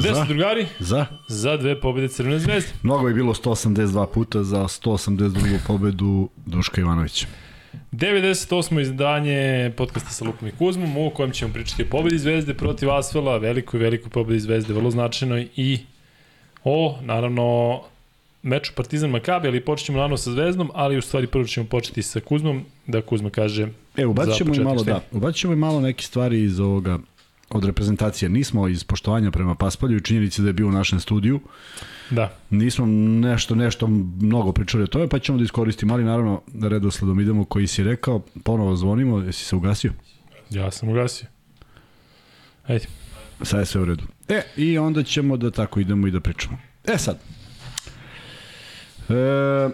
Gde su drugari? Za? Za dve pobjede Crvene zvezde. Mnogo je bilo 182 puta za 182. pobedu Duška Ivanovića. 98. izdanje podcasta sa Lukom i Kuzmom, u kojem ćemo pričati o pobedi Zvezde protiv Asvela, velikoj, velikoj pobedi Zvezde, vrlo značajnoj i o, naravno, meču Partizan Makabi, ali počet ćemo naravno sa Zvezdom, ali u stvari prvo ćemo početi sa Kuzmom, da Kuzma kaže E, ubacit ćemo i malo, da, ubacit ćemo i malo neke stvari iz ovoga od reprezentacije. Nismo iz poštovanja prema Paspalju i činjenici da je bio u našem studiju. Da, Nismo nešto, nešto mnogo pričali o tome, pa ćemo da iskoristimo, ali naravno redosledom idemo koji si rekao, ponovo zvonimo, jesi se ugasio? ja sam ugasio. Ajde. Sad je sve u redu. E, i onda ćemo da tako idemo i da pričamo. E sad. E,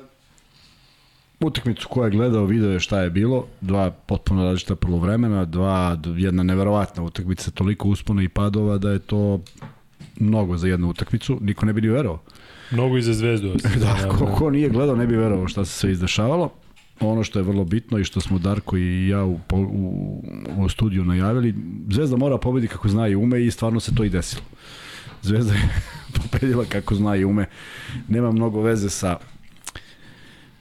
utakmicu koja je gledao, video je šta je bilo. Dva potpuno različita polovremena, dva, jedna neverovatna utakmica, toliko uspona i padova da je to mnogo za jednu utakmicu. Niko ne bi ni verovao. Mnogo i za Zvezdu. Da, ko, ko nije gledao ne bi verovao šta se sve izdešavalo. Ono što je vrlo bitno i što smo Darko i ja u, u, u studiju najavili, Zvezda mora pobedi kako zna i ume i stvarno se to i desilo. Zvezda je pobedila kako zna i ume. Nema mnogo veze sa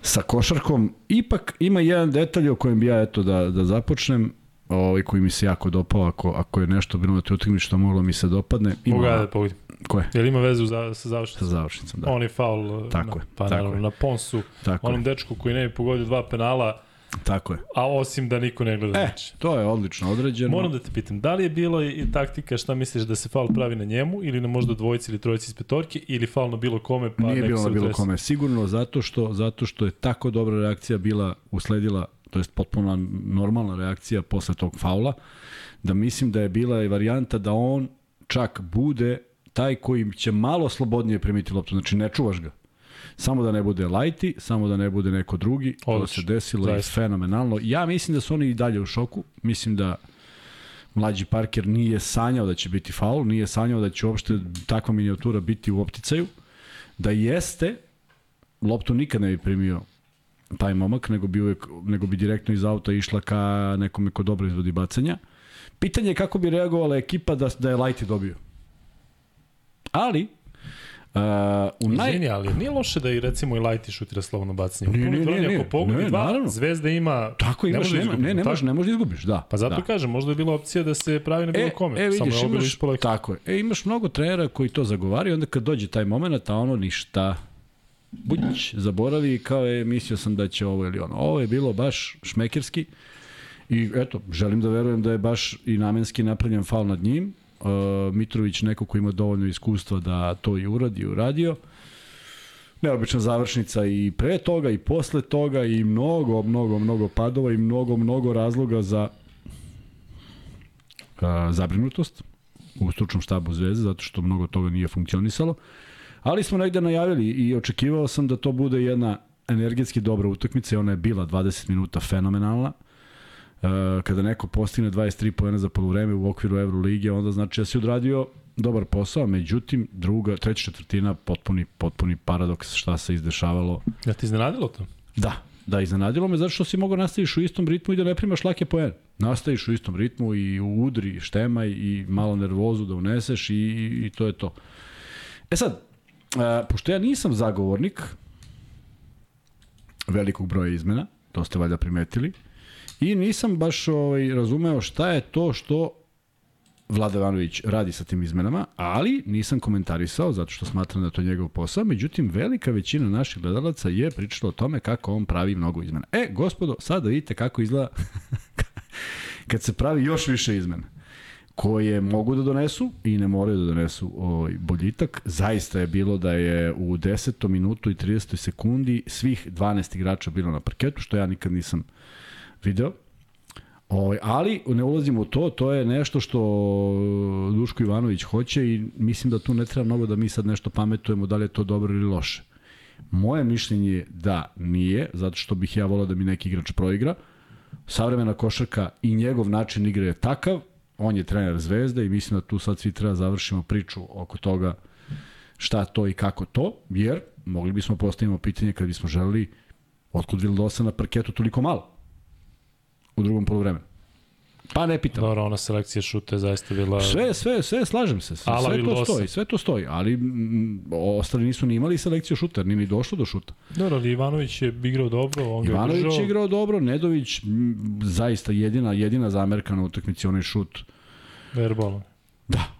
sa košarkom. Ipak ima jedan detalj o kojem bi ja eto da, da započnem, ovaj koji mi se jako dopao, ako, ako je nešto bilo na toj utakmici što moglo mi se dopadne. Ima, Mogu ja da pogodim. Ko je? Li ima vezu za, sa Sa završnicom? završnicom, da. Da. On je faul Tako na, je, pa tako naravno je. na Ponsu, Tako onom je, dečku koji ne bi pogodio dva penala, tako je. a osim da niko ne gleda E, meč. to je odlično određeno. Moram da te pitam, da li je bilo i taktika šta misliš da se faul pravi na njemu ili na možda dvojici ili trojici iz petorke ili faul na bilo kome pa Nije bilo na bilo kome. Sigurno zato što, zato što je tako dobra reakcija bila usledila, to jest potpuno normalna reakcija posle tog faula, da mislim da je bila i varijanta da on čak bude taj koji će malo slobodnije primiti loptu. Znači ne čuvaš ga. Samo da ne bude Lajti, samo da ne bude neko drugi. To Odlično, se desilo i zaista. fenomenalno. Ja mislim da su oni i dalje u šoku. Mislim da mlađi Parker nije sanjao da će biti faul, nije sanjao da će uopšte takva minijatura biti u opticaju. Da jeste, loptu nikad ne bi primio taj momak, nego bi, uvek, nego bi direktno iz auta išla ka nekome ko dobro izvodi bacanja. Pitanje je kako bi reagovala ekipa da, da je Lighty dobio. Ali, u naj... Izvini, ali nije loše da i recimo i Lajti šutira slobodno bacanje. Nije, Nije, nije, nije. Ako pogodi Ne, dva, naravno. Zvezda ima... Tako ne imaš, može da ne, ne, možeš, ne možeš da izgubiš, da. Pa zato da. kažem, možda je bila opcija da se pravi na bilo kome. E, Samo vidiš, bilo imaš, tako je. E, imaš mnogo trenera koji to zagovaraju, onda kad dođe taj moment, a ono ništa. Budić zaboravi kao je, mislio sam da će ovo ili ono. Ovo je bilo baš šmekerski i eto, želim da verujem da je baš i namenski napravljen faul nad njim. Uh, Mitrović neko ko ima dovoljno iskustva da to i uradi uradio. Neobična završnica i pre toga i posle toga i mnogo, mnogo, mnogo padova i mnogo, mnogo razloga za a, zabrinutost u stručnom štabu Zvezde, zato što mnogo toga nije funkcionisalo. Ali smo negde najavili i očekivao sam da to bude jedna energetski dobra utakmica i ona je bila 20 minuta fenomenalna. E, kada neko postigne 23 poena za polovreme u okviru Evrolige, onda znači da si odradio dobar posao, međutim, druga, treća četvrtina, potpuni, potpuni paradoks šta se izdešavalo. Ja ti iznenadilo to? Da, da, iznenadilo me zato što si mogao nastaviš u istom ritmu i da ne primaš lake poene. Nastaviš u istom ritmu i udri, štemaj i malo nervozu da uneseš i, i, i to je to. E sad, e, pošto ja nisam zagovornik velikog broja izmena, to ste valjda primetili, i nisam baš ovaj, razumeo šta je to što Vlada Ivanović radi sa tim izmenama, ali nisam komentarisao zato što smatram da je to njegov posao. Međutim, velika većina naših gledalaca je pričala o tome kako on pravi mnogo izmena. E, gospodo, sad da vidite kako izgleda kad se pravi još više izmena koje mogu da donesu i ne moraju da donesu ovaj boljitak. Zaista je bilo da je u 10. minutu i 30. sekundi svih 12 igrača bilo na parketu, što ja nikad nisam video. Ovaj, ali ne ulazimo u to, to je nešto što Duško Ivanović hoće i mislim da tu ne treba mnogo da mi sad nešto pametujemo da li je to dobro ili loše. Moje mišljenje je da nije, zato što bih ja volao da mi neki igrač proigra. Savremena košarka i njegov način igre je takav, on je trener Zvezde i mislim da tu sad svi treba da završimo priču oko toga šta to i kako to, jer mogli bismo postavimo pitanje kad bismo želeli otkud Vildosa na parketu toliko malo u drugom polovremenu. Pa ne pitam. Dobro, ona selekcija šuta je zaista bila... Sve, sve, sve, slažem se. Sve, sve to stoji, sve to stoji, ali mm, ostali nisu ni imali selekciju šuta, ni ni došlo do šuta. Dobro, ali Ivanović je igrao dobro, on ga je Ivanović držao. je igrao dobro, Nedović m, zaista jedina jedina zamerka na utakmici onaj šut. Verbalno. Da.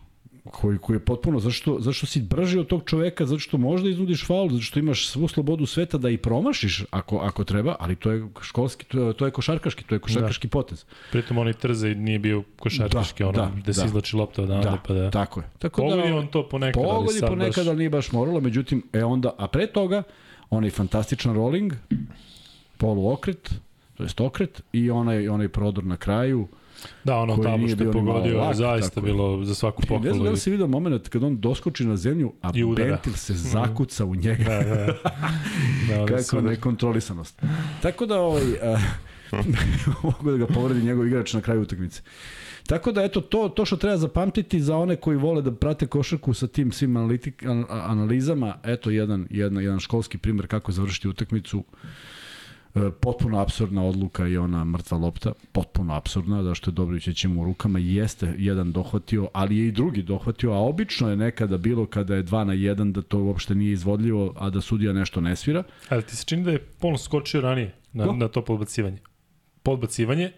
Koji, koji je potpuno, zašto, zašto si brži od tog čoveka, zato što možda iznudiš faul, zato što imaš svu slobodu sveta da i promašiš ako, ako treba, ali to je školski, to je, to je košarkaški, to je košarkaški da. potez. Pritom onaj Trzaj nije bio košarkaški, Da, ono, da, gde se da. izlači lopta odande, Da, pa da... tako je. Tako Pogodi da, on to ponekad, ali Pogodi sad ponekad, baš... ali nije baš moralo, međutim, e onda, a pre toga, onaj fantastičan rolling, poluokret, to jest okret, i onaj, onaj prodor na kraju. Da, ono tamo što je pogodio je lak, zaista tako bilo za svaku Ne znam da pohvalu. li si vidio moment kad on doskoči na zemlju, a. Bentil se zakuca u njega. Da, da. da, da Kako super. nekontrolisanost. Tako da ovaj, a, mogu da ga povredi njegov igrač na kraju utakmice. Tako da eto to to što treba zapamtiti za one koji vole da prate košarku sa tim svim analitik, an, analizama, eto jedan jedan jedan školski primer kako završiti utakmicu. E, potpuno apsurdna odluka i ona mrtva lopta, potpuno apsurdna, da što je Dobrić će mu u rukama jeste jedan dohvatio, ali je i drugi dohvatio, a obično je nekada bilo kada je 2 na 1 da to uopšte nije izvodljivo, a da sudija nešto ne svira. Ali ti se čini da je Polno skočio ranije na, Ko? na to podbacivanje? Podbacivanje,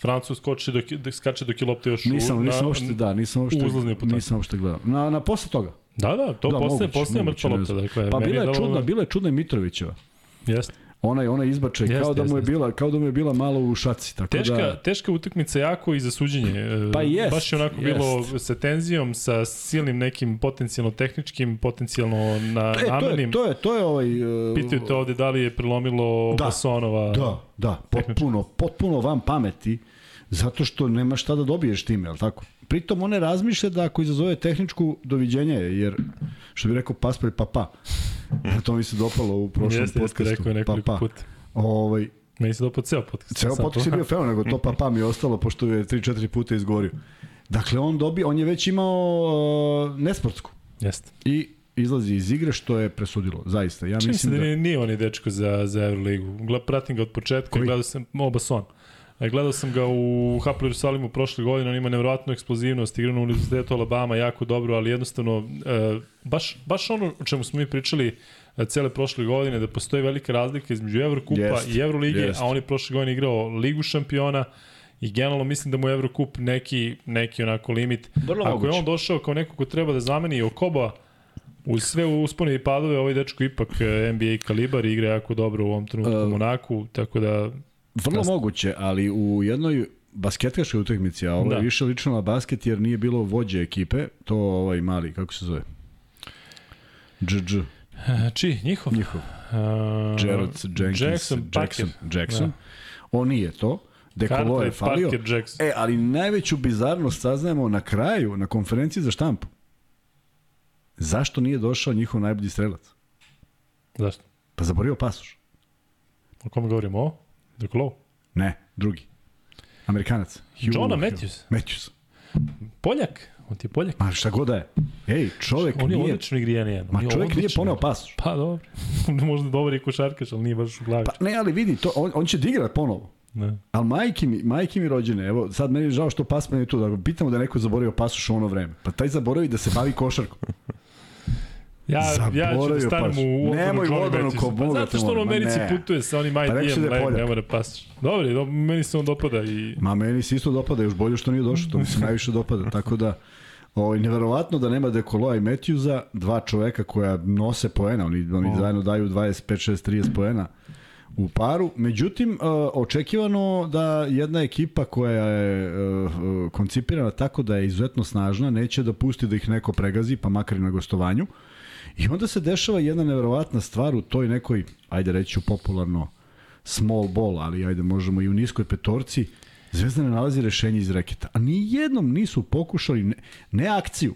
Francus skoči dok, dok skače dok je lopta još Nisam, u, nisam na, uopšte, da, nisam uopšte, uzlaznoj putanji. nisam uopšte gledao. Na, na posle toga. Da, da, to Da, da, moguće, postaje moguće, mrtva lopta. Dakle, Pa bila je čudna, bila je čudna i Mitrovićeva. Jeste. Ona ona izbačaj kao da mu je bila kao da mu je bila malo u šaci, tako Teška, da teška utakmica jako i za suđenje. E, Pa jest, Baš je onako jest. bilo sa tenzijom, sa silnim nekim potencijalno tehničkim, potencijalno na, E, to je, to je, to je ovaj... Uh, Pitaju te ovde da li je prelomilo Da. Basonova. Da, da, potpuno, potpuno van pameti, zato što nema šta da dobiješ time, jel tako? Pritom on ne razmišlja da ako izazove tehničku doviđenje, jer, što bi rekao Paspalj Papa, to mi se dopalo u prošlom Jeste, jeste, podcastu. rekao je nekoliko Papa. puta. Ovaj, Meni se dopao ceo podcast. Ceo podcast je bio fenomen, nego to papa mi je ostalo, pošto je 3-4 puta izgorio. Dakle, on dobi, on je već imao uh, nesportsku Jeste. i izlazi iz igre što je presudilo, zaista. Ja se mislim da, da... nije, nije on je dečko za, za Euroligu. Pratim ga od početka, Koji? gledao sam Oba Son. E, Gledao sam ga u Haplu Jerusalimu prošle godine, on ima nevjerojatnu eksplozivnost, igra na Univerzitetu Alabama jako dobro, ali jednostavno, e, baš, baš ono o čemu smo mi pričali e, cele prošle godine, da postoji velika razlika između Evrokupa Jest, i Evrolige, jest. a on je prošle godine igrao Ligu šampiona i generalno mislim da mu je Evrokup neki, neki onako limit. Vrlo Ako moguće. je on došao kao neko ko treba da zameni Okoba, Uz sve uspone i padove, ovaj dečko ipak e, NBA kalibar i igra jako dobro u ovom trenutku u Uh, Monaku, tako da Vrlo Jeste. moguće, ali u jednoj basketkaškoj utakmici, a ovo Da. je više lično na basket jer nije bilo vođe ekipe, to ovaj mali, kako se zove? E, Či, njihov? njihov. Uh, Jarrett, Jenkins, Jackson, Jackson, Parker. Jackson. On nije to. Dekolo je falio. Parker, Jackson. E, ali najveću bizarnost saznajemo na kraju, na konferenciji za štampu. Zašto nije došao njihov najbolji strelac? Zašto? Pa zaborio pasoš. O kome govorimo? O? Dekolo? Ne, drugi. Amerikanac. Hugh- Johna Hugh- Matthews. Matthews. Poljak? On ti je Poljak? Ma šta god da je. Ej, čovek On je nije... odlično igri jedan. Ma čovek nije poneo pasoš. Pa dobro. Možda dobar i košarkaš, ali nije baš u glavi. Pa ne, ali vidi, to, on, on će da igra ponovo. Ne. Ali majke mi, majke mi rođene, evo, sad meni je žao što Pasman je tu, da pitamo da je neko zaboravio pasoš u ono vreme. Pa taj zaboravi da se bavi košarkom. Ja, ja ću da stanem paš. u odbranu Nemoj Johnny odbranu ko Pa Boga zato te što on u Americi ne. putuje sa onim Pa IDM, da je ne, mora pasoš. Dobro, dobro, meni se on dopada i... Ma meni se isto dopada, još bolje što nije došao, to mi se najviše dopada. Tako da, ovaj, neverovatno da nema Dekoloa i Matthewsa, dva čoveka koja nose poena, oni, oni O. zajedno daju 25, 6, 30 poena u paru. Međutim, uh, očekivano da jedna ekipa koja je uh, uh, koncipirana tako da je izuzetno snažna, neće da pusti da ih neko pregazi, pa makar i na gostovanju. I onda se dešava jedna neverovatna stvar u toj nekoj, ajde reći popularno, small ball, ali ajde možemo i u niskoj petorci, Zvezda ne nalazi rešenje iz reketa. A ni jednom nisu pokušali, ne, ne akciju,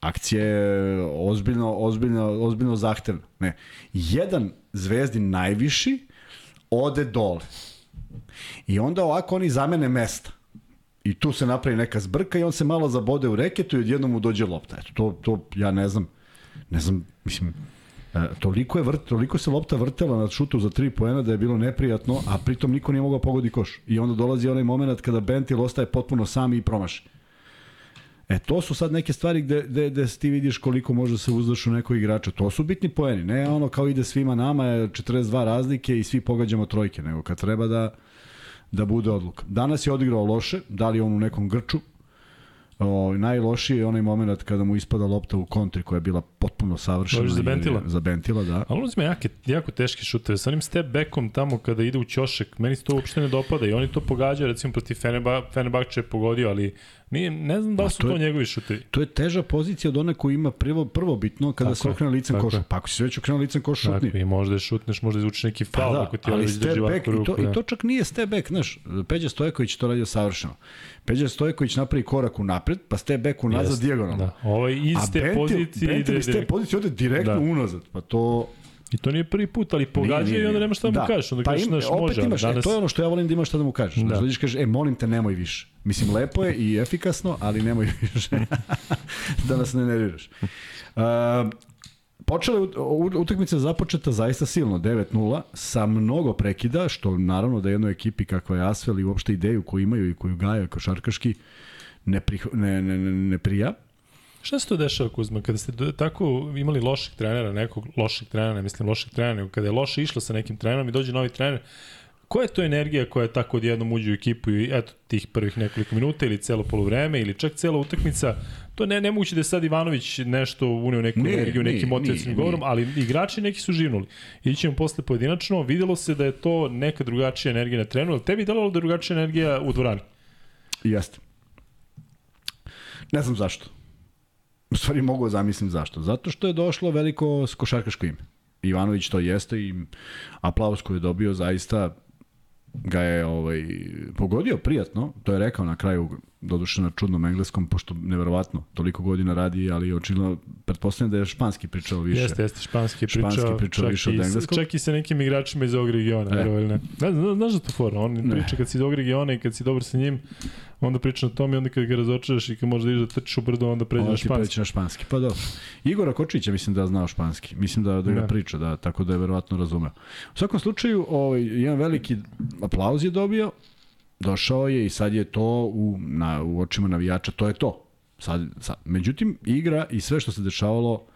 akcija je ozbiljno, ozbiljno, ozbiljno zahtevna. Ne. Jedan zvezdin najviši ode dole. I onda ovako oni zamene mesta. I tu se napravi neka zbrka i on se malo zabode u reketu i odjednom mu dođe lopta. Eto, to, to ja ne znam, ne znam, mislim, E, toliko, je vrt, toliko se lopta vrtela na šutu za tri poena da je bilo neprijatno, a pritom niko nije mogao pogodi koš. I onda dolazi onaj moment kada Bentil ostaje potpuno sam i promaši. E, to su sad neke stvari gde, gde, gde ti vidiš koliko može se uzdaš u nekog igrača. To su bitni poeni. Ne ono kao ide svima nama, je 42 razlike i svi pogađamo trojke, nego kad treba da, da bude odluka. Danas je odigrao loše, da li on u nekom grču, O, najlošiji je onaj moment kada mu ispada lopta u kontri koja je bila potpuno savršena. Možeš za Bentila? Za Bentila, da. Ali on uzme jake, jako teške šuteve. Sa onim step backom tamo kada ide u ćošek, meni se to uopšte ne dopada i oni to pogađaju, recimo protiv Fenerba, Fenerbahče je pogodio, ali nije, ne znam da li su to, to je, njegovi šutevi. To je teža pozicija od one koji ima prvo, prvo bitno kada tako se okrene licem koša. Pa ako si već okrene licem koša, šutni. Tako, i možda je šutneš, možda izvučeš neki faul pa da, ako ti ali step back, i, to, da. i to čak nije step back, znaš, Peđa Stojković to radio savršeno. Peđa Stojković napravi korak u napred, pa step back unazad Jest, dijagonalno. Da. Ovo je iz te pozicije Bentil iz te pozicije ode direktno da. unazad. Pa to I to nije prvi put, ali pogađa i onda nema šta da, mu kažeš. Onda pa kažeš, znaš, može. Imaš, danas... e, to je ono što ja volim da imaš šta da mu kažeš. Da. Znači, kažeš, e, molim te, nemoj više. Mislim, lepo je i efikasno, ali nemoj više. da nas ne nerviraš. Uh, počela je utakmica započeta zaista silno, 9-0, sa mnogo prekida, što naravno da jednoj ekipi kakva je Asvel i uopšte ideju koju imaju i koju gaja košarkaški ne, ne, ne, ne, ne prija. Šta se to dešava, Kuzma, kada ste tako imali loših trenera, nekog loših trenera, ne mislim loših trenera, nego kada je loše išlo sa nekim trenerom i dođe novi trener, koja je to energija koja je tako odjednom uđe u ekipu i eto tih prvih nekoliko minuta ili celo polovreme ili čak cela utakmica, to ne nemoguće da je sad Ivanović nešto uneo neku ne, energiju, nekim motivacijnim govorom, ali igrači neki su živnuli. Ićemo posle pojedinačno, videlo se da je to neka drugačija energija na trenu, ali tebi delovalo da je drugačija energija u dvorani? Jeste. Ne znam zašto. U stvari mogu da zamislim zašto. Zato što je došlo veliko košarkaško ime. Ivanović to jeste i aplauz koji je dobio zaista ga je ovaj, pogodio prijatno, to je rekao na kraju, doduše na čudnom engleskom, pošto neverovatno, toliko godina radi, ali očigledno, pretpostavljam da je španski pričao više. Jeste, jeste, španski pričao, španski pričao više od engleskog. Čak i sa nekim igračima iz ovog regiona, e. ne. ne. Znaš, znaš da to fora, on ne. priča kad si iz ovog regiona i kad si dobar sa njim, onda priča na tom i onda kad ga razočaraš i kad možeš da ideš da trčiš u brdo, onda pređe na španski. na španski, pa dobro. Igora Kočića mislim da znao španski, mislim da, da ga ne. priča, da, tako da je verovatno razumeo. U svakom slučaju, ovaj, jedan veliki aplauz je dobio, došao je i sad je to u, na, u očima navijača, to je to. Sad, sad. Međutim, igra i sve što se dešavalo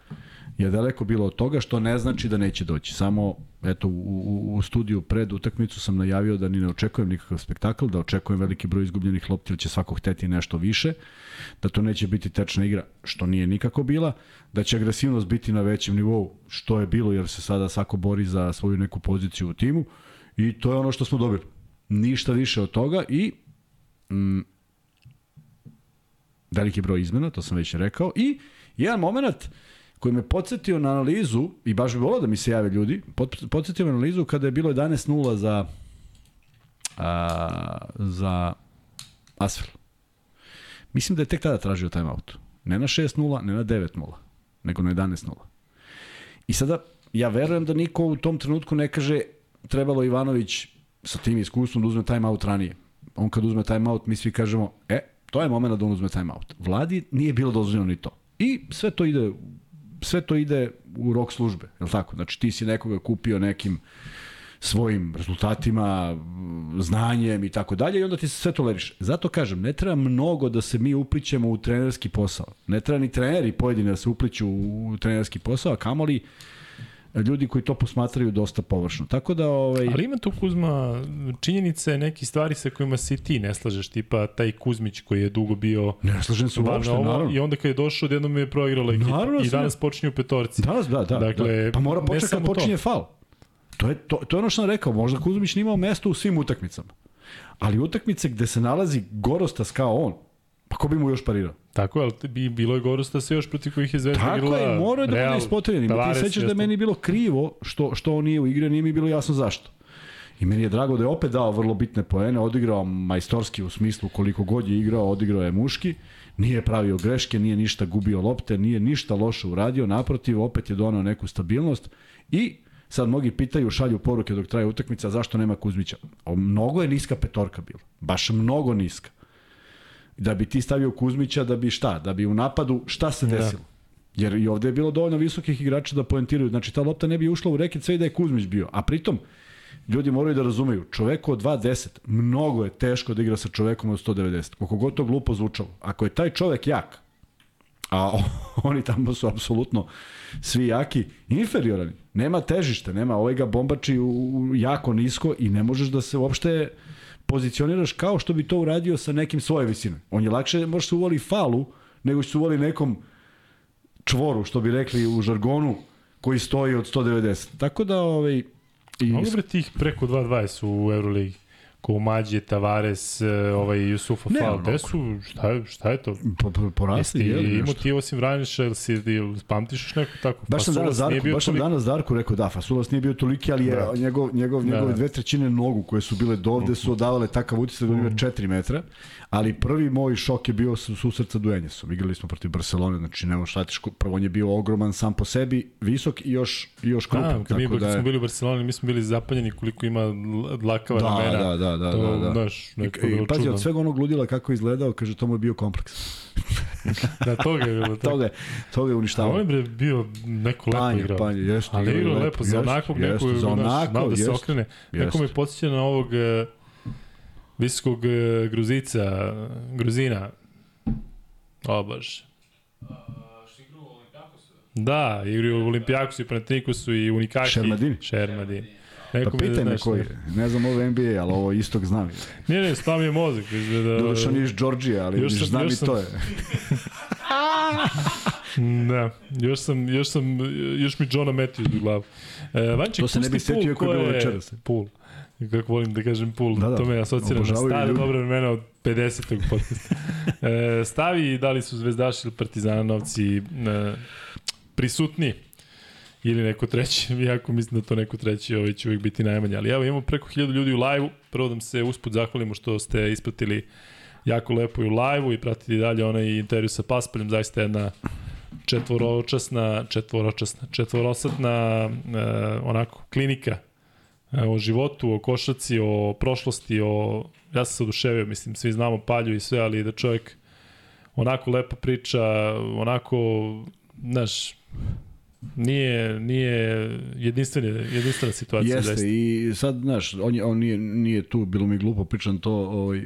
je daleko bilo od toga, što ne znači da neće doći. Samo, eto, u, u, u studiju pred utakmicu sam najavio da ni ne očekujem nikakav spektakl, da očekujem veliki broj izgubljenih lopti, da će svako hteti nešto više, da to neće biti tečna igra, što nije nikako bila, da će agresivnost biti na većem nivou, što je bilo, jer se sada svako bori za svoju neku poziciju u timu, i to je ono što smo dobili. Ništa više od toga i mm, veliki broj izmena, to sam već rekao, i jedan moment koji me podsjetio na analizu, i baš bi volao da mi se jave ljudi, podsjetio na analizu kada je bilo 11-0 za a, za Asfel. Mislim da je tek tada tražio timeout. Ne na 6-0, ne na 9-0, nego na 11-0. I sada, ja verujem da niko u tom trenutku ne kaže trebalo Ivanović sa tim iskustvom da uzme timeout ranije. On kad uzme timeout, mi svi kažemo, e, to je moment da on uzme timeout. Vladi nije bilo dozvoljeno ni to. I sve to ide sve to ide u rok službe, je li tako? Znači ti si nekoga kupio nekim svojim rezultatima, znanjem i tako dalje i onda ti se sve toleriš. Zato kažem, ne treba mnogo da se mi uplićemo u trenerski posao. Ne treba ni treneri pojedini da se upliću u trenerski posao, a kamoli ljudi koji to posmatraju dosta površno. Tako da ovaj Ali ima tu Kuzma činjenice neki stvari sa kojima se ti ne slažeš, tipa taj Kuzmić koji je dugo bio Ne slažem se uopšte, ovo, naravno. I onda kad je došao, odjednom je proigrala ekipa naravno, i danas počinje u petorci. Danas, da, da. Dakle, da. Pa mora početi kad počinje to. fal. To je, to, to je ono što sam rekao, možda Kuzmić nije imao mesto u svim utakmicama. Ali utakmice gde se nalazi Gorostas kao on, Pa ko bi mu još parirao? Tako, ali bi, bilo je Gorosta sve još protiv kojih je Zvezda igrala. Tako je, morao je da bude ispotreljeni. Ti sećaš da je meni bilo krivo što, što on nije u igri, nije mi bilo jasno zašto. I meni je drago da je opet dao vrlo bitne poene, odigrao majstorski u smislu koliko god je igrao, odigrao je muški, nije pravio greške, nije ništa gubio lopte, nije ništa loše uradio, naprotiv, opet je donao neku stabilnost i sad mnogi pitaju, šalju poruke dok traje utakmica, zašto nema Kuzmića? O, mnogo je niska petorka bila, baš mnogo niska da bi ti stavio Kuzmića da bi šta? Da bi u napadu šta se da. desilo? Jer i ovde je bilo dovoljno visokih igrača da poentiraju. Znači, ta lopta ne bi ušla u reket sve i da je Kuzmić bio. A pritom, ljudi moraju da razumeju, čoveku od 2.10, mnogo je teško da igra sa čovekom od 190. Koliko god to glupo zvučalo. Ako je taj čovek jak, a oni tamo su apsolutno svi jaki, inferiorani. Nema težište, nema, ovaj ga bombači u jako nisko i ne možeš da se uopšte pozicioniraš kao što bi to uradio sa nekim svoje visine. On je lakše, može se uvoli falu, nego će se uvoli nekom čvoru, što bi rekli u žargonu, koji stoji od 190. Tako da, ovaj... I... Mogu bre tih preko 2.20 u Euroligi? Mađe, Tavares, e, ovaj Jusufa Fal, gde su, šta je, šta je to? Po, po, porasli, je li Imao ti osim Vraniša, ili si, ili pamtiš još neko tako? Baš sam danas Darku, baš sam danas Darku rekao, da, Fasulas nije bio toliki, ali je da. njegov, njegov, da, njegove da. dve trećine nogu koje su bile dovde su odavale takav utisak da ima 4 metra, ali prvi moj šok je bio su susret sa Duenjesom. Igrali smo protiv Barcelone, znači nemo šta tiš, prvo on je bio ogroman sam po sebi, visok i još, i još krupan. Da, kad mi da je... smo bili u Barceloni, mi smo bili zapanjeni koliko ima dlakava da, ramena. Da, da, da, to, da, da. Znaš, neko I, i pazi, od svega onog ludila kako je izgledao, kaže, to mu je bio kompleks. da, toga je bilo. toga, toga je uništavao. On je bio neko lepo panje, igrao. Panje, jeste. Ali igrao lepo, lepo za onakvog nekog, za onako, da se okrene. Neko me podsjeća na ovog visokog uh, Gruzica, Gruzina. O, baš. Da, igraju u Olimpijakosu i Panatinikosu i Unikaki. Šermadini. Šermadini. Neko pa pitaj me koji je. Ne znam ovo NBA, ali ovo istok znam. Nije, ne, spam je mozak. Da... Doduša nije iz Georgija, ali još sam, znam još i sam... to je. da, još sam, još sam, još mi Johna Matthews u glavu. E, Vanček, to se ne bi setio ako je bilo večeras. Pool. Kako volim da kažem pool, da, da. to me asocira na stare dobre vremena od 50. podcasta. e, stavi da li su zvezdaši ili partizanovci e, prisutni ili neko treći, iako mislim da to neko treći ovaj će uvijek biti najmanje. Ali evo imamo preko 1000 ljudi u live-u, prvo da se usput zahvalimo što ste ispratili jako lepo i u live-u i pratili dalje onaj intervju sa Paspaljem, zaista jedna četvoročasna, četvoročasna, četvorosatna uh, onako klinika o životu, o košaci, o prošlosti, o ja sam se oduševio, mislim, svi znamo Palju i sve, ali da čovjek onako lepo priča, onako, znaš, Nije, nije jedinstvena, jedinstvena situacija. Jeste zaista. i sad, znaš, on, je, on nije, nije tu, bilo mi glupo, pričam to ovaj, e,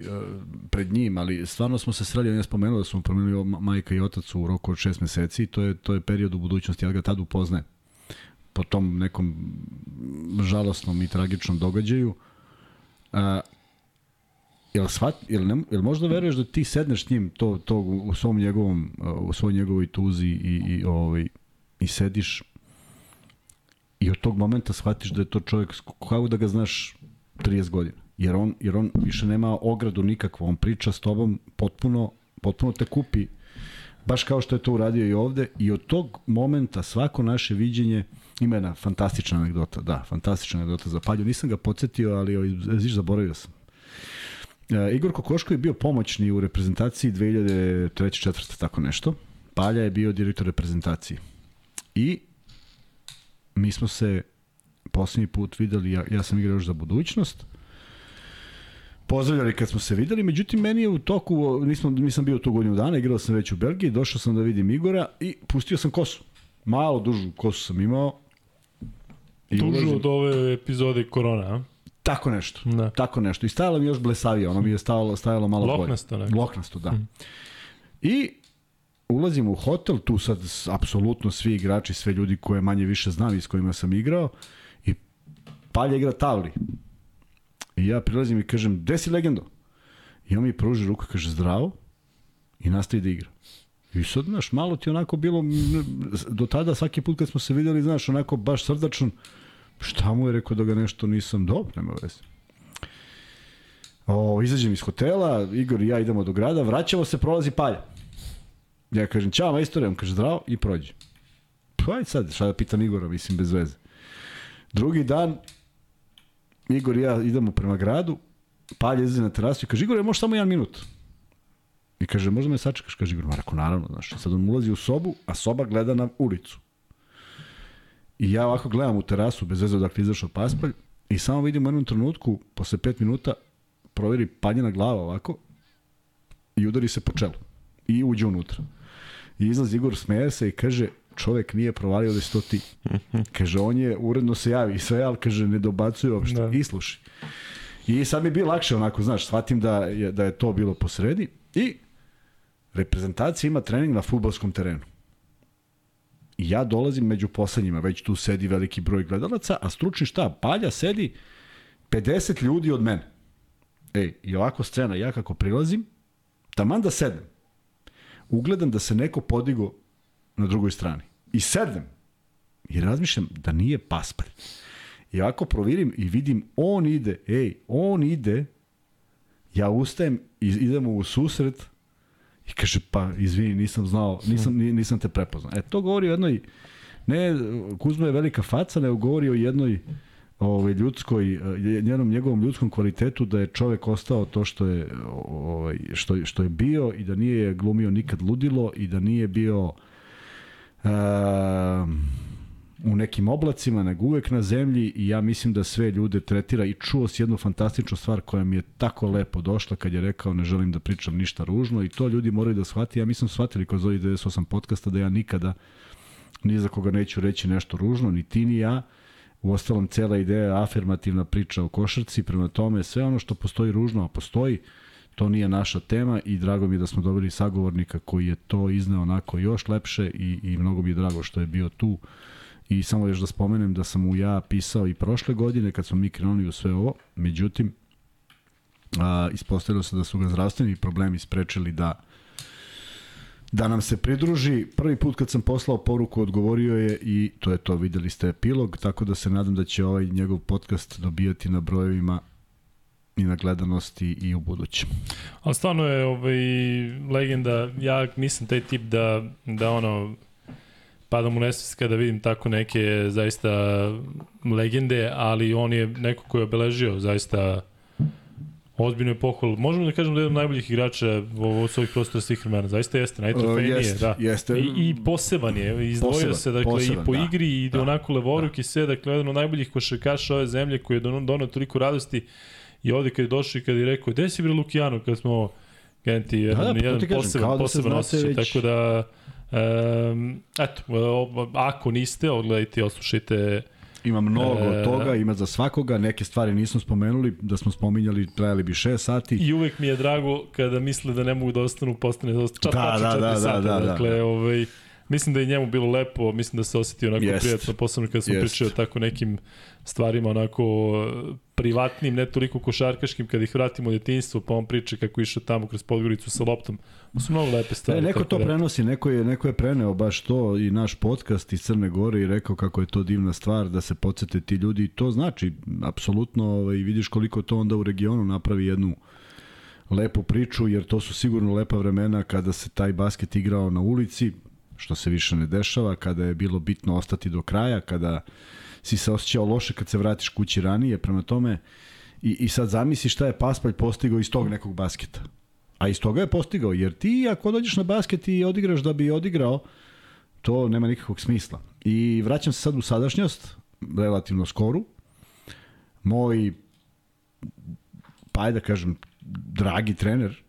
pred njim, ali stvarno smo se sreli, on je spomenuo da smo promenili majka i otac u roku od šest meseci, to je, to je period u budućnosti, ja ga tad upoznajem po tom nekom žalostnom i tragičnom događaju. A, jel, svat, jel, ne, jel možda veruješ da ti sedneš s njim to, to u svom njegovom, u svoj njegovoj tuzi i, i ovaj, i sediš i od tog momenta shvatiš da je to čovjek kao da ga znaš 30 godina. Jer on, jer on više nema ogradu nikakvu, on priča s tobom potpuno, potpuno te kupi baš kao što je to uradio i ovde i od tog momenta svako naše viđenje ima jedna fantastična anegdota, da, fantastična anegdota za Palju, nisam ga podsjetio, ali ziš, zaboravio sam. E, Igor Kokoško je bio pomoćni u reprezentaciji 2003. 4. tako nešto. Palja je bio direktor reprezentacije. I mi smo se poslednji put videli, ja, ja sam igrao još za budućnost, pozdravljali kad smo se videli, međutim meni je u toku, nisam, nisam bio tu godinu dana, igrao sam već u Belgiji, došao sam da vidim Igora i pustio sam kosu. Malo dužu kosu sam imao. I uložim... od ove epizode korona, a? Tako nešto. Da. Tako nešto. I stajalo mi još blesavije, ono mi je stajalo, stajalo malo Loknasto, bolje. Loknasto, da. Hmm. I ulazim u hotel, tu sad apsolutno svi igrači, sve ljudi koje manje više znam i s kojima sam igrao i Palja igra Tavli. I ja prilazim i kažem, gde si legendo? I on mi pruži ruku i kaže, zdravo. I nastavi da igra. I sad, znaš, malo ti onako bilo, do tada svaki put kad smo se videli, znaš, onako baš srdačan, šta mu je rekao da ga nešto nisam dobro, nema veze. O, izađem iz hotela, Igor i ja idemo do grada, vraćamo se, prolazi palja. Ja kažem, čao majstore, on kaže zdravo i prođe. Pa ajde sad, šta da pitam Igora, mislim, bez veze. Drugi dan, Igor i ja idemo prema gradu, Palja izlazi na terasu i kaže, Igor, može samo jedan minut. I kaže, možda me sačekaš, kaže Igor, Marako, naravno, znaš. Sad on ulazi u sobu, a soba gleda na ulicu. I ja ovako gledam u terasu, bez veze odakle izašao paspalj, i samo vidim u jednom trenutku, posle pet minuta, proveri paljena glava ovako i udari se po čelu. I uđe unutra. I izlazi Igor, smeje se i kaže, čovek nije provalio da si to ti. Kaže, on je, uredno se javi i sve, ali kaže, ne dobacuje uopšte. Da. I sluši. I sad mi je bilo lakše onako, znaš, shvatim da je, da je to bilo po sredi i reprezentacija ima trening na futbolskom terenu. Ja dolazim među poslednjima, već tu sedi veliki broj gledalaca, a stručni štab, Palja sedi 50 ljudi od mene. Ej, i ovako scena, ja kako prilazim, taman da sedem, ugledam da se neko podigo na drugoj strani. I sedem. I razmišljam da nije paspalj. I ovako provirim i vidim, on ide, ej, on ide, ja ustajem i idemo u susret i kaže, pa izvini, nisam znao, nisam, nisam te prepoznao. E, to govori o jednoj, ne, Kuzma je velika faca, nego govori o jednoj ovaj ljudskoj njenom njegovom ljudskom kvalitetu da je čovek ostao to što je ovaj što što je bio i da nije glumio nikad ludilo i da nije bio uh, u nekim oblacima, nego uvek na zemlji i ja mislim da sve ljude tretira i čuo si jednu fantastičnu stvar koja mi je tako lepo došla kad je rekao ne želim da pričam ništa ružno i to ljudi moraju da shvati. Ja mislim shvatili kroz ovih 98 podcasta da ja nikada ni za koga neću reći nešto ružno, ni ti ni ja. U ostalom, cela ideja je afirmativna priča o košarci, prema tome sve ono što postoji ružno, a postoji, to nije naša tema i drago mi je da smo dobili sagovornika koji je to izneo onako još lepše i, i mnogo mi je drago što je bio tu. I samo još da spomenem da sam mu ja pisao i prošle godine kad smo mi krenuli u sve ovo, međutim, a, ispostavilo se da su ga zdravstveni problemi sprečili da da nam se pridruži. Prvi put kad sam poslao poruku odgovorio je i to je to, videli ste epilog, tako da se nadam da će ovaj njegov podcast dobijati na brojevima i na gledanosti i u budućem. Ali stvarno je ovaj, legenda, ja nisam taj tip da, da ono, padam u nesvest kada vidim tako neke zaista legende, ali on je neko koji je obeležio zaista ozbiljno je pohval. Možemo da kažemo da je jedan od najboljih igrača u svojih prostora svih vremena. Zaista jeste, najtrofejnije. Uh, jest, da. Jeste. I, I poseban je. Izdvojio poseban, se dakle, poseban, i po da. igri i da. onako levoruk da. i sve. Dakle, jedan od najboljih košarkaša ove zemlje koji je donao toliko radosti. I ovde kad je došao i kad je rekao, gde si bre Lukijano kad smo Genti, jedan, da, da, jedan poseban, da poseban osjećaj. Već... Tako da, um, eto, ako niste, odgledajte i oslušajte Ima mnogo e, toga, ima za svakoga, neke stvari nismo spomenuli, da smo spominjali, trajali bi 6 sati. I uvek mi je drago kada misle da ne mogu da ostanu, postane čat, da, da, da, da, sata. Da, da, dakle, da. ovaj, mislim da je njemu bilo lepo, mislim da se osjeti onako Jest. prijatno, posebno kada smo Jest. pričali o tako nekim stvarima onako privatnim, ne toliko košarkaškim, kad ih vratimo u djetinjstvo, pa on priča kako išao tamo kroz Podgoricu sa loptom. To su mnogo lepe stvari. E, neko to da... prenosi, neko je, neko je preneo baš to i naš podcast iz Crne Gore i rekao kako je to divna stvar da se podsete ti ljudi. To znači, apsolutno, ovaj, vidiš koliko to onda u regionu napravi jednu lepu priču, jer to su sigurno lepa vremena kada se taj basket igrao na ulici, što se više ne dešava, kada je bilo bitno ostati do kraja, kada si se osjećao loše kad se vratiš kući ranije, prema tome i, i sad zamisli šta je Paspalj postigao iz tog nekog basketa. A iz toga je postigao, jer ti ako dođeš na basket i odigraš da bi odigrao, to nema nikakvog smisla. I vraćam se sad u sadašnjost, relativno skoru. Moj, pa da kažem, dragi trener,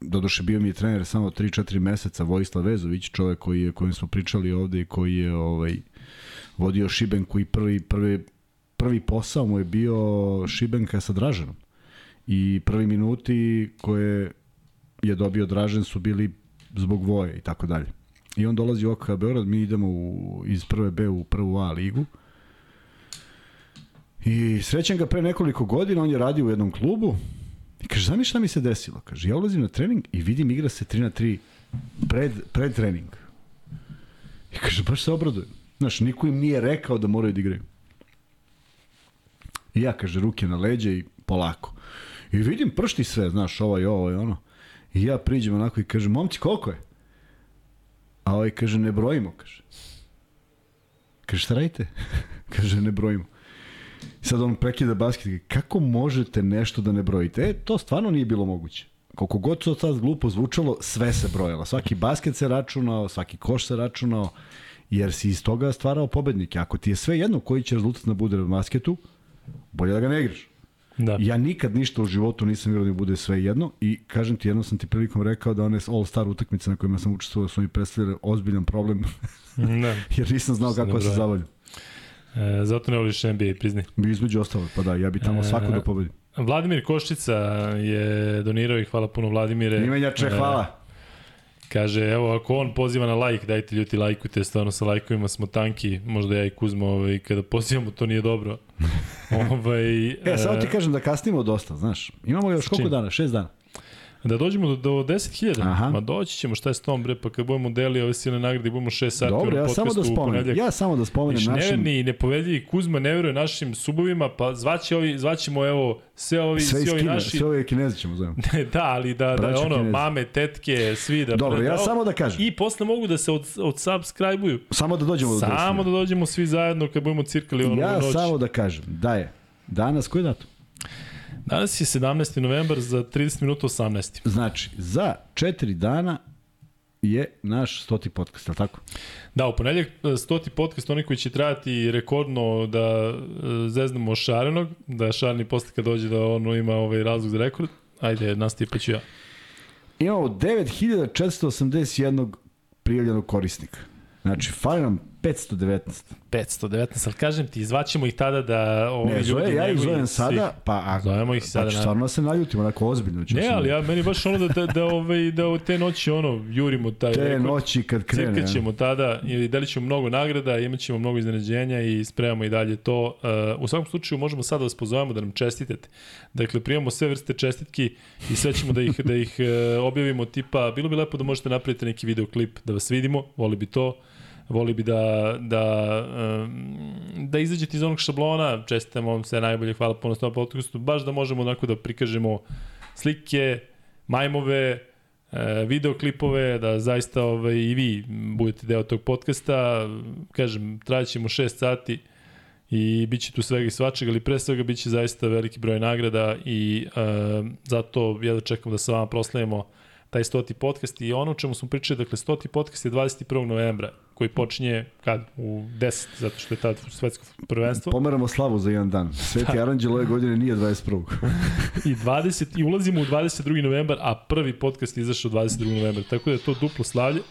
doduše bio mi je trener samo 3-4 meseca, Vojislav Vezović, čovek koji je, kojim smo pričali ovde i koji je ovaj, vodio Šibenku i prvi, prvi, prvi posao mu je bio Šibenka sa Draženom. I prvi minuti koje je dobio Dražen su bili zbog voje i tako dalje. I on dolazi u OKH Beograd, mi idemo u, iz prve B u prvu A ligu. I srećem ga pre nekoliko godina, on je radio u jednom klubu i kaže, znam šta mi se desilo? Kaže, ja ulazim na trening i vidim igra se 3 na 3 pred, pred trening. I kaže, baš se obradujem. Znaš, niko im nije rekao da moraju da igraju. I ja, kaže, ruke na leđe i polako. I vidim pršti sve, znaš, ovo i ovo i ono. I ja priđem onako i kažem, momci, koliko je? A ovaj kaže, ne brojimo, kaže. Kaže, šta radite? kaže, ne brojimo. Sad on prekida basket, kako možete nešto da ne brojite? E, to stvarno nije bilo moguće. Koliko god to sad glupo zvučalo, sve se brojalo. Svaki basket se računao, svaki koš se računao, jer si iz toga stvarao pobednike. Ako ti je sve jedno koji će rezultat na bude u basketu, bolje da ga ne igraš. Da. Ja nikad ništa u životu nisam vjerovao da bude sve jedno i kažem ti, jedno sam ti prilikom rekao da one All-Star utakmice na kojima sam učestvovao su mi predstavljali ozbiljan problem, Da. jer nisam znao kako Dobro se zavolju. E, zato ne voliš NBA, priznaj. Između ostalo, pa da, ja bi tamo E, svako da pobedim. Vladimir Koščica je donirao i hvala puno Vladimire. Imenjače, E, hvala. Kaže, evo, ako on poziva na like, dajte ljudi lajkujte, stvarno sa lajkovima smo tanki, možda ja i Kuzma, ovaj, kada pozivamo, to nije dobro. ovaj, E, samo ti kažem da kasnimo dosta, znaš. Imamo još koliko dana? Šest dana. Da dođemo do, do 10.000, Aha. ma doći ćemo, šta je s tom bre, pa kad budemo deli ove silne nagrade, budemo 6 sati Dobro, u ja samo da spomenem. Ja samo da spomenem našim... neverni i nepovedljivi Kuzma ne veruje našim subovima, pa zvaće ovi, zvaćemo evo sve ovi, Sve svi ovi Kine, naši, sve ove kineze ćemo zovemo. da, ali da, da Braćo ono, Kinezi. mame, tetke, svi da... Dobro, ja da- samo da kažem. I posle mogu da se od, od subscribe-uju. Samo da dođemo do Samo da dođemo svi zajedno kad budemo cirkali ono Ja noć. samo da kažem da je danas, koji datum? Danas je 17. novembar za 30 minuta 18. Znači, za četiri dana je naš stoti podcast, je tako? Da, u ponedljak e, stoti podcast, onaj koji će trajati rekordno da e, zeznemo Šarenog, da Šareni posle kad dođe da ono ima ovaj razlog za rekord. Ajde, nastavi pa ću ja. Imamo 9481 prijavljenog korisnika. Znači, fali nam 519. 519, ali kažem ti, izvaćemo ih tada da ovi Ne, ljudi... zove, ja ih zovem svi- sada, pa ako, Zovemo ih sada, Pa stvarno da se naljutimo, onako ozbiljno ću Ne, ali ja, meni baš ono da, da, da, ovaj, da te noći ono, jurimo taj Te rekord. noći kad krene. Cirkat ćemo tada i delit ćemo mnogo nagrada, imat ćemo mnogo iznenađenja i spremamo i dalje to. Uh, u svakom slučaju možemo sada da vas pozovemo da nam čestitate. Dakle, primamo sve vrste čestitki i sve ćemo da ih, da ih uh, objavimo tipa, bilo bi lepo da možete napraviti neki videoklip da vas vidimo, voli bi to. Voli bi da, da, da izađete iz onog šablona, čestitamo vam sve najbolje, hvala puno tom podcastu, baš da možemo onako da prikažemo slike, majmove, e, videoklipove, da zaista ovaj, i vi budete deo tog podcasta. Kažem, trajaćemo 6 sati i bit će tu svega i svačega, ali pre svega bit će zaista veliki broj nagrada i e, zato ja da čekam da sa vama proslavimo taj stoti podcast i ono o čemu smo pričali, dakle stoti podcast je 21. novembra koji počinje kad? U 10, zato što je tad svetsko prvenstvo. Pomeramo slavu za jedan dan. Sveti Aranđel ove godine nije 21. I 20 i ulazimo u 22. novembar, a prvi podcast je izašao 22. novembra. Tako da je to duplo slavlje.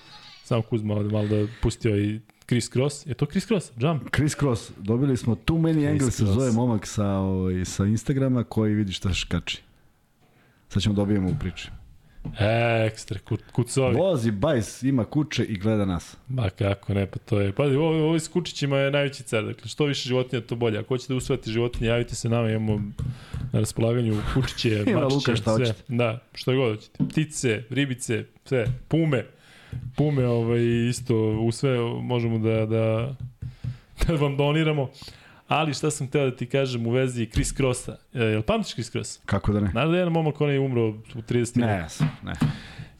Samo Kuzma ovde malo da pustio i Chris Cross. Je to Chris Cross? Jump? Chris Cross, dobili smo Too Many Angles, se zove momak sa, ovaj, sa Instagrama koji vidi šta škači. Sad ćemo dobijemo u priči. Ekstra, ku, kucovi. Vozi bajs, ima kuće i gleda nas. Ma kako ne, pa to je. Pa ovo, ovo s kučićima je najveći car. Dakle, što više životinja, to bolje. Ako hoćete da usvajate životinje, javite se nama, imamo na raspolaganju kučiće, mačiće, Luka šta sve. hoćete. Da, što god hoćete. Ptice, ribice, sve, pume. Pume ovaj, isto u sve možemo da, da, da vam doniramo. Ali šta sam hteo da ti kažem u vezi Chris Crossa. E, jel pamtiš Chris Cross? Kako da ne? Naravno da je jedan momak, on je umro u 30. Ne, ja sam, ne.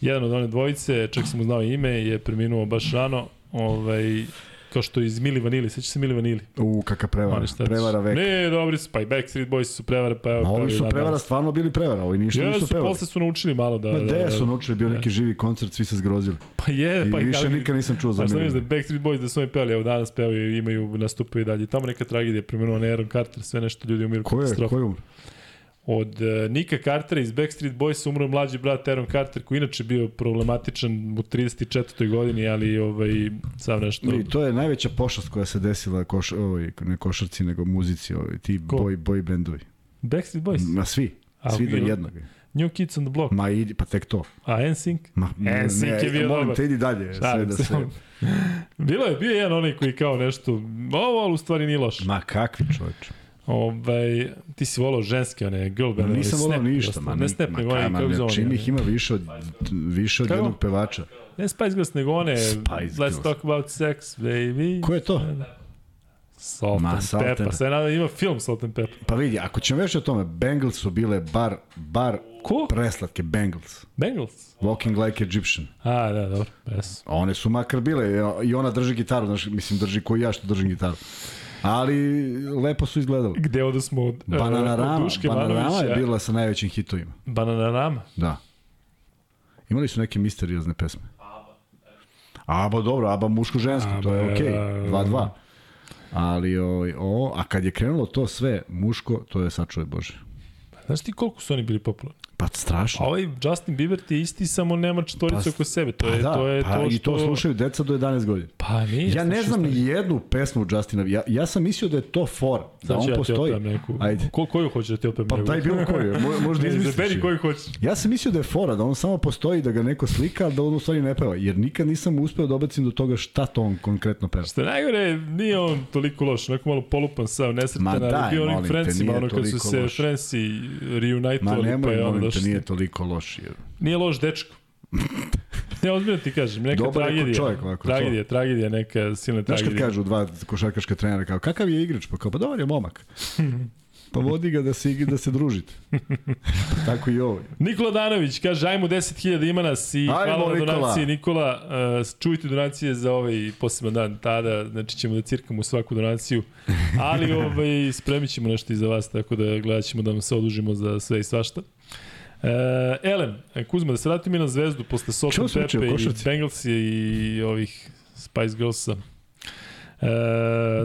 Jedan od one dvojice, čak sam mu znao ime, je preminuo baš rano. Ovaj, kao što iz Mili Vanili, sećaš se Mili Vanili? U, kaka prevara. Prevara veka. Ne, dobri su, pa i Backstreet Boys su prevare, pa evo. A ovi su prevara danas. stvarno bili prevara, ovi ništa Ja nisu su, pevali. posle su naučili malo da... Ma da, gde da, su naučili, bio neki živi koncert, svi se zgrozili. Pa je, I pa više kako- nikad nisam čuo za Pa sam vidio da Mili. Backstreet Boys da su oni pevali, evo danas pevaju, imaju nastupaju i dalje. Tamo neka tragedija, preminuo Aaron Carter, sve nešto ljudi umiru. Ko je, ko je umro? Od uh, Nika Cartera iz Backstreet Boys umro mlađi brat Aaron Carter, koji inače bio problematičan u 34. godini, ali ovaj, sam nešto... I to je najveća pošast koja se desila koš, ovaj, ne košarci, nego muzici, ovaj, ti Ko? boy, boy bendovi. Backstreet Boys? Ma svi, A, svi do jednog. New Kids on the Block. Ma idi, pa tek to. A NSYNC? Ma, NSYNC je bio molim dobar. te, idi dalje. Sve Šalim da se. Bilo je, bio je jedan onaj koji kao nešto, ovo, ali u stvari nije loš. Ma kakvi čovječ. Ovaj, ti si volao ženske, one girl band, nisam volao ništa. Ma, ne Snap, nego one, kako zove. Čim ih ima više od, više od jednog pevača. Ne Spice Girls, nego one, Let's talk about sex, baby. Ko je to? Salt Ma, and Salt Pepper, and- sve nada, ima film Salt and Pepper. Pa vidi, ako ćemo već o tome, Bengals su bile bar, bar Ko? preslatke Bengals. Bengals? Walking like Egyptian. A, da, dobro, jes. One su makar bile i ona drži gitaru, znaš, mislim drži koji ja što držim gitaru. Ali lepo su izgledali. Gde odo smo od, e, od Bananarama, Duške Bananarama je Manovića? bila sa najvećim hitovima. Bananarama? Da. Imali su neke misteriozne pesme. Aba, dobro, Aba muško-žensko, to je Aba, okej, da, 2-2. Ali, o, o, a kad je krenulo to sve muško, to je sačuvaj Bože. Znaš ti koliko su oni bili popularni? Pa strašno. A ovaj Justin Bieber ti je isti, samo nema četvoricu Pa, oko sebe. To pa je, da, to je pa to što... I to slušaju deca do 11 godina. Pa nije. Ja ne znam ni jednu pesmu Justina. Ja, ja sam mislio da je to for, da on ja postoji. neku. Ajde. Ko, koju hoćeš da ti otpevam? Pa neku? daj bilo koju, mo- možda izmisliš. Izaberi je. koju hoćeš. Ja sam mislio da je fora, da on samo postoji, da ga neko slika, da on u stvari ne peva. Jer nikad nisam uspeo da obacim do toga šta to on konkretno peva. Što najgore, nije on toliko loš, neko malo polupan sam, nesretan, ali bio onim nije ono kad su se Ma reunitovali, pa je ono molim te, došlo. nije toliko loš. Jer... Nije loš dečko. Ne, ozbiljno ti kažem, neka Dobar tragedija. čovjek ovako, tragedija, tragedija, neka silna Znaš kad tragedija. kažu dva košarkaška trenera kao, kakav je igrač? Pa kao, pa dobar je momak. Pa vodi ga da se, da se družite. Tako i ovo. Nikola Danović kaže, ajmo 10.000 ima nas i Ajmo, hvala na Nikola. donaciji. Nikola, uh, čujte donacije za ovaj poseban dan tada, znači ćemo da cirkamo svaku donaciju, ali ovaj, spremit ćemo nešto i za vas, tako da gledat ćemo da vam se odužimo za sve i svašta. Uh, Elem, Kuzma, da se vratimo i na zvezdu posle o Pepe i? Bengalsi i ovih Spice Girlsa. E,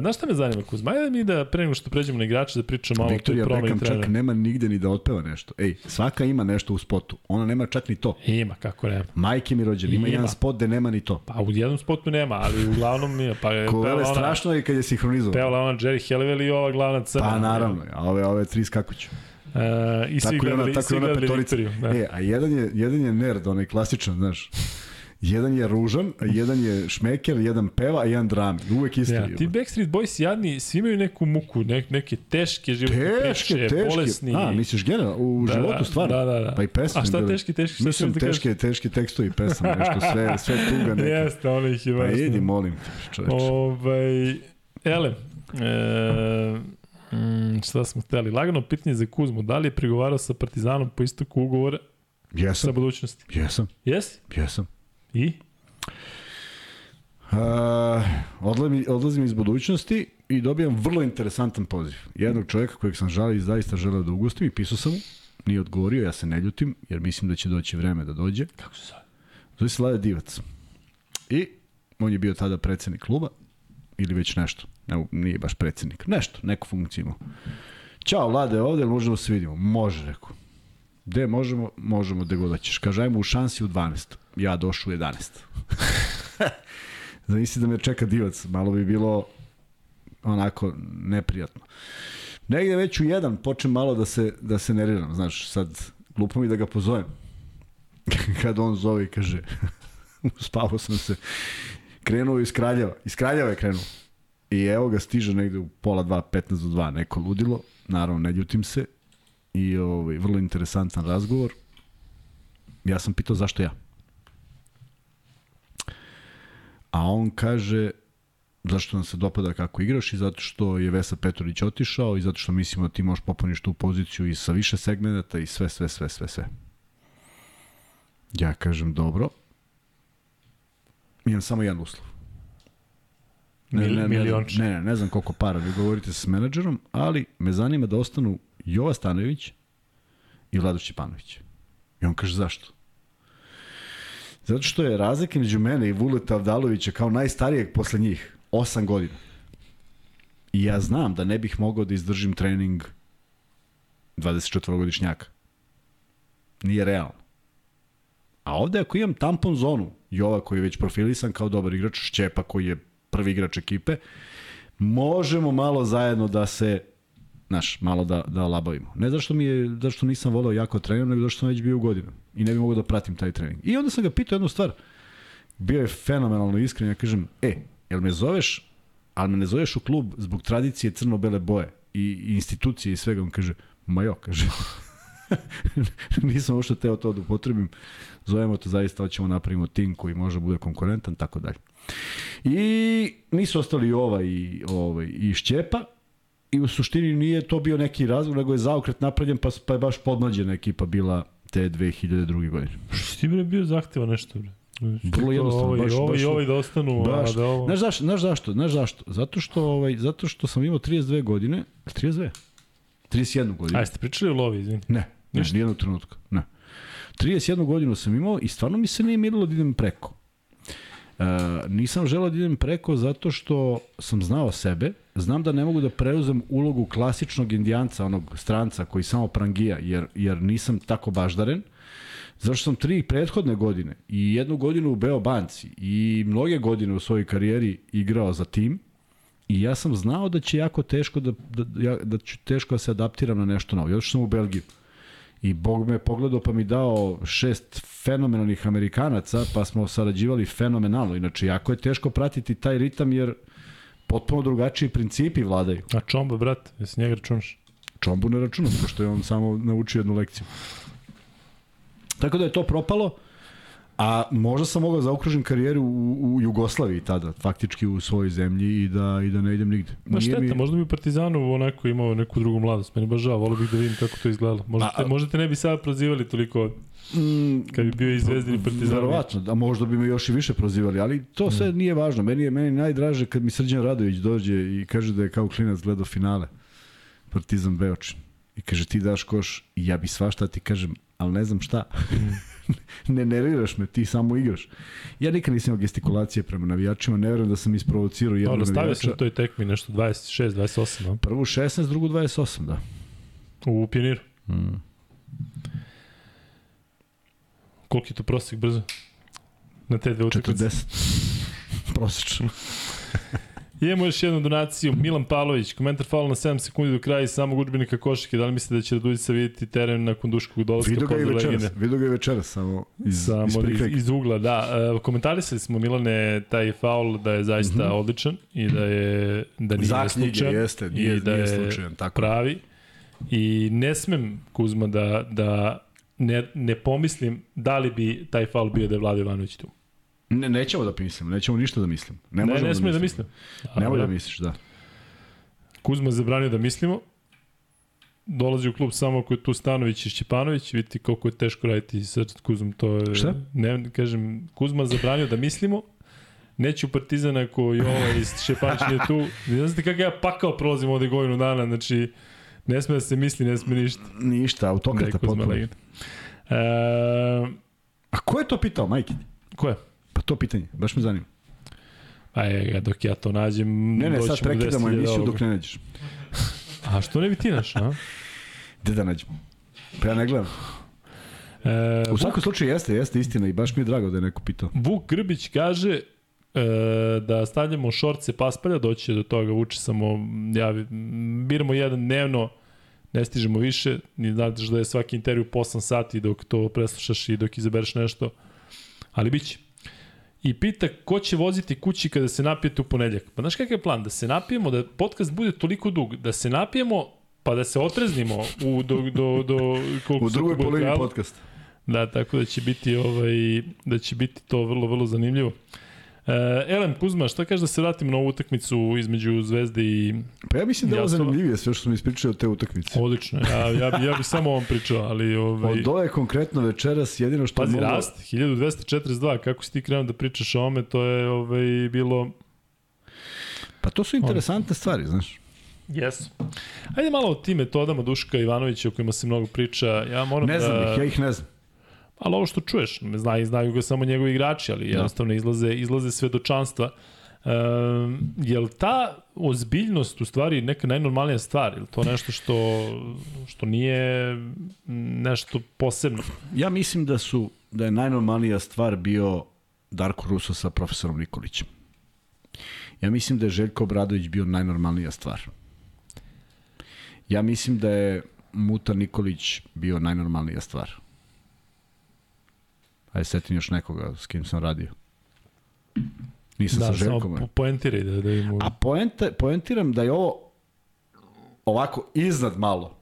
znaš šta me zanima, Kuzma? Ajde mi da pre nego što pređemo na igrače, da pričamo malo Viktorija promeni Beckham trenera. čak nema nigde ni da otpeva nešto. Ej, svaka ima nešto u spotu. Ona nema čak ni to. Ima, kako nema. Majke mi rođen, ima Ima. jedan spot gde nema ni to. Pa u jednom spotu nema, ali uglavnom je. Pa je Ko ona, strašno je kad je sinhronizovan. pevala ona Jerry Halliwell i ova glavna crna. Pa naravno, a ove, ove tri skakuću. E, I svi Tako i ona, gledali, tako svi ona gledali petorica. Viktoriju. Da. E, a jedan je, jedan je nerd, onaj klasičan, znaš. Jedan je ružan, jedan je šmeker, jedan peva, a jedan drami. Uvek isti. Ja, ti Backstreet Boys jadni, svi imaju neku muku, ne, neke teške životne Teške, priče, teške. bolesni. A, misliš generalno, u Da, životu da, stvarno? da, da, da. Pa i pesme. A šta bile. teški, teški, šta Mislim, ćeš da teške, teški tekstovi pesama, nešto, sve, sve tuga neka. Jeste, ono ih je Pa baš. idi, molim te, čoveče. Ovaj, ele, e, mm, šta smo hteli? Lagano pitanje za Kuzmu. Da li je pregovarao sa Partizanom po istoku ugovora sa Jesam, budućnosti? jesam, Jesi? jesam. I? Uh, odlazim, odlazim iz budućnosti i dobijam vrlo interesantan poziv. Jednog čovjeka kojeg sam žali, zaista želeo da ugustim i pisao sam mu. Nije odgovorio, ja se ne ljutim, jer mislim da će doći vreme da dođe. Kako se zove? Zove se Lade Divac. I on je bio tada predsednik kluba, ili već nešto. Ne, nije baš predsednik. Nešto, neku funkciju imao. Ćao, Lade, ovde, možemo da se vidimo? Može, rekao. Gde možemo? Možemo gde god hoćeš. Kaže, ajmo u šansi u 12. Ja došao u 11. Zamisli da me čeka divac, malo bi bilo onako neprijatno. Negde već u jedan počnem malo da se, da se neriram, znaš, sad glupo mi da ga pozovem. Kad on zove i kaže, spavao sam se, krenuo iz Kraljeva, iz Kraljeva je krenuo. I evo ga stiže negde u pola dva, 15 do 2, neko ludilo, naravno ne ljutim se, i ovaj, vrlo interesantan razgovor. Ja sam pitao zašto ja. A on kaže zašto nam se dopada kako igraš i zato što je Vesa Petrović otišao i zato što mislimo da ti možeš popuniš tu poziciju i sa više segmenta i sve, sve, sve, sve, sve. Ja kažem dobro. Imam samo jedan uslov. Mil, ne, milionče. ne, ne, ne znam koliko para vi govorite sa menadžerom, ali me zanima da ostanu Jova Stanojević i Vlado Šćepanović. I on kaže zašto? Zato što je razlika među mene i Vuleta Avdalovića kao najstarijeg posle njih 8 godina. I ja znam da ne bih mogao da izdržim trening 24-godišnjaka. Nije realno. A ovde ako imam tampon zonu, Jova koji je već profilisan kao dobar igrač, Šćepa koji je prvi igrač ekipe, možemo malo zajedno da se znaš, malo da, da labavimo. Ne zašto mi je, zašto nisam volao jako trener, nego zašto sam već bio u godinu i ne bi mogao da pratim taj trening. I onda sam ga pitao jednu stvar. Bio je fenomenalno iskren, ja kažem, e, jel me zoveš, ali me ne zoveš u klub zbog tradicije crno-bele boje i, i institucije i svega. On kaže, ma jo, kaže. Nisam uopšte teo to da upotrebim. Zovemo to zaista, hoćemo napravimo tim koji može da bude konkurentan, tako dalje. I nisu ostali i ova i, ovaj, i Šćepa, i u suštini nije to bio neki razlog, nego je zaokret napravljen, pa, pa je baš podmlađena ekipa bila te 2002. godine. Što ti bre bio zahteva nešto bre? Vrlo jednostavno, Ovo, baš- ovo, baš- ovo da ostanu, Baš, a da ovo... znaš, zašto, znaš zašto? Znaš zašto? Zato što, ovaj, zato što sam imao 32 godine, 32? 31 godinu. Ajde, ste pričali o lovi, izvini. Ne, Ništa. nijednog trenutka. Ne. 31 godinu sam imao i stvarno mi se nije mirilo da idem preko. E, nisam želeo da idem preko zato što sam znao sebe znam da ne mogu da preuzem ulogu klasičnog indijanca, onog stranca koji samo prangija, jer, jer nisam tako baždaren. Zašto sam tri prethodne godine i jednu godinu u Beo Banci i mnoge godine u svojoj karijeri igrao za tim i ja sam znao da će jako teško da, da, ja, da ću teško da se adaptiram na nešto novo. Još sam u Belgiju. I Bog me pogledao pa mi dao šest fenomenalnih Amerikanaca, pa smo sarađivali fenomenalno. Inače, jako je teško pratiti taj ritam jer potpuno drugačiji principi vladaju. A Čomba, brat, jesi njega računaš? Čombu ne računam, pošto je on samo naučio jednu lekciju. Tako da je to propalo, a možda sam mogao zaokružim karijeru u, u Jugoslaviji tada, faktički u svojoj zemlji i da, i da ne idem nigde. Ma šteta, mi... možda bi u Partizanu onako imao neku drugu mladost, meni baš žao, volio bih da vidim kako to izgledalo. Možda, te, možda te ne bi sada prozivali toliko Mm, kad bi bio i Zvezdin i Partizan. Verovatno, a možda bi me još i više prozivali, ali to sve mm. nije važno. Meni je meni najdraže kad mi Srđan Radović dođe i kaže da je kao klinac gledao finale Partizan Beočin. I kaže ti daš koš i ja bi svašta ti kažem, ali ne znam šta. ne nerviraš me, ti samo igraš. Ja nikad nisam imao gestikulacije prema navijačima, ne verujem da sam isprovocirao jednog navijača. Stavio sam na toj tekmi nešto 26, 28, no? Prvu 16, drugu 28, da. U Pioniru? Mm. Koliki je to prosek brzo? Na te dve utakmice? 40. Prosečno. Imamo još jednu donaciju. Milan Pavlović, komentar faul na 7 sekundi do kraja iz samog učbenika košake. Da li mislite da će Radujica vidjeti teren nakon duškog dolaska? Vidu ga i večeras, vidu ga i večeras, samo iz, samo iz, iz, iz ugla, da. Uh, komentarisali smo Milane taj faul da je zaista mm -hmm. odličan i da je da nije Za slučajan. jeste, nije, i da nije slučajan, tako. pravi. I ne smem, Kuzma, da, da ne, ne pomislim da li bi taj faul bio da je Vlado Ivanović tu. Ne, nećemo da mislimo, nećemo ništa da mislim. Ne, ne, ne da, da mislim. Nemoj da misliš, da. Kuzma zabranio da mislimo. Dolazi u klub samo ako je tu Stanović i Šćepanović, vidite koliko je teško raditi sa Kuzmom. To je, Šta? Ne, kažem, Kuzma zabranio da mislimo, neću Partizan ako i ovaj iz Šćepanović nije tu. Ne znate kako ja pakao prolazim ovde godinu dana, znači ne sme da se misli, ne sme ništa. Ništa, autokrata potpuno. E, A ko je to pitao, majke? Ko je? Pa to pitanje, baš me zanima. Pa je, dok ja to nađem... Ne, ne, sad prekidamo emisiju dok ne nađeš. A što ne bi ti naš, a? Gde da nađem? Pa ja ne gledam. E, U svakom slučaju jeste, jeste istina i baš mi je drago da je neko pitao. Vuk Grbić kaže e, da stavljamo šorce paspalja, doći do toga, uči samo, ja, biramo jedan dnevno, ne stižemo više, ni znaš da je svaki intervju po 8 sati dok to preslušaš i dok izabereš nešto, ali bit će i pita ko će voziti kući kada se napijete u ponedljak. Pa znaš kakav je plan? Da se napijemo, da podcast bude toliko dug, da se napijemo, pa da se otreznimo u, do, do, do, koliko u drugoj polovini podcasta. Da, tako da će biti ovaj da će biti to vrlo vrlo zanimljivo. Uh, Elem Kuzma, šta kaže da se vratimo na ovu utakmicu između Zvezde i Pa ja mislim da je ovo zanimljivije sve što smo ispričali od te utakmice. Odlično, ja, ja, ja bih samo ovom pričao, ali... Ovaj... Od ove konkretno večeras jedino što... Pazi, mogu... rast, 1242, kako si ti krenuo da pričaš o ome, to je ovaj, bilo... Pa to su interesantne stvari, znaš. Jesu. Ajde malo o tim metodama Duška Ivanovića o kojima se mnogo priča. Ja moram ne znam da... ih, ja ih ne znam. Ali ovo što čuješ, ne znaju, znaju ga samo njegovi igrači, ali da. jednostavno izlaze, izlaze svedočanstva. Um, je li ta ozbiljnost u stvari neka najnormalnija stvar? Je to nešto što, što nije nešto posebno? Ja mislim da su da je najnormalnija stvar bio Darko Ruso sa profesorom Nikolićem. Ja mislim da je Željko Obradović bio najnormalnija stvar. Ja mislim da je Muta Nikolić bio najnormalnija stvar. Ajde, setim još nekoga s kim sam radio. Nisam da, sa Željkom. Da, poentiraj da, da imu... A poenta, poentiram da je ovo ovako iznad malo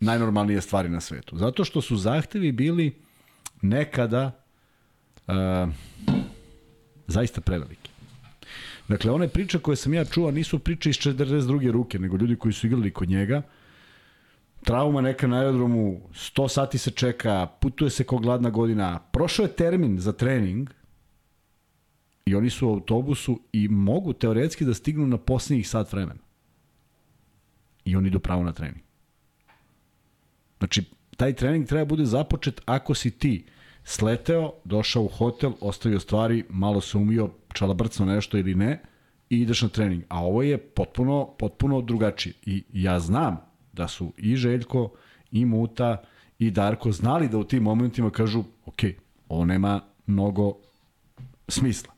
najnormalnije stvari na svetu. Zato što su zahtevi bili nekada uh, zaista preveliki. Dakle, one priče koje sam ja čuo nisu priče iz 42. ruke, nego ljudi koji su igrali kod njega, trauma neka na aerodromu, 100 sati se čeka, putuje se ko gladna godina, prošao je termin za trening i oni su u autobusu i mogu teoretski da stignu na posljednjih sat vremena. I oni idu pravo na trening. Znači, taj trening treba bude započet ako si ti sleteo, došao u hotel, ostavio stvari, malo se umio, čalabrcno nešto ili ne, i ideš na trening. A ovo je potpuno, potpuno drugačije. I ja znam da su i Željko, i Muta, i Darko znali da u tim momentima kažu, ok, ovo nema mnogo smisla.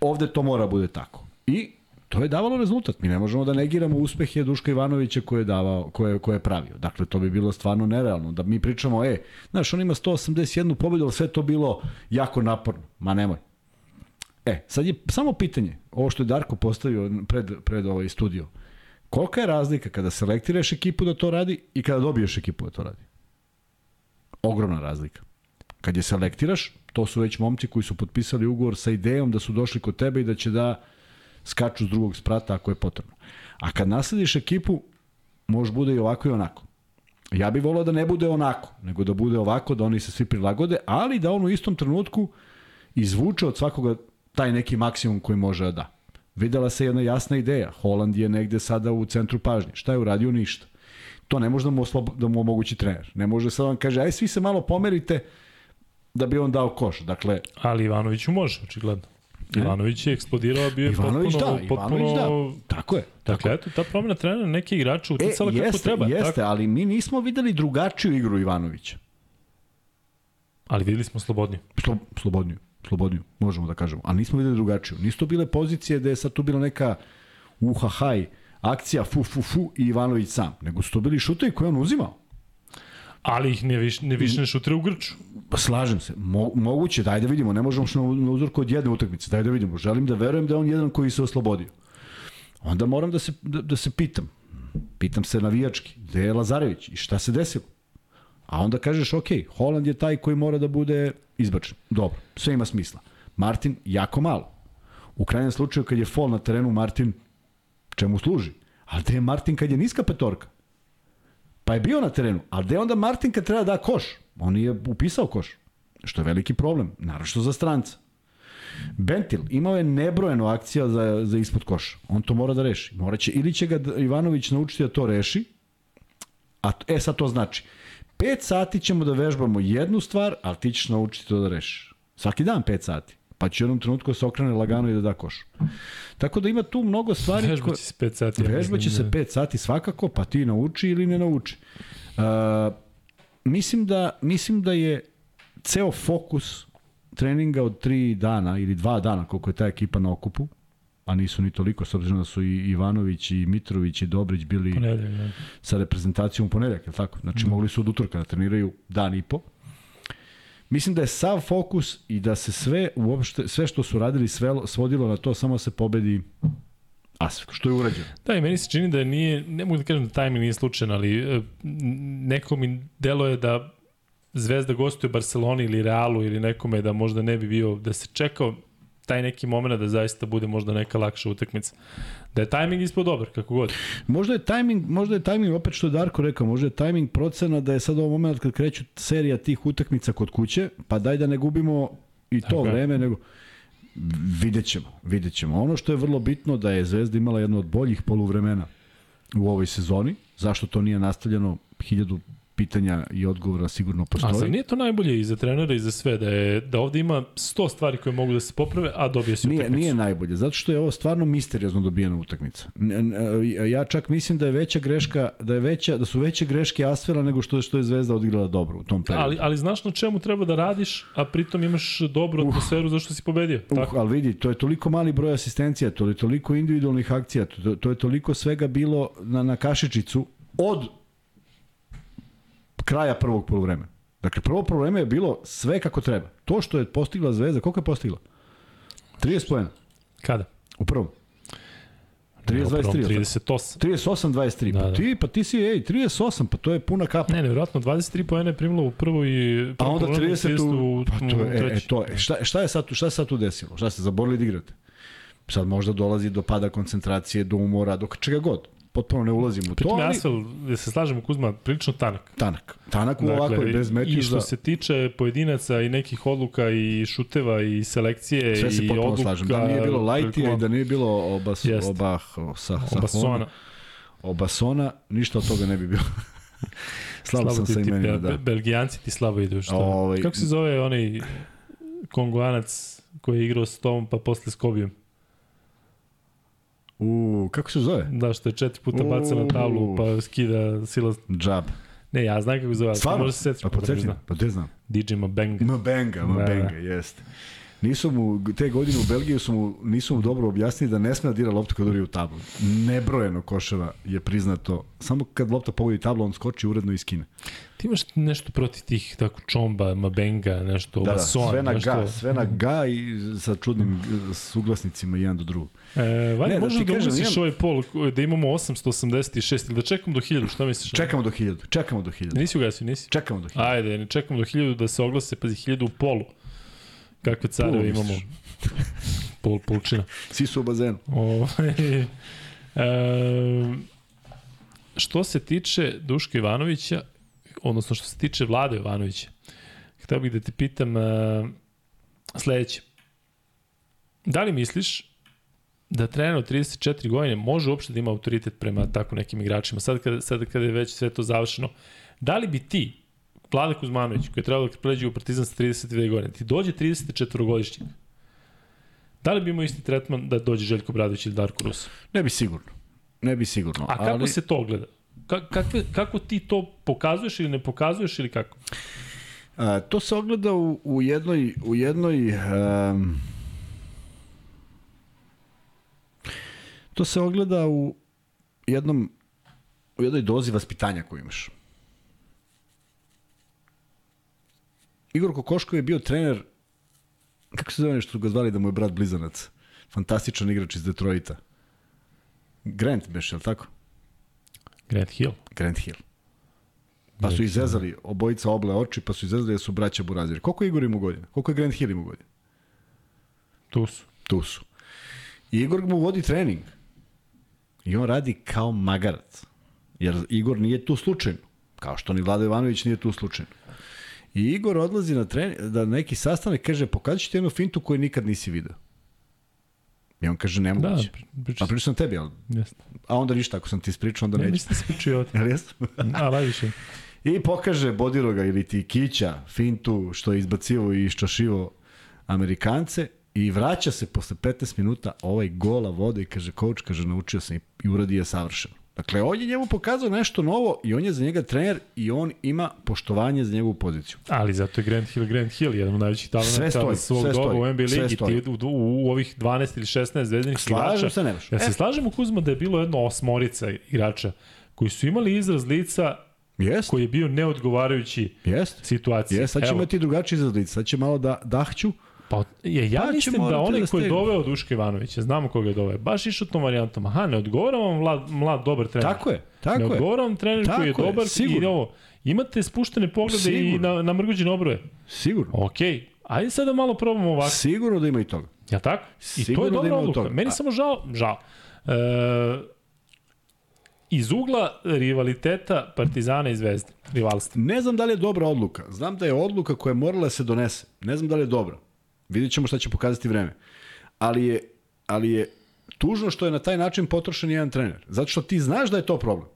Ovde to mora bude tako. I to je davalo rezultat. Mi ne možemo da negiramo uspehe Duška Ivanovića koje je, davao, koje, koje je pravio. Dakle, to bi bilo stvarno nerealno. Da mi pričamo, e, znaš, on ima 181 pobedu, ali sve to bilo jako naporno. Ma nemoj. E, sad je samo pitanje, ovo što je Darko postavio pred, pred ovaj studio. Kolika je razlika kada selektiraš ekipu da to radi i kada dobiješ ekipu da to radi? Ogromna razlika. Kad je selektiraš, to su već momci koji su potpisali ugovor sa idejom da su došli kod tebe i da će da skaču s drugog sprata ako je potrebno. A kad naslediš ekipu, može bude i ovako i onako. Ja bih volao da ne bude onako, nego da bude ovako, da oni se svi prilagode, ali da on u istom trenutku izvuče od svakoga taj neki maksimum koji može da da. Videla se jedna jasna ideja. Holand je negde sada u centru pažnje. Šta je uradio? Ništa. To ne može da mu, oslob, da mu omogući trener. Ne može sad on kaže, aj svi se malo pomerite da bi on dao koš. Dakle, Ali Ivanoviću može, očigledno. Ivanović je eksplodirao, bio je Ivanović potpuno... da, potpuno... Ivanović da. Tako je. Dakle, eto, ta promena trenera neke igrače uticala e, kako jeste, treba. Jeste, tako? ali mi nismo videli drugačiju igru Ivanovića. Ali videli smo slobodniju. Slo, slobodniju, slobodniju, možemo da kažemo. A nismo videli drugačiju. Nisu to bile pozicije da je sad tu bila neka uhahaj, akcija fu fu fu i Ivanović sam. Nego su to bili šutevi koje on uzimao. Ali ih ne, viš, ne više ne šutira u grču. Pa slažem se. Mo, moguće, daj da vidimo. Ne možemo što na uzorku od jedne utakmice. Daj da vidimo. Želim da verujem da je on jedan koji se oslobodio. Onda moram da se, da, da se pitam. Pitam se navijački. Gde je Lazarević? I šta se desilo? A onda kažeš, ok, Holand je taj koji mora da bude izbačen. Dobro, sve ima smisla. Martin, jako malo. U krajnjem slučaju, kad je fol na terenu, Martin, čemu služi? Ali gde je Martin kad je niska petorka? Pa je bio na terenu, ali gde je onda Martin kad treba da da koš? On je upisao koš, što je veliki problem, naravno za stranca. Bentil imao je nebrojeno akcija za, za ispod koša. On to mora da reši. Moraće, ili će ga Ivanović naučiti da to reši, a, e sad to znači, 5 sati ćemo da vežbamo jednu stvar, ali ti ćeš naučiti to da rešiš. Svaki dan 5 sati. Pa će u jednom trenutku da se okrene lagano i da da koš. Tako da ima tu mnogo stvari... Vežba će se 5 sati. ja Vežba će se mislim, da. 5 sati svakako, pa ti nauči ili ne nauči. Uh, mislim, da, mislim da je ceo fokus treninga od 3 dana ili 2 dana koliko je ta ekipa na okupu, a nisu ni toliko, s obzirom da su i Ivanović i Mitrović i Dobrić bili Ponedjeljak, da. sa reprezentacijom u ponedeljak, je tako? Znači, mm. mogli su od utorka da treniraju dan i po. Mislim da je sav fokus i da se sve uopšte sve što su radili sve svodilo na to samo da se pobedi Asvel, što je urađeno. Da, i meni se čini da nije, ne mogu da kažem da tajming nije slučajan, ali e, neko mi delo je da Zvezda gostuje Barceloni ili Realu ili nekome da možda ne bi bio, da se čekao taj neki moment da zaista bude možda neka lakša utakmica. Da je tajming ispod dobar, kako god. Možda je tajming, možda je tajming opet što je Darko rekao, možda je tajming procena da je sad ovo moment kad kreću serija tih utakmica kod kuće, pa daj da ne gubimo i to je. vreme, nego vidjet ćemo, vidjet ćemo. Ono što je vrlo bitno da je Zvezda imala jedno od boljih poluvremena u ovoj sezoni, zašto to nije nastavljeno, hiljadu pitanja i odgovora sigurno A postoji. zar nije to najbolje i za trenera i za sve, da, je, da ovde ima 100 stvari koje mogu da se poprave, a dobije se Nije, utakmicu? nije najbolje, zato što je ovo stvarno misteriozno dobijena utakmica. N- Ja čak mislim da je veća greška, da je veća, da su veće greške Asfela nego što je što je Zvezda odigrala dobro u tom periodu. Ali, ali znaš na čemu treba da radiš, a pritom imaš dobru atmosferu zašto si pobedio. Uh, Tako? ali vidi, to je toliko mali broj asistencija, to je toliko individualnih akcija, to, to je toliko svega bilo na, na kašičicu od kraja prvog polovremena. Dakle, prvo polovreme je bilo sve kako treba. To što je postigla Zvezda, koliko je postigla? 30 pojena Kada? u prvom. 30 U prvom 23. 38. 38 23. Da, pa da. ti pa ti si ej 38, pa to je puna kapa. Ne, nevjerojatno, 23 poena je primilo u prvoj i... A onda 30 u, u, pa to je, e, e, treći. to je. Šta, šta je sad šta se sad tu desilo? Šta ste zaborili da igrate? Sad možda dolazi do pada koncentracije, do umora, do čega god. Potpuno ne ulazim u to, Pritom je ali Asfel, da se slažemo Kuzma, prilično tanak. tanak. Tanak u ovako i bez I metiša. što se tiče pojedinaca i nekih odluka i šuteva i selekcije Sve se i potpuno odluka... slažem. Da nije bilo Lajtija i da nije bilo obas, Jeste. oba, sa, sa Obasona. Obasona, ništa od toga ne bi bilo. Slabo sam ti sa imenima, Be- da. Belgijanci ti slabo idu. Što? Ovaj- Kako se zove onaj kongoanac koji je igrao s tom pa posle s Kobijom? U, kako se zove? Da, što je četiri puta bacio na tablu, pa skida sila... Džab. Ne, ja znam kako se zove. Stvarno? Može se setiš. Pa podsjeti, pa te znam. DJ Mabeng. Mabenga, Mabenga, da. jeste. Nisu mu, te godine u Belgiji su mu, nisu mu dobro objasnili da ne sme da dira loptu kad uri u tablu. Nebrojeno koševa je priznato. Samo kad lopta pogodi tablu, on skoči uredno i skine. Ti imaš nešto protiv tih tako čomba, mabenga, nešto, da, mason, da, sve na nešto... ga, sve na ga i sa čudnim suglasnicima jedan do drugog. E, Vanja, ne, možda da, da umisliš imam... ovaj pol, da imamo 886 ili da čekamo do 1000, šta misliš? Čekamo do 1000, čekamo do 1000. Nisi ugasio, nisi? Čekamo do 1000. Ajde, ne čekamo do 1000 da se oglase, pazi, 1000 u polu. Kakve careve imamo? Pol, pulčina. Svi su u bazenu. O, e, što se tiče Duška Ivanovića, odnosno što se tiče Vlade Ivanovića, hteo bih da te pitam uh, sledeće. Da li misliš da trener od 34 godine može uopšte da ima autoritet prema tako nekim igračima? Sad kada, sad kada je već sve to završeno, da li bi ti Vlade Kuzmanović, koji je trebalo da pređe u Partizan sa 32 godine, ti dođe 34-godišnjak, da li bi imao isti tretman da dođe Željko Bradović ili Darko Rus? Ne bi sigurno. Ne bi sigurno. A kako ali... se to gleda? Ka, kakve, kako ti to pokazuješ ili ne pokazuješ ili kako? A, to se ogleda u, u jednoj, u jednoj um, to se ogleda u jednom u jednoj dozi vaspitanja koju imaš. Igor Kokoško je bio trener, kako se zove nešto ga zvali da mu je brat blizanac? Fantastičan igrač iz Detroita. Grant beš, je li tako? Grant Hill. Grant Hill. Pa su izezali obojica oble oči, pa su izezali da su braća Buraziri. Koliko je Igor imao godina? Koliko je Grant Hill imao godina? Tu su. Tu su. I Igor mu vodi trening. I on radi kao magarac. Jer Igor nije tu slučajno. Kao što ni Vlado Ivanović nije tu slučajno. I Igor odlazi na trening, da neki sastanak kaže pokazat ću ti jednu fintu koju nikad nisi video. I on kaže nemoguće. Da, priča. A pričao sam tebi, ali... Jeste. A onda ništa, ako sam ti ispričao, onda ne, neće. Ne, niste se pričao. Jel jesam? A, najviše. I pokaže Bodiroga ili ti Kića, fintu što je izbacivo i iščašivo Amerikance i vraća se posle 15 minuta ovaj gola vode i kaže, coach, kaže, naučio sam i uradi je savršeno. Dakle, on je njemu pokazao nešto novo i on je za njega trener i on ima poštovanje za njegovu poziciju. Ali zato je Grant Hill Grant Hill, jedan od najvećih talenta svog sve doba u NBA ligi. Ti, u, u, u, ovih 12 ili 16 zvezdinih igrača. Slažem se, nemaš. Ja se e. slažem u Kuzma da je bilo jedno osmorica igrača koji su imali izraz lica Jest. koji je bio neodgovarajući Jest. situaciji. Jest, sad će Evo. imati drugačiji izraz lica. Sad će malo da dahću, Pa je, ja pa mislim da onaj da koji je doveo Duška Ivanovića, znamo koga je doveo, baš išao tom varijantom. Aha, ne odgovara vam mlad, mlad dobar trener. Tako je, tako ne je. Ne odgovara vam trener tako koji je, je dobar sigurno. i ovo. Imate spuštene poglede sigurno. i na, na mrguđene obroje. Sigurno. Okej, okay. ajde sad da malo probamo ovako. Sigurno da ima i toga. Ja tako? I sigurno to je dobra da odluka. Toga. Meni A... samo žao, žao. E, iz ugla rivaliteta Partizana i Zvezde, rivalstva. Ne znam da li je dobra odluka. Znam da je odluka koja je morala da se donese. Ne znam da li je dobra. Vidjet ćemo šta će pokazati vreme. Ali je, ali je tužno što je na taj način potrošen jedan trener. Zato što ti znaš da je to problem.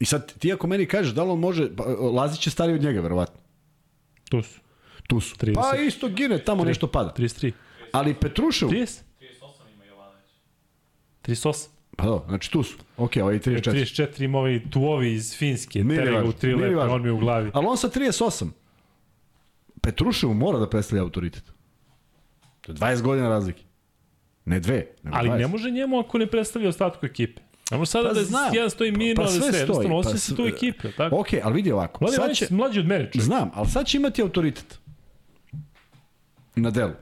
I sad ti ako meni kažeš da li on može, pa, Lazić će stariji od njega, verovatno. Tu su. Tu su. 30. Pa isto gine, tamo 3, nešto pada. 33. Ali Petrušev... 30? 38 ima Jovanović. 38. Pa do, znači tu su. Ok, ovaj 34. 34 ima ovaj tuovi iz Finske, Terega u tri lepe, on mi u glavi. Ali on sa 38. Petruševu mora da predstavlja autoritet. To je 20 godina razlike. Ne dve, nego Ali 20. ne može njemu ako ne predstavlja ostatku ekipe. Ne može sada pa da znam. jedan stoji mirno, pa, pa sve, sve jednostavno pa, se tu ekipe. Tako? Ok, ali vidi ovako. Mlađe, sad će, mlađi od mene. Čovjek. Znam, ali sad će imati autoritet. Na delu.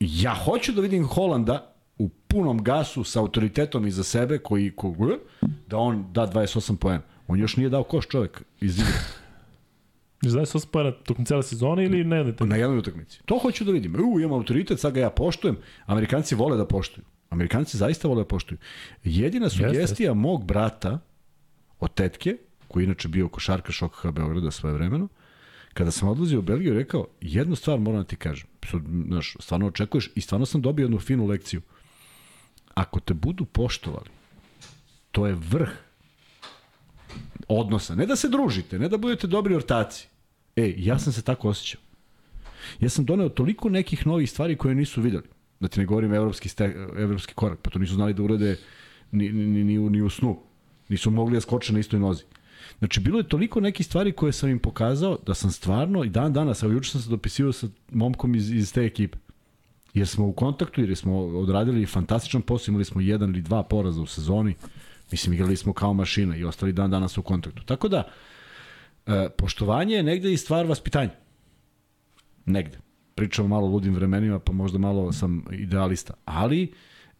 Ja hoću da vidim Holanda u punom gasu sa autoritetom iza sebe koji, ko, da on da 28 poena. On još nije dao koš čovjek iz igre. Znaš se ospara tokom cele sezone ili ne? Ne, na jednoj utakmici. To hoću da vidim. U, imam autoritet, sad ga ja poštujem. Amerikanci vole da poštuju. Amerikanci zaista vole da poštuju. Jedina sugestija yes, mog brata od tetke, koji inače bio košarka šokha Beograda svoje vremeno, kada sam odlazio u Belgiju, rekao, jednu stvar moram da ti kažem. Znaš, stvarno očekuješ i stvarno sam dobio jednu finu lekciju. Ako te budu poštovali, to je vrh odnosa. Ne da se družite, ne da budete dobri ortaci, E, ja sam se tako osjećao. Ja sam doneo toliko nekih novih stvari koje nisu videli. Da ti ne govorim evropski, ste, evropski korak, pa to nisu znali da urade ni, ni, ni, ni u snu. Nisu mogli da skoče na istoj nozi. Znači, bilo je toliko nekih stvari koje sam im pokazao da sam stvarno, i dan danas, evo juče sam se dopisivao sa momkom iz, iz te ekipe. Jer smo u kontaktu, jer smo odradili fantastičan posao, imali smo jedan ili dva poraza u sezoni. Mislim, igrali smo kao mašina i ostali dan danas u kontaktu. Tako da, e, poštovanje je negde i stvar vaspitanja. Negde. Pričamo malo o ludim vremenima, pa možda malo sam idealista. Ali,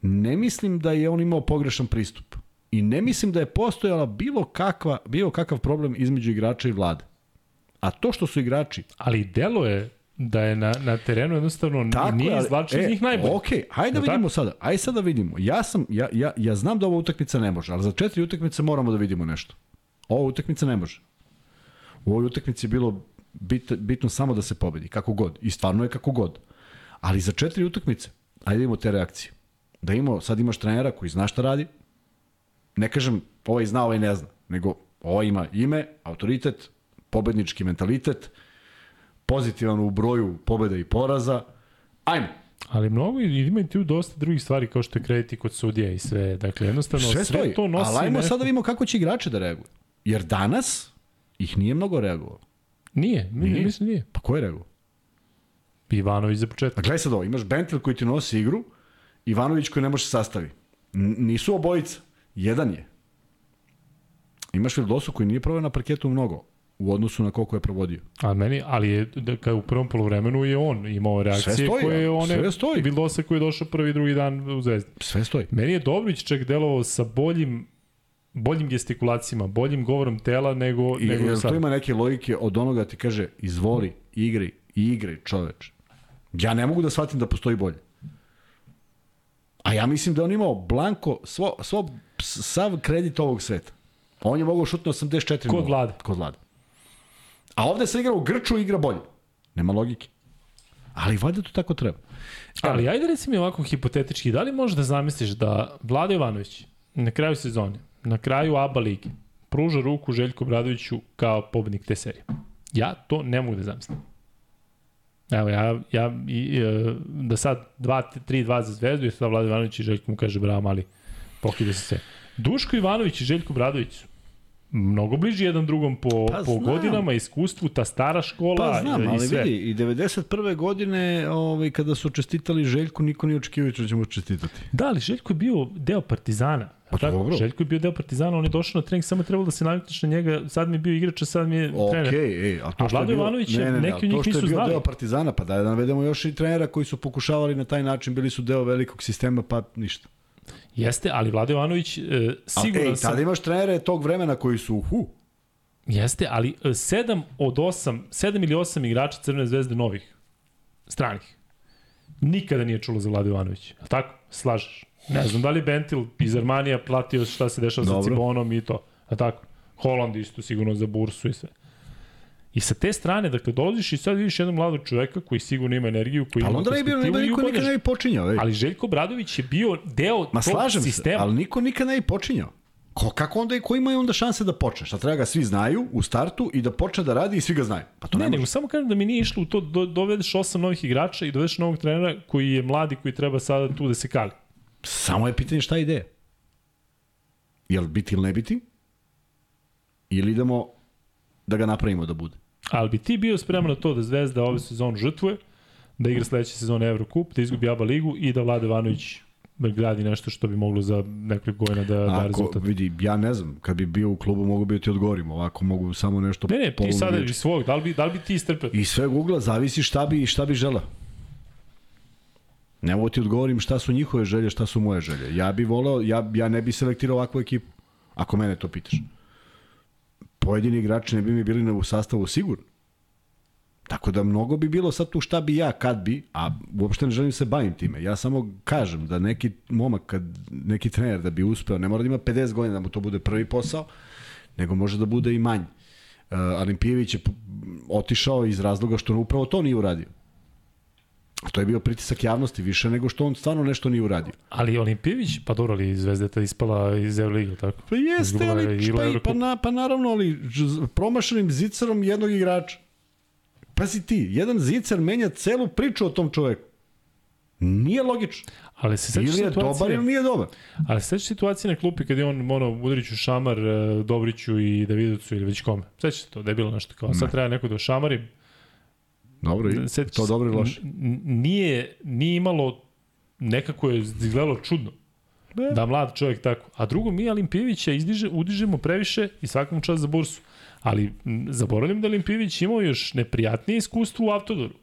ne mislim da je on imao pogrešan pristup. I ne mislim da je postojala bilo, kakva, bilo kakav problem između igrača i vlade. A to što su igrači... Ali delo je da je na, na terenu jednostavno tako, nije izvlačio e, iz njih najbolje. Ok, hajde da vidimo sada. Ajde sada da vidimo. Ja, sam, ja, ja, ja znam da ova utakmica ne može, ali za četiri utakmice moramo da vidimo nešto. Ova utakmica ne može. U ovoj utakmici je bilo bit, bitno samo da se pobedi, kako god. I stvarno je kako god. Ali za četiri utakmice, ajde vidimo te reakcije. Da imamo, sad imaš trenera koji zna šta radi, ne kažem ovaj zna, ovaj ne zna, nego ovaj ima ime, autoritet, pobednički mentalitet, pozitivan u broju pobeda i poraza. Ajmo. Ali mnogo ima i tu dosta drugih stvari kao što je krediti kod sudija i sve. Dakle, jednostavno sve, sve to nosi Ali ajmo nešto... sad da vidimo kako će igrači da reaguju. Jer danas ih nije mnogo reagovalo. Nije, nije. mislim nije. Pa ko je reagovao? Ivanović za početak. A gledaj sad ovo, imaš Bentil koji ti nosi igru, Ivanović koji ne može sastavi. N nisu obojica. Jedan je. Imaš Vildosu koji nije proveo na parketu mnogo u odnosu na koliko je provodio. A meni, ali je da u prvom poluvremenu je on imao reakcije sve stoji, koje one sve stoji. Vildosa koji je došao prvi drugi dan u Zvezdi. Sve stoji. Meni je Dobrić čak delovao sa boljim boljim gestikulacijama, boljim govorom tela nego, I, nego sad. to ima neke logike od onoga ti kaže izvoli, igri, igri čoveč. Ja ne mogu da shvatim da postoji bolje. A ja mislim da on imao blanko svo, svo, sav kredit ovog sveta. On je mogao šutno 84 Kod vlade. Kod vlade. A ovde se igra u Grču igra bolje. Nema logike. Ali valjda to tako treba. Ali ajde reci mi ovako hipotetički, da li možeš da zamisliš da Vlada Jovanović na kraju sezone, na kraju ABA lige, pruža ruku Željku Bradoviću kao pobednik te serije? Ja to ne mogu da zamislim. Evo, ja, ja i, e, da sad 3-2 za Zvezdu i sad Vlada Ivanović i Željko mu kaže bravo mali, pokide se sve. Duško Ivanović i Željko Bradović mnogo bliži jedan drugom po, pa, po godinama, iskustvu, ta stara škola pa, znam, i, ali sve. vidi, i 91. godine ovaj, kada su čestitali Željku, niko nije očekivao da ćemo čestitati. Da, ali Željko je bio deo Partizana. Pa tako, dobro. Željko je bio deo Partizana, on je došao na trening, samo je trebalo da se navikneš na njega, sad mi je bio igrač, a sad mi je okay, trener. Okej, a to što je bio, Ivanović, ne, ne, ne, neki od njih nisu znali. To što je bio znali. deo Partizana, pa da, da navedemo još i trenera koji su pokušavali na taj način, bili su deo velikog sistema, pa ništa. Jeste, ali Vlado Ivanović, e, sigurno ej, sam... tada imaš trenere tog vremena koji su hu. Jeste, ali 7 e, od 8, 7 ili 8 igrača Crvene zvezde novih, stranih, nikada nije čulo za Vlado Ivanović. A tako? Slažeš. Ne znam da li Bentil iz Armanija platio šta se dešava sa Cibonom i to. A tako? Holand isto sigurno za bursu i sve. I sa te strane, dakle, dolaziš i sad vidiš jednog mladog čoveka koji sigurno ima energiju, koji ima onda ne bi, ne bi niko nikad ne bi počinjao. Ej. Ali Željko Bradović je bio deo Ma, tog sistema. Se, ali niko nikad ne bi počinjao. Ko, kako onda, ko ima onda šanse da počne? Šta treba ga svi znaju u startu i da počne da radi i svi ga znaju? Pa to ne, ne nego samo kažem da mi nije išlo u to, do, dovedeš osam novih igrača i dovedeš novog trenera koji je mladi, koji treba sada tu da se kali. Samo je pitanje šta je ideja. Jel biti ili ne biti? Ili idemo da ga napravimo da bude? Ali bi ti bio spreman na to da Zvezda ove sezonu žrtvuje, da igra sledeće sezone Evrokup, da izgubi ABA ligu i da Vlade Vanović gradi nešto što bi moglo za nekoliko godina da, da rezultat. vidi, ja ne znam, kad bi bio u klubu mogu bi ti odgovorim, ovako mogu samo nešto Ne, ne, ti sada iz svog, da li bi, da li bi ti istrpeo? I sve ugla, zavisi šta bi, šta bi žela. Ne mogu ti odgovorim šta su njihove želje, šta su moje želje. Ja bi voleo, ja, ja ne bi selektirao ovakvu ekipu, ako mene to pitaš. Pojedini igrači ne bi mi bili u sastavu sigurno. Tako da mnogo bi bilo sad tu šta bi ja, kad bi, a uopšte ne želim se bavim time. Ja samo kažem da neki momak, kad, neki trener da bi uspeo, ne mora da ima 50 godina da mu to bude prvi posao, nego može da bude i manji. Uh, Alimpijević je otišao iz razloga što upravo to nije uradio. To je bio pritisak javnosti više nego što on stvarno nešto nije uradio. Ali Olimpijević, pa dobro, ali Zvezda je ispala iz Euroliga, tako? Pa jeste, ali šta i, pa, na, pa naravno, ali promašenim zicarom jednog igrača. Pazi ti, jedan zicar menja celu priču o tom čoveku. Nije logično. Ali se sećaš Ili je situacije, dobar ili nije dobar. ali se sećaš situacije na klupi kad je on ono Udriću šamar e, Dobriću i Davidocu ili već kome. Sećaš se to, da je bilo nešto kao sad treba neko da šamari. Dobro, i Setiš to dobro i loše. Nije, nije imalo, nekako je izgledalo čudno. Ne. Da mlad čovjek tako. A drugo, mi Alimpijevića izdiže, udižemo previše i svakom čas za bursu. Ali zaboravljam da Alimpijević imao još neprijatnije iskustvo u Autodoru.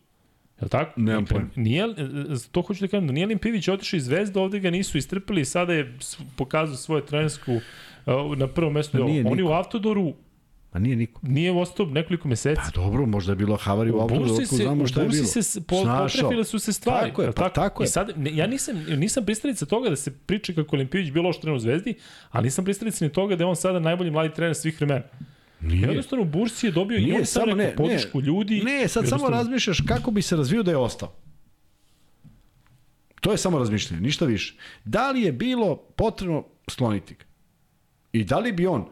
Je li tako? Nemam pojma. Nije, e, to hoću da kažem, da nije Alimpijević otišao iz Zvezde, ovde ga nisu istrpili i sada je pokazao svoje trenersku e, na prvom mestu. Pa nije On je u niko. Pa nije niko. nije ostao nekoliko meseci. Pa dobro, možda je bilo havari u Bursi dok znamo šta je bilo. se po, potrefile su se stvari. Tako je, pa tako je. I sad, ne, ja nisam, nisam pristalica toga da se priča kako je Olimpijević bio loš trener u Zvezdi, ali nisam pristalica ni toga da je on sada najbolji mladi trener svih vremena. Nije. Jednostavno, Bursi je dobio i Nije, on sam samo neku ne, podršku ljudi. Ne, sad samo razmišljaš kako bi se razvio da je ostao. To je samo razmišljanje, ništa više. Da li je bilo potrebno skloniti ga? I da li bi on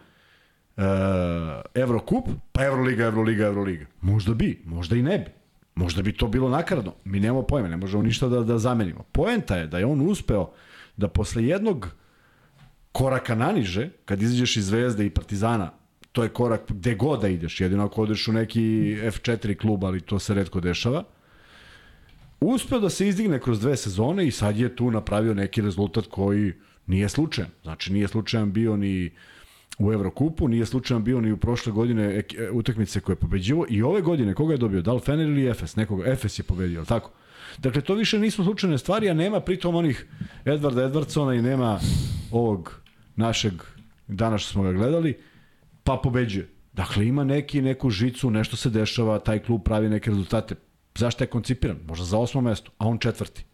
Evrokup, pa Evroliga, Evroliga, Evroliga? Možda bi, možda i ne bi. Možda bi to bilo nakaradno. Mi nemamo pojma, ne možemo ništa da, da zamenimo. Poenta je da je on uspeo da posle jednog koraka naniže, kad izađeš iz Zvezde i Partizana, to je korak gde god da ideš, jedino ako odeš u neki F4 klub, ali to se redko dešava, uspeo da se izdigne kroz dve sezone i sad je tu napravio neki rezultat koji nije slučajan. Znači nije slučajan bio ni u Evrokupu, nije slučajan bio ni u prošle godine ek- e, utakmice koje je pobeđivo i ove godine koga je dobio, da li Fener ili Efes, nekoga, Efes je pobedio, tako? Dakle, to više nisu slučajne stvari, a nema pritom onih Edvarda Edvardsona i nema ovog našeg, danas što smo ga gledali, pa pobeđuje. Dakle, ima neki, neku žicu, nešto se dešava, taj klub pravi neke rezultate. Zašto je koncipiran? Možda za osmo mesto, a on četvrti.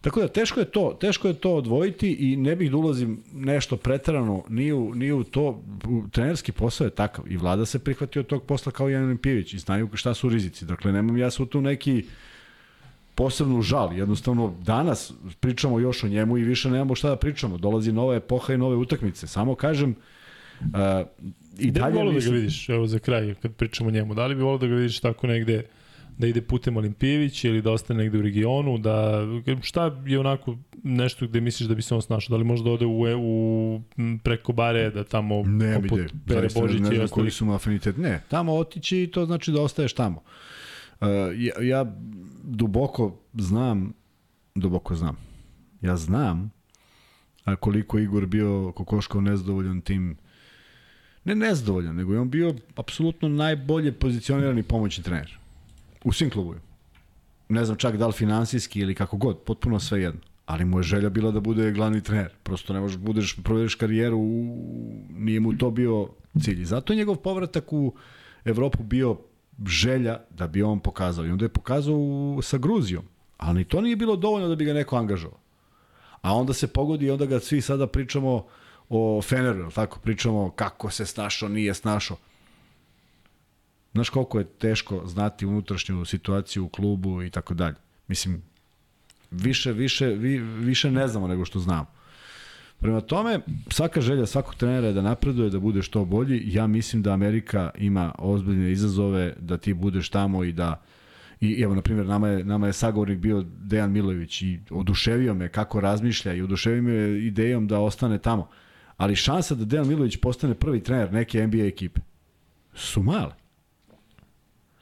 Tako da teško je to, teško je to odvojiti i ne bih da ulazim nešto preterano ni u, ni u to. U, trenerski posao je takav i vlada se prihvatio tog posla kao Jan Olimpijević i znaju šta su rizici. Dakle, nemam ja su tu neki posebnu žal. Jednostavno, danas pričamo još o njemu i više nemamo šta da pričamo. Dolazi nova epoha i nove utakmice. Samo kažem, uh, i Gde bi dalje volio da ga mislim, vidiš, evo za kraj, kad pričamo o njemu, da li bi volio da ga vidiš tako negde, da ide putem Olimpijevića ili da ostane negde u regionu, da šta je onako nešto gde misliš da bi se on snašao, da li možda ode u, u m, preko bare, da tamo Ne poput ide. Pere Zaista ne, Božića ne i znam ostali. koji su mu afinitet. Ne, tamo otići i to znači da ostaješ tamo. Uh, ja, ja duboko znam, duboko znam, ja znam a koliko Igor bio Kokoškov nezdovoljan tim ne nezdovoljan, nego je on bio apsolutno najbolje pozicionirani pomoćni trener. U svim klubovima. Ne znam čak da li finansijski ili kako god, potpuno sve jedno. Ali mu je želja bila da bude glavni trener. Prosto ne možeš da budeš, provedeš karijeru, u, nije mu to bio cilj. Zato je njegov povratak u Evropu bio želja da bi on pokazao. I onda je pokazao sa Gruzijom. Ali to nije bilo dovoljno da bi ga neko angažovao. A onda se pogodi i onda ga svi sada pričamo o Feneru, tako? Pričamo kako se snašao, nije snašao. Znaš koliko je teško znati unutrašnju situaciju u klubu i tako dalje. Mislim, više, više, vi, više ne znamo nego što znamo. Prema tome, svaka želja svakog trenera je da napreduje, da bude što bolji. Ja mislim da Amerika ima ozbiljne izazove da ti budeš tamo i da I evo, na primjer, nama je, nama je sagovornik bio Dejan Milović i oduševio me kako razmišlja i oduševio me idejom da ostane tamo. Ali šansa da Dejan Milović postane prvi trener neke NBA ekipe su male.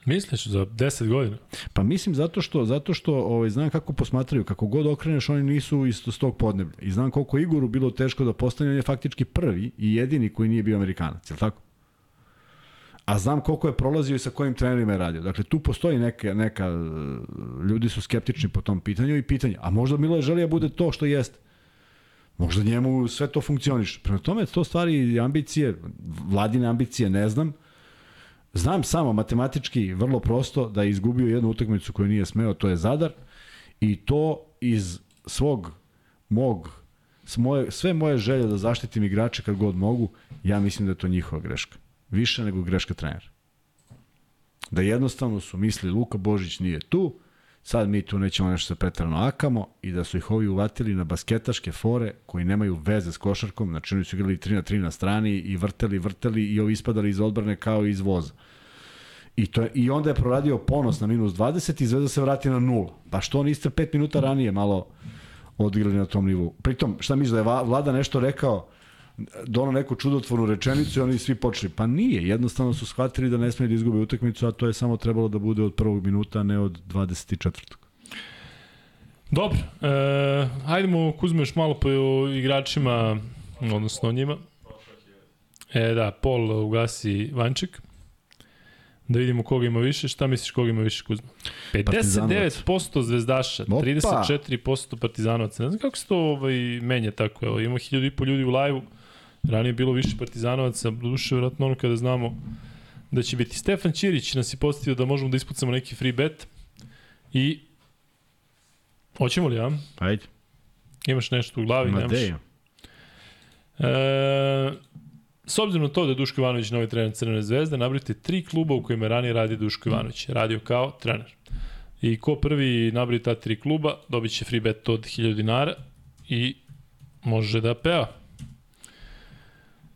Misliš za 10 godina? Pa mislim zato što zato što ovaj znam kako posmatraju, kako god okreneš oni nisu isto s tog podneblja. I znam koliko je Igoru bilo teško da postane on je faktički prvi i jedini koji nije bio Amerikanac, je tako? A znam koliko je prolazio i sa kojim trenerima je radio. Dakle, tu postoji neka, neka, ljudi su skeptični po tom pitanju i pitanje, a možda Milo želi da bude to što jeste. Možda njemu sve to funkcioniše. Prema tome, to stvari ambicije, vladine ambicije, ne znam. Znam samo matematički vrlo prosto da je izgubio jednu utakmicu koju nije smeo, to je Zadar i to iz svog mog moje, sve moje želje da zaštitim igrače kad god mogu, ja mislim da je to njihova greška. Više nego greška trenera. Da jednostavno su misli Luka Božić nije tu, sad mi tu nećemo nešto se pretrano akamo i da su ih ovi uvatili na basketaške fore koji nemaju veze s košarkom, znači oni su igrali 3 na 3 na strani i vrteli, vrteli i ovi ispadali iz odbrane kao iz voza. I, to je, I onda je proradio ponos na minus 20 i Zvezda se vrati na nula. Pa što niste 5 minuta ranije malo odigrali na tom nivou? Pritom, šta misliš da je Vlada nešto rekao, dono neku čudotvornu rečenicu i oni svi počeli. Pa nije, jednostavno su shvatili da ne smije da izgube utakmicu, a to je samo trebalo da bude od prvog minuta, ne od 24. Dobro, e, hajdemo Kuzme još malo po igračima, odnosno o njima. E da, Pol ugasi Vanček. Da vidimo koga ima više. Šta misliš koga ima više Kuzma? 59% zvezdaša, Opa. 34% partizanovaca. Ne znam kako se to ovaj, menja tako. Evo, ima hiljadu i po ljudi u lajvu. Ranije je bilo više partizanovaca, duše vratno ono kada znamo da će biti. Stefan Ćirić nas je postavio da možemo da ispucamo neki free bet i hoćemo li, ja? Ajde. Imaš nešto u glavi, Ma nemaš? E, s obzirom na to da je Duško Ivanović novi trener Crvene zvezde, nabrite tri kluba u kojima ranije radi Duško Ivanović. Radio kao trener. I ko prvi nabravi ta tri kluba, dobit će free bet od 1000 dinara i može da peva.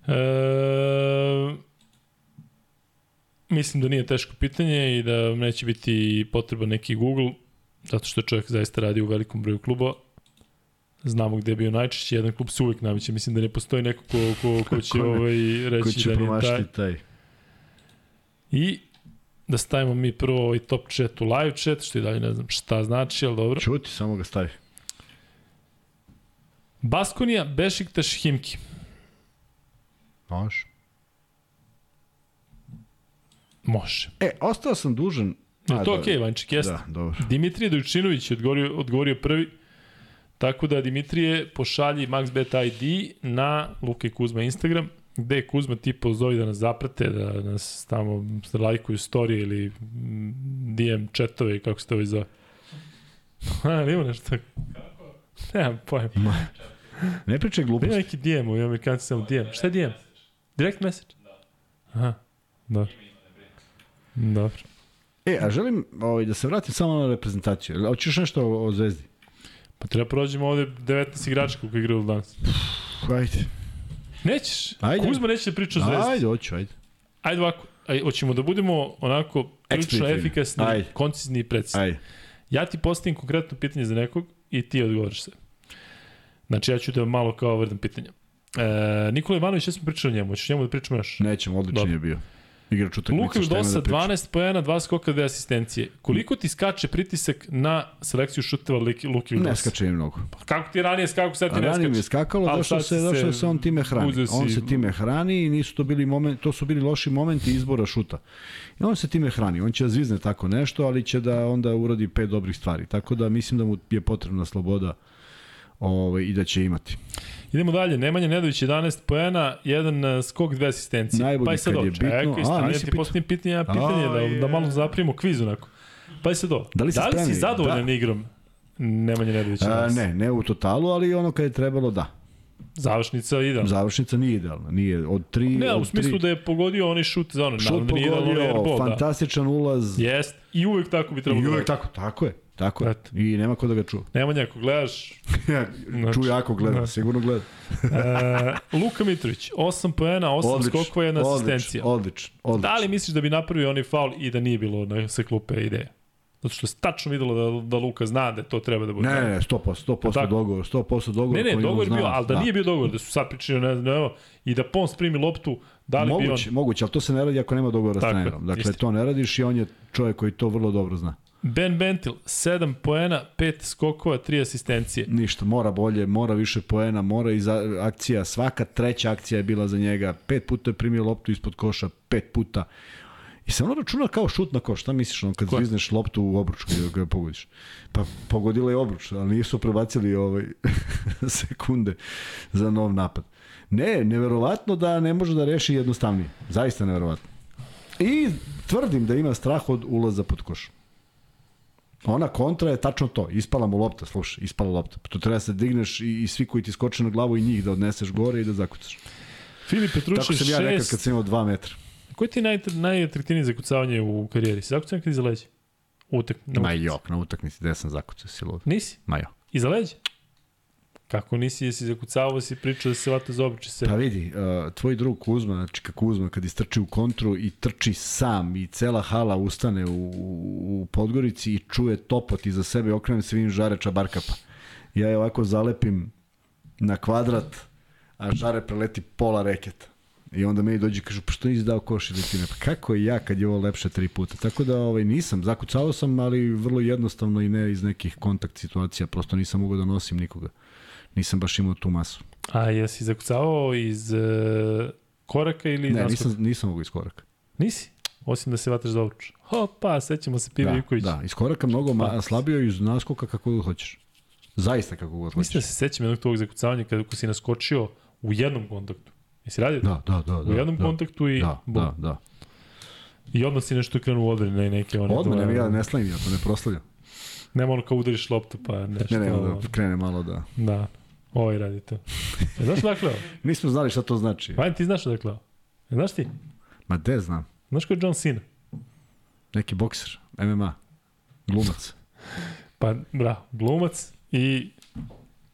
E, mislim da nije teško pitanje i da neće biti potreba neki Google, zato što čovjek zaista radi u velikom broju klubova. Znamo gde je bio najčešće, jedan klub se uvek nameće. Mislim da ne postoji neko ko, ko, ko će ko ovaj, reći ko će da nije taj. taj. I da stavimo mi prvo ovaj top chat u live chat, što i dalje ne znam šta znači, ali dobro. Čuti, samo ga stavi. Baskonija, Bešiktaš, Himki. Može. Može. E, ostao sam dužan... Je to okej, okay, Vanček, jeste. Da, dobro. Dimitrije Dojčinović je odgovorio, odgovorio prvi. Tako da Dimitrije pošalji MaxBet ID na Luka i Kuzma Instagram, gde je Kuzma ti pozovi da nas zaprate, da nas tamo lajkuju story ili DM chatove, kako se to već zove. Ha, ima nešto tako. Nemam pojem. Ne pričaj gluposti. Ima neki DM, u Amerikanci samo DM. Šta je DM? Direct message? Da. Aha, dobro. Dobro. E, a želim ovaj, da se vratim samo na reprezentaciju. Hoćeš nešto o, o Zvezdi? Pa treba prođemo ovde 19 igrača kako igraju danas. Ajde. Nećeš? Ajde. Kuzma neće da priča o Zvezdi. Ajde, hoću, ajde. Ajde ovako, ajde, hoćemo da budemo onako prilično efikasni, ajde. koncizni i precizni. Ajde. Ja ti postavim konkretno pitanje za nekog i ti odgovoriš se. Znači ja ću da malo kao vrdan pitanja. E, Nikola Ivanović, ja smo pričali o njemu, hoćeš njemu da pričamo još? Nećemo, odličan je bio igrač utakmice. Luka Dosa, da 12 poena, 2 skoka, 2 asistencije. Koliko ti skače pritisak na selekciju šuteva Luki Dosa? Ne skače im mnogo. Pa kako ti ranije skako, sad ti ne skače? Ranije mi je skakalo, došlo se, došlo se on time hrani. On se time hrani i nisu to bili moment, to su bili loši momenti izbora šuta. I on se time hrani. On će da zvizne tako nešto, ali će da onda uradi pet dobrih stvari. Tako da mislim da mu je potrebna sloboda ovaj, i da će imati. Idemo dalje, Nemanja Nedović 11 poena, jedan uh, skok, dve asistencije. Najbolji pa kad je bitno. Čekaj, stani, ja ti postavim pitanje, pitanje A, da, je. da malo zaprimo kviz onako. Pa je sad ovo. Da li, da li si zadovoljan da. igrom Nemanja Nedović? A, ne, ne u totalu, ali ono kad je trebalo da. Završnica idealna. Završnica nije idealna, nije od tri Ne, od u smislu tri... da je pogodio onaj šut za ono, šut pogodio, airball, da. fantastičan ulaz. Jest, i uvek tako bi trebalo. I uvek da tako, tako je. Tako je. I nema ko da ga čuva. Nemanja, ako gledaš... znači, Čuj jako gleda, znači. sigurno gleda. e, Luka Mitrović, 8 poena, 8 odlič, skokova, jedna asistencija. Odlično, odlično. Da li misliš da bi napravio onaj faul i da nije bilo na se klupe ideje? Zato što je tačno videlo da, da Luka zna da to treba da bude. Ne, ne, 100%, 100% dogovor, 100% dogovor. Ne, ne, dogovor je bio, ali da, da nije bio dogovor, da su sad pričali, ne znam, evo, i da Pons primi loptu, da li moguće, bi on... Moguće, ali to se ne radi ako nema dogovora s trenerom. Dakle, isti. to ne radiš i on je čovjek koji to vrlo dobro zna. Ben Bentil, 7 poena, 5 skokova, 3 asistencije. Ništa, mora bolje, mora više poena, mora i za, akcija, svaka treća akcija je bila za njega, pet puta je primio loptu ispod koša, pet puta. I sam ono računa kao šut na koš, šta misliš ono kad Ko? zvizneš loptu u obruč kada ga pogodiš? Pa pogodila je obruč, ali nisu prebacili ovaj sekunde za nov napad. Ne, neverovatno da ne može da reši jednostavnije. Zaista neverovatno. I tvrdim da ima strah od ulaza pod koš. Ona kontra je tačno to. Ispala mu lopta, slušaj, ispala lopta. To treba da se digneš i, i svi koji ti skoče na glavu i njih da odneseš gore i da zakucaš. Filip Petrušev, Tako sam ja nekad kad sam imao 2 metra. Koji ti je naj, najatraktivniji zakucavanje u karijeri? Si zakucao nekad iza leđa? Utak, na Ma jok, na utakmici gde sam zakucao si. Nisi? Ma jok. Iza leđa? Kako nisi, jesi zakucavao, si pričao da se vata za se. Pa vidi, uh, tvoj drug Kuzma, znači kako Kuzma, kad istrči u kontru i trči sam i cela hala ustane u, u Podgorici i čuje topot iza sebe okrene se vidim žare čabarkapa. Ja je ovako zalepim na kvadrat, a žare preleti pola reketa. I onda meni dođe i kažu, pa što nisi dao koš ili ti ne? Pa kako ja kad je ovo lepše tri puta? Tako da ovaj, nisam, zakucao sam, ali vrlo jednostavno i ne iz nekih kontakt situacija, prosto nisam mogao da nosim nikoga. Nisam baš imao tu masu. A jesi zakucavao iz uh, koraka ili Ne, nisam, nisam mogao iz koraka. Nisi? Osim da se vataš za obruč. Hopa, sećamo se Piva Da, Ivković. da, iz koraka mnogo ma, slabio iz naskoka kako god hoćeš. Zaista kako god Mislim da hoćeš. se sećam jednog tvojeg zakucavanja kada si naskočio u jednom kontaktu. Jesi radio? Da, da, da. U da, jednom da, kontaktu i Da, bum. da, da. I odmah si nešto krenuo u na neke one... Odmah, dole- ne, ja ne slavim, ja to ne proslavljam. Nema ono kao udariš loptu pa nešto... Ne, ne, da krene malo da... Da. Ovaj radi to. E, znaš dakle ovo? Nismo znali šta to znači. Vajan, ti znaš dakle ovo? E, znaš ti? Ma de znam. Znaš ko je John Cena? Neki bokser, MMA, glumac. Pa, bra, glumac i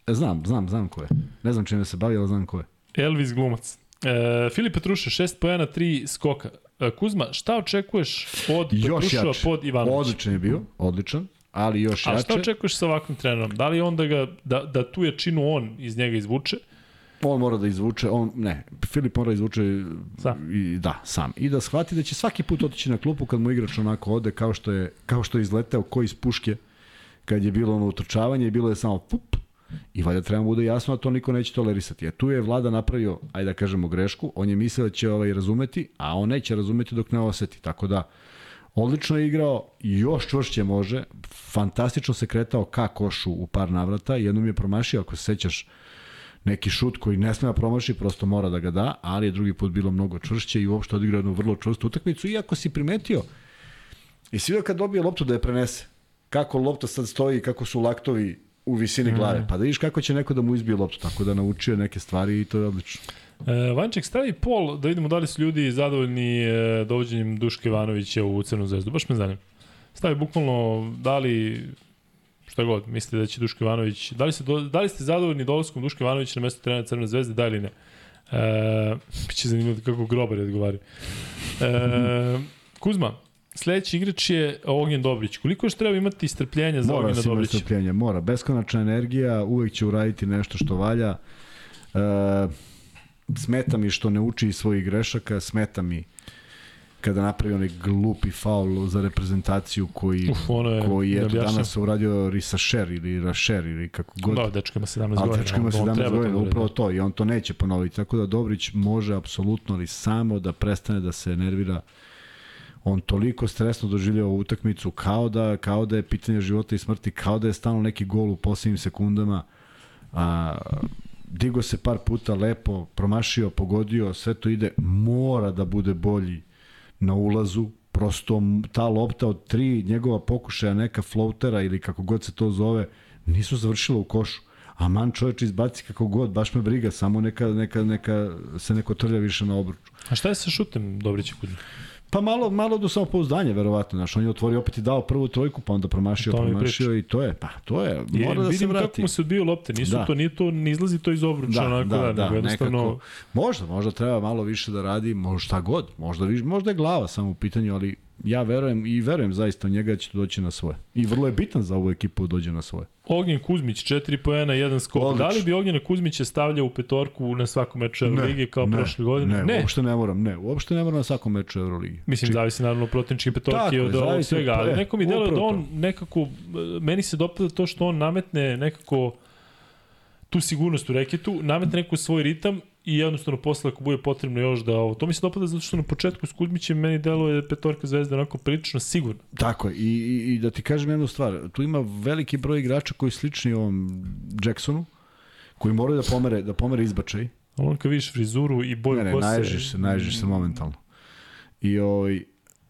E, znam, znam, znam ko je. Ne znam čime se bavi, ali znam ko je. Elvis glumac. E, Filip Petruša, 6 pojena, 3 skoka. E, Kuzma, šta očekuješ od Još Petruševa jače. pod Ivanovića? Odličan je bio, odličan, ali još A šta jače. očekuješ sa ovakvim trenerom? Da li onda ga, da, da tu jačinu on iz njega izvuče? On mora da izvuče, on, ne, Filip mora da izvuče Sam. i da, sam. I da shvati da će svaki put otići na klupu kad mu igrač onako ode kao što je, kao što je izleteo ko iz puške kad je bilo ono utrčavanje i bilo je samo pup i valjda treba mu bude jasno da to niko neće tolerisati. A tu je vlada napravio, ajde da kažemo grešku, on je mislio da će ovaj razumeti, a on neće razumeti dok ne oseti. Tako da, odlično je igrao, još čvršće može, fantastično se kretao ka košu u par navrata, jednom je promašio, ako se sećaš, neki šut koji ne sme da promaši, prosto mora da ga da, ali je drugi put bilo mnogo čvršće i uopšte odigrao jednu vrlo čvrstu utakmicu, iako si primetio, i svi kad dobije loptu da je prenese, kako lopta sad stoji, kako su laktovi u visini glave, pa da vidiš kako će neko da mu izbije loptu, tako da naučio neke stvari i to je odlično. E, Vanček, stavi pol da vidimo da li su ljudi zadovoljni e, dovođenjem Duške Ivanovića u Crnu zvezdu. Baš me zanima. Stavi bukvalno da li šta god, mislite da će Duško Ivanović, da li, ste, do, da li ste zadovoljni dolaskom Duška Ivanovića na mesto trenera Crne zvezde, da ili ne? E, biće zanimljivo kako grobar odgovori. E, Kuzma, sledeći igrač je Ognjen Dobrić. Koliko još treba imati strpljenja za Mora Ognjena Dobrića? strpljenja, mora. Beskonačna energija, uvek će uraditi nešto što valja. E, smeta mi što ne uči iz svojih grešaka, smeta mi kada napravi onaj glupi faul za reprezentaciju koji, Uf, ono je koji je danas uradio Risašer ili Rašer ili kako god. Da, dečko ima 17 godina. Ali dečko ima on 17 treba to godina, da upravo to, i on to neće ponoviti. Tako da Dobrić može apsolutno, ali samo da prestane da se nervira. On toliko stresno doživljava ovu utakmicu, kao da, kao da je pitanje života i smrti, kao da je stalno neki gol u posljednjim sekundama. A, digo se par puta lepo, promašio, pogodio, sve to ide, mora da bude bolji na ulazu, prosto ta lopta od tri njegova pokušaja, neka floatera ili kako god se to zove, nisu završila u košu. A man čovječ izbaci kako god, baš me briga, samo neka, neka, neka se neko trlja više na obruču. A šta je sa šutem Dobrića Kuzma? Pa malo, malo do samopouzdanja, verovatno. Znaš, on je otvorio opet i dao prvu trojku, pa onda promašio, To promašio i to je, pa to je, Je, mora da se vidim vrati. kako mu se odbiju lopte, nisu Da. to, nije to, ne izlazi to iz obruča, Da, onako da, da, da, jednostavno... nekako. Možda, možda treba malo više da radi, možda šta god, možda, možda je glava samo u pitanju, ali ja verujem i verujem zaista u njega da će doći na svoje. I vrlo je bitan za ovu ekipu da dođe na svoje. Ognjen Kuzmić, 4 poena, 1 skok. Odlično. Da li bi Ognjena Kuzmića stavljao u petorku na svakom meču Euroligi kao ne, prošle godine? Ne, ne. uopšte ne moram, ne, uopšte ne moram na svakom meču Euroligi. Mislim, zavisi naravno od protivničke petorke od ovog svega, ali e, neko mi deluje da on nekako, meni se dopada to što on nametne nekako tu sigurnost u reketu, nametne neku svoj ritam i jednostavno posle ako bude potrebno još da ovo, to mi se dopada zato što na početku s Kuzmićem meni deluje petorka zvezda onako prilično sigurno. Tako je, I, i, da ti kažem jednu stvar, tu ima veliki broj igrača koji slični ovom Jacksonu, koji moraju da pomere, da pomere izbačaj. Ali on kad vidiš frizuru i boju Ne, ne, kose... naježiš se, naježiš se momentalno. I ovaj, e,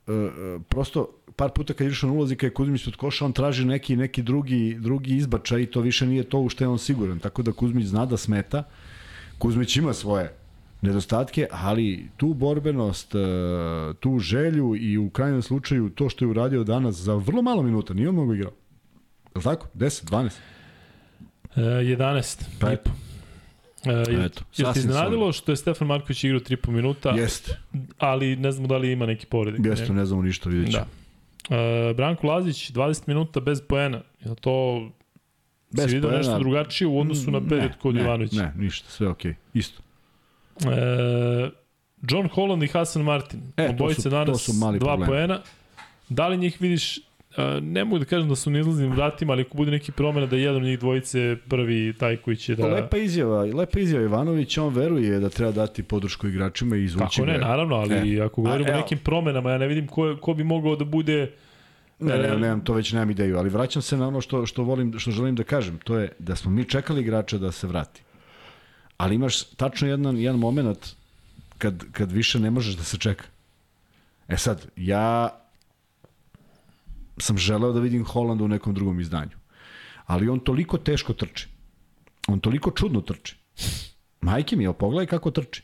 e, prosto par puta kad na ulazi kad je Kuzmić od koša, on traži neki neki drugi drugi izbačaj i to više nije to u što je on siguran. Tako da Kuzmić zna da smeta. Kuzmić ima svoje nedostatke, ali tu borbenost, e, tu želju i u krajnjem slučaju to što je uradio danas za vrlo malo minuta, nije on mnogo igrao. Je li tako? 10, 12? E, 11. Pa eto. E, je, Eto, je ti iznenadilo što je Stefan Marković igrao 3,5 minuta, Jeste, ali ne znamo da li ima neki povredik. jeste, ne znamo ništa, vidjet ćemo. Da. E, Branko Lazić, 20 minuta bez poena. Je to Bez si vidio nešto drugačije u odnosu na period kod ne, Ivanovića? Ne, ništa, sve okej, isto. E, John Holland i Hasan Martin. E, to Obojice su- to danas su mali dva problemi. poena. Da li njih vidiš, e, ne mogu da kažem da su na izlaznim vratima, ali ako bude neki promena da je jedan od njih dvojice prvi taj koji će da... Lepa izjava, lepa izjava Ivanović, on veruje da treba dati podršku igračima i izvući Kako ne, naravno, ali E. ako govorimo o nekim promenama, ja ne vidim ko, ko bi mogao da bude... Ne, ne, nemam, to već nemam ideju, ali vraćam se na ono što, što, volim, što želim da kažem, to je da smo mi čekali igrača da se vrati. Ali imaš tačno jedan, jedan moment kad, kad više ne možeš da se čeka. E sad, ja sam želeo da vidim Holanda u nekom drugom izdanju. Ali on toliko teško trči. On toliko čudno trči. Majke mi, evo, pogledaj kako trči.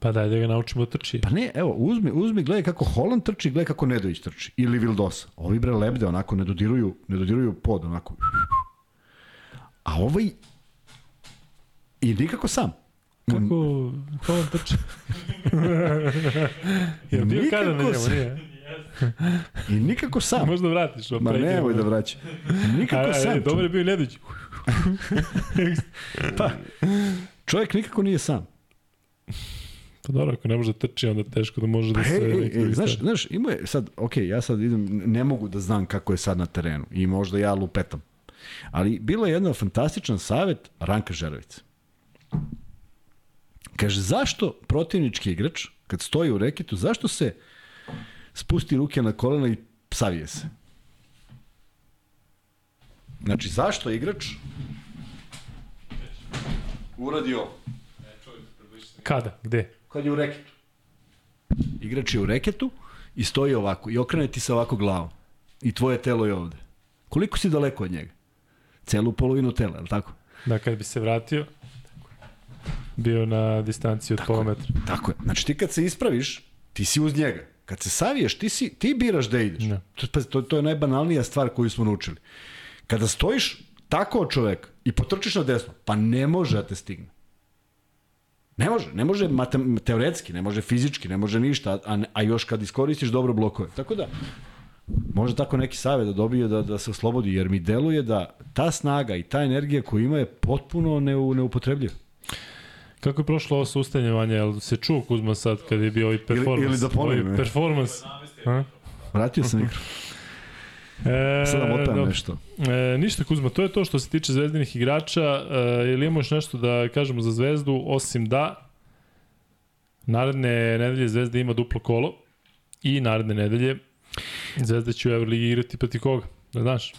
Pa daj da ga naučimo trči. Pa ne, evo, uzmi, uzmi, gledaj kako Holland trči, gledaj kako Nedović trči. Ili Vildosa. Ovi bre lebde, onako, ne dodiruju, ne dodiruju pod, onako. A ovaj... I nikako sam. Kako, on trči? Jel bio kada na njemu, nije? I nikako sam. Možda vratiš. Ma nemoj da vraća. Nikako A, sam. a, dobro je bio Nedović. Pa, čovjek nikako nije sam. Pa dobro, ako ne može da trči, onda teško da može da Pa, se... ej, ej, neki ej, drugi znaš, znaš, ima je sad, ok, ja sad idem, ne mogu da znam kako je sad na terenu i možda ja lupetam. Ali bilo je jedan fantastičan savet Ranka Žerovica. Kaže, zašto protivnički igrač, kad stoji u reketu, zašto se spusti ruke na kolena i savije se? Znači, zašto igrač uradi ovo? Kada? Gde? Kad je u reketu. Igrač je u reketu i stoji ovako i okrene ti se ovako glavom. I tvoje telo je ovde. Koliko si daleko od njega? Celu polovinu tela, je li tako? Da, kad bi se vratio, bio na distanciji od pola metra. Tako je. Znači ti kad se ispraviš, ti si uz njega. Kad se saviješ, ti, si, ti biraš da ideš. Da. To, pazi, to, to je najbanalnija stvar koju smo naučili. Kada stojiš tako od čoveka i potrčiš na desno, pa ne može da te stigne. Ne može, ne može matem, teoretski, ne može fizički, ne može ništa, a, a, još kad iskoristiš dobro blokove. Tako da, može tako neki savjet da dobije da, da se oslobodi, jer mi deluje da ta snaga i ta energija koju ima je potpuno neu, neupotrebljiva. Kako je prošlo ovo sustanjevanje? Jel se čuo Kuzma sad kad je bio ovaj performans? ili da ponovim, Ovaj performans. Vratio sam mikro. E, Sada motam dobro. nešto. E, ništa Kuzma, to je to što se tiče zvezdinih igrača. E, ili imamo još nešto da kažemo za zvezdu, osim da naredne nedelje Zvezda ima duplo kolo i naredne nedelje Zvezda će u Euroligi igrati protiv koga? Da znaš?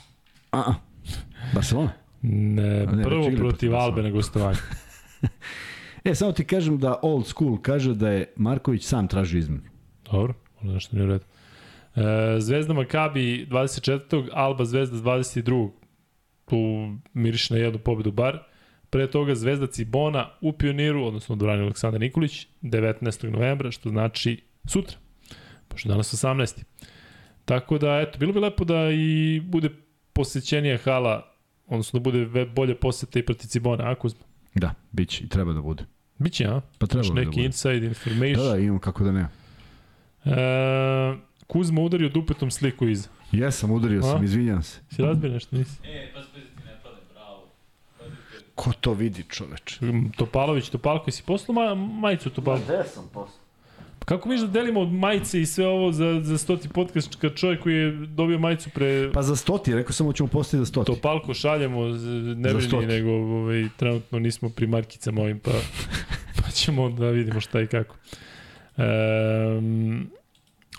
A, a. Barcelona? Ne, ne, prvo već igra protiv Albe na gostovanju. E, samo ti kažem da old school kaže da je Marković sam tražio izmenu. Dobro, možda nešto nije u redu. E, Zvezda Makabi 24. Alba Zvezda 22. Tu miriš na jednu pobedu bar. Pre toga Zvezda Cibona u Pioniru, odnosno odbrani Aleksandar Nikolić, 19. novembra, što znači sutra, pošto je danas 18. Tako da, eto, bilo bi lepo da i bude posećenija hala, odnosno da bude bolje poseta i proti Cibona, a Kuzma? Da, bit će i treba da bude. Biće, a? Pa treba da neki bude. inside information. Da, da, imam kako da ne. E, Kuzma udario dupetom sliku iza. Jesam, udario sam, izvinjam se. Si razbio nešto, nisi? E, pa spet ti ne pade, bravo. Ko to vidi, čoveče? Mm, Topalović, Topalko, si poslao ma, majicu Topalko? Gde sam posle? Kako miš da delimo od majice i sve ovo za, za stoti podcast kad čovjek koji je dobio majicu pre Pa za stoti, rekao sam da ćemo postaviti za stoti. Topalko šaljemo, z- ne brini, stoti. nego ovaj, trenutno nismo pri markicama ovim, pa, pa ćemo da vidimo šta i kako. Um,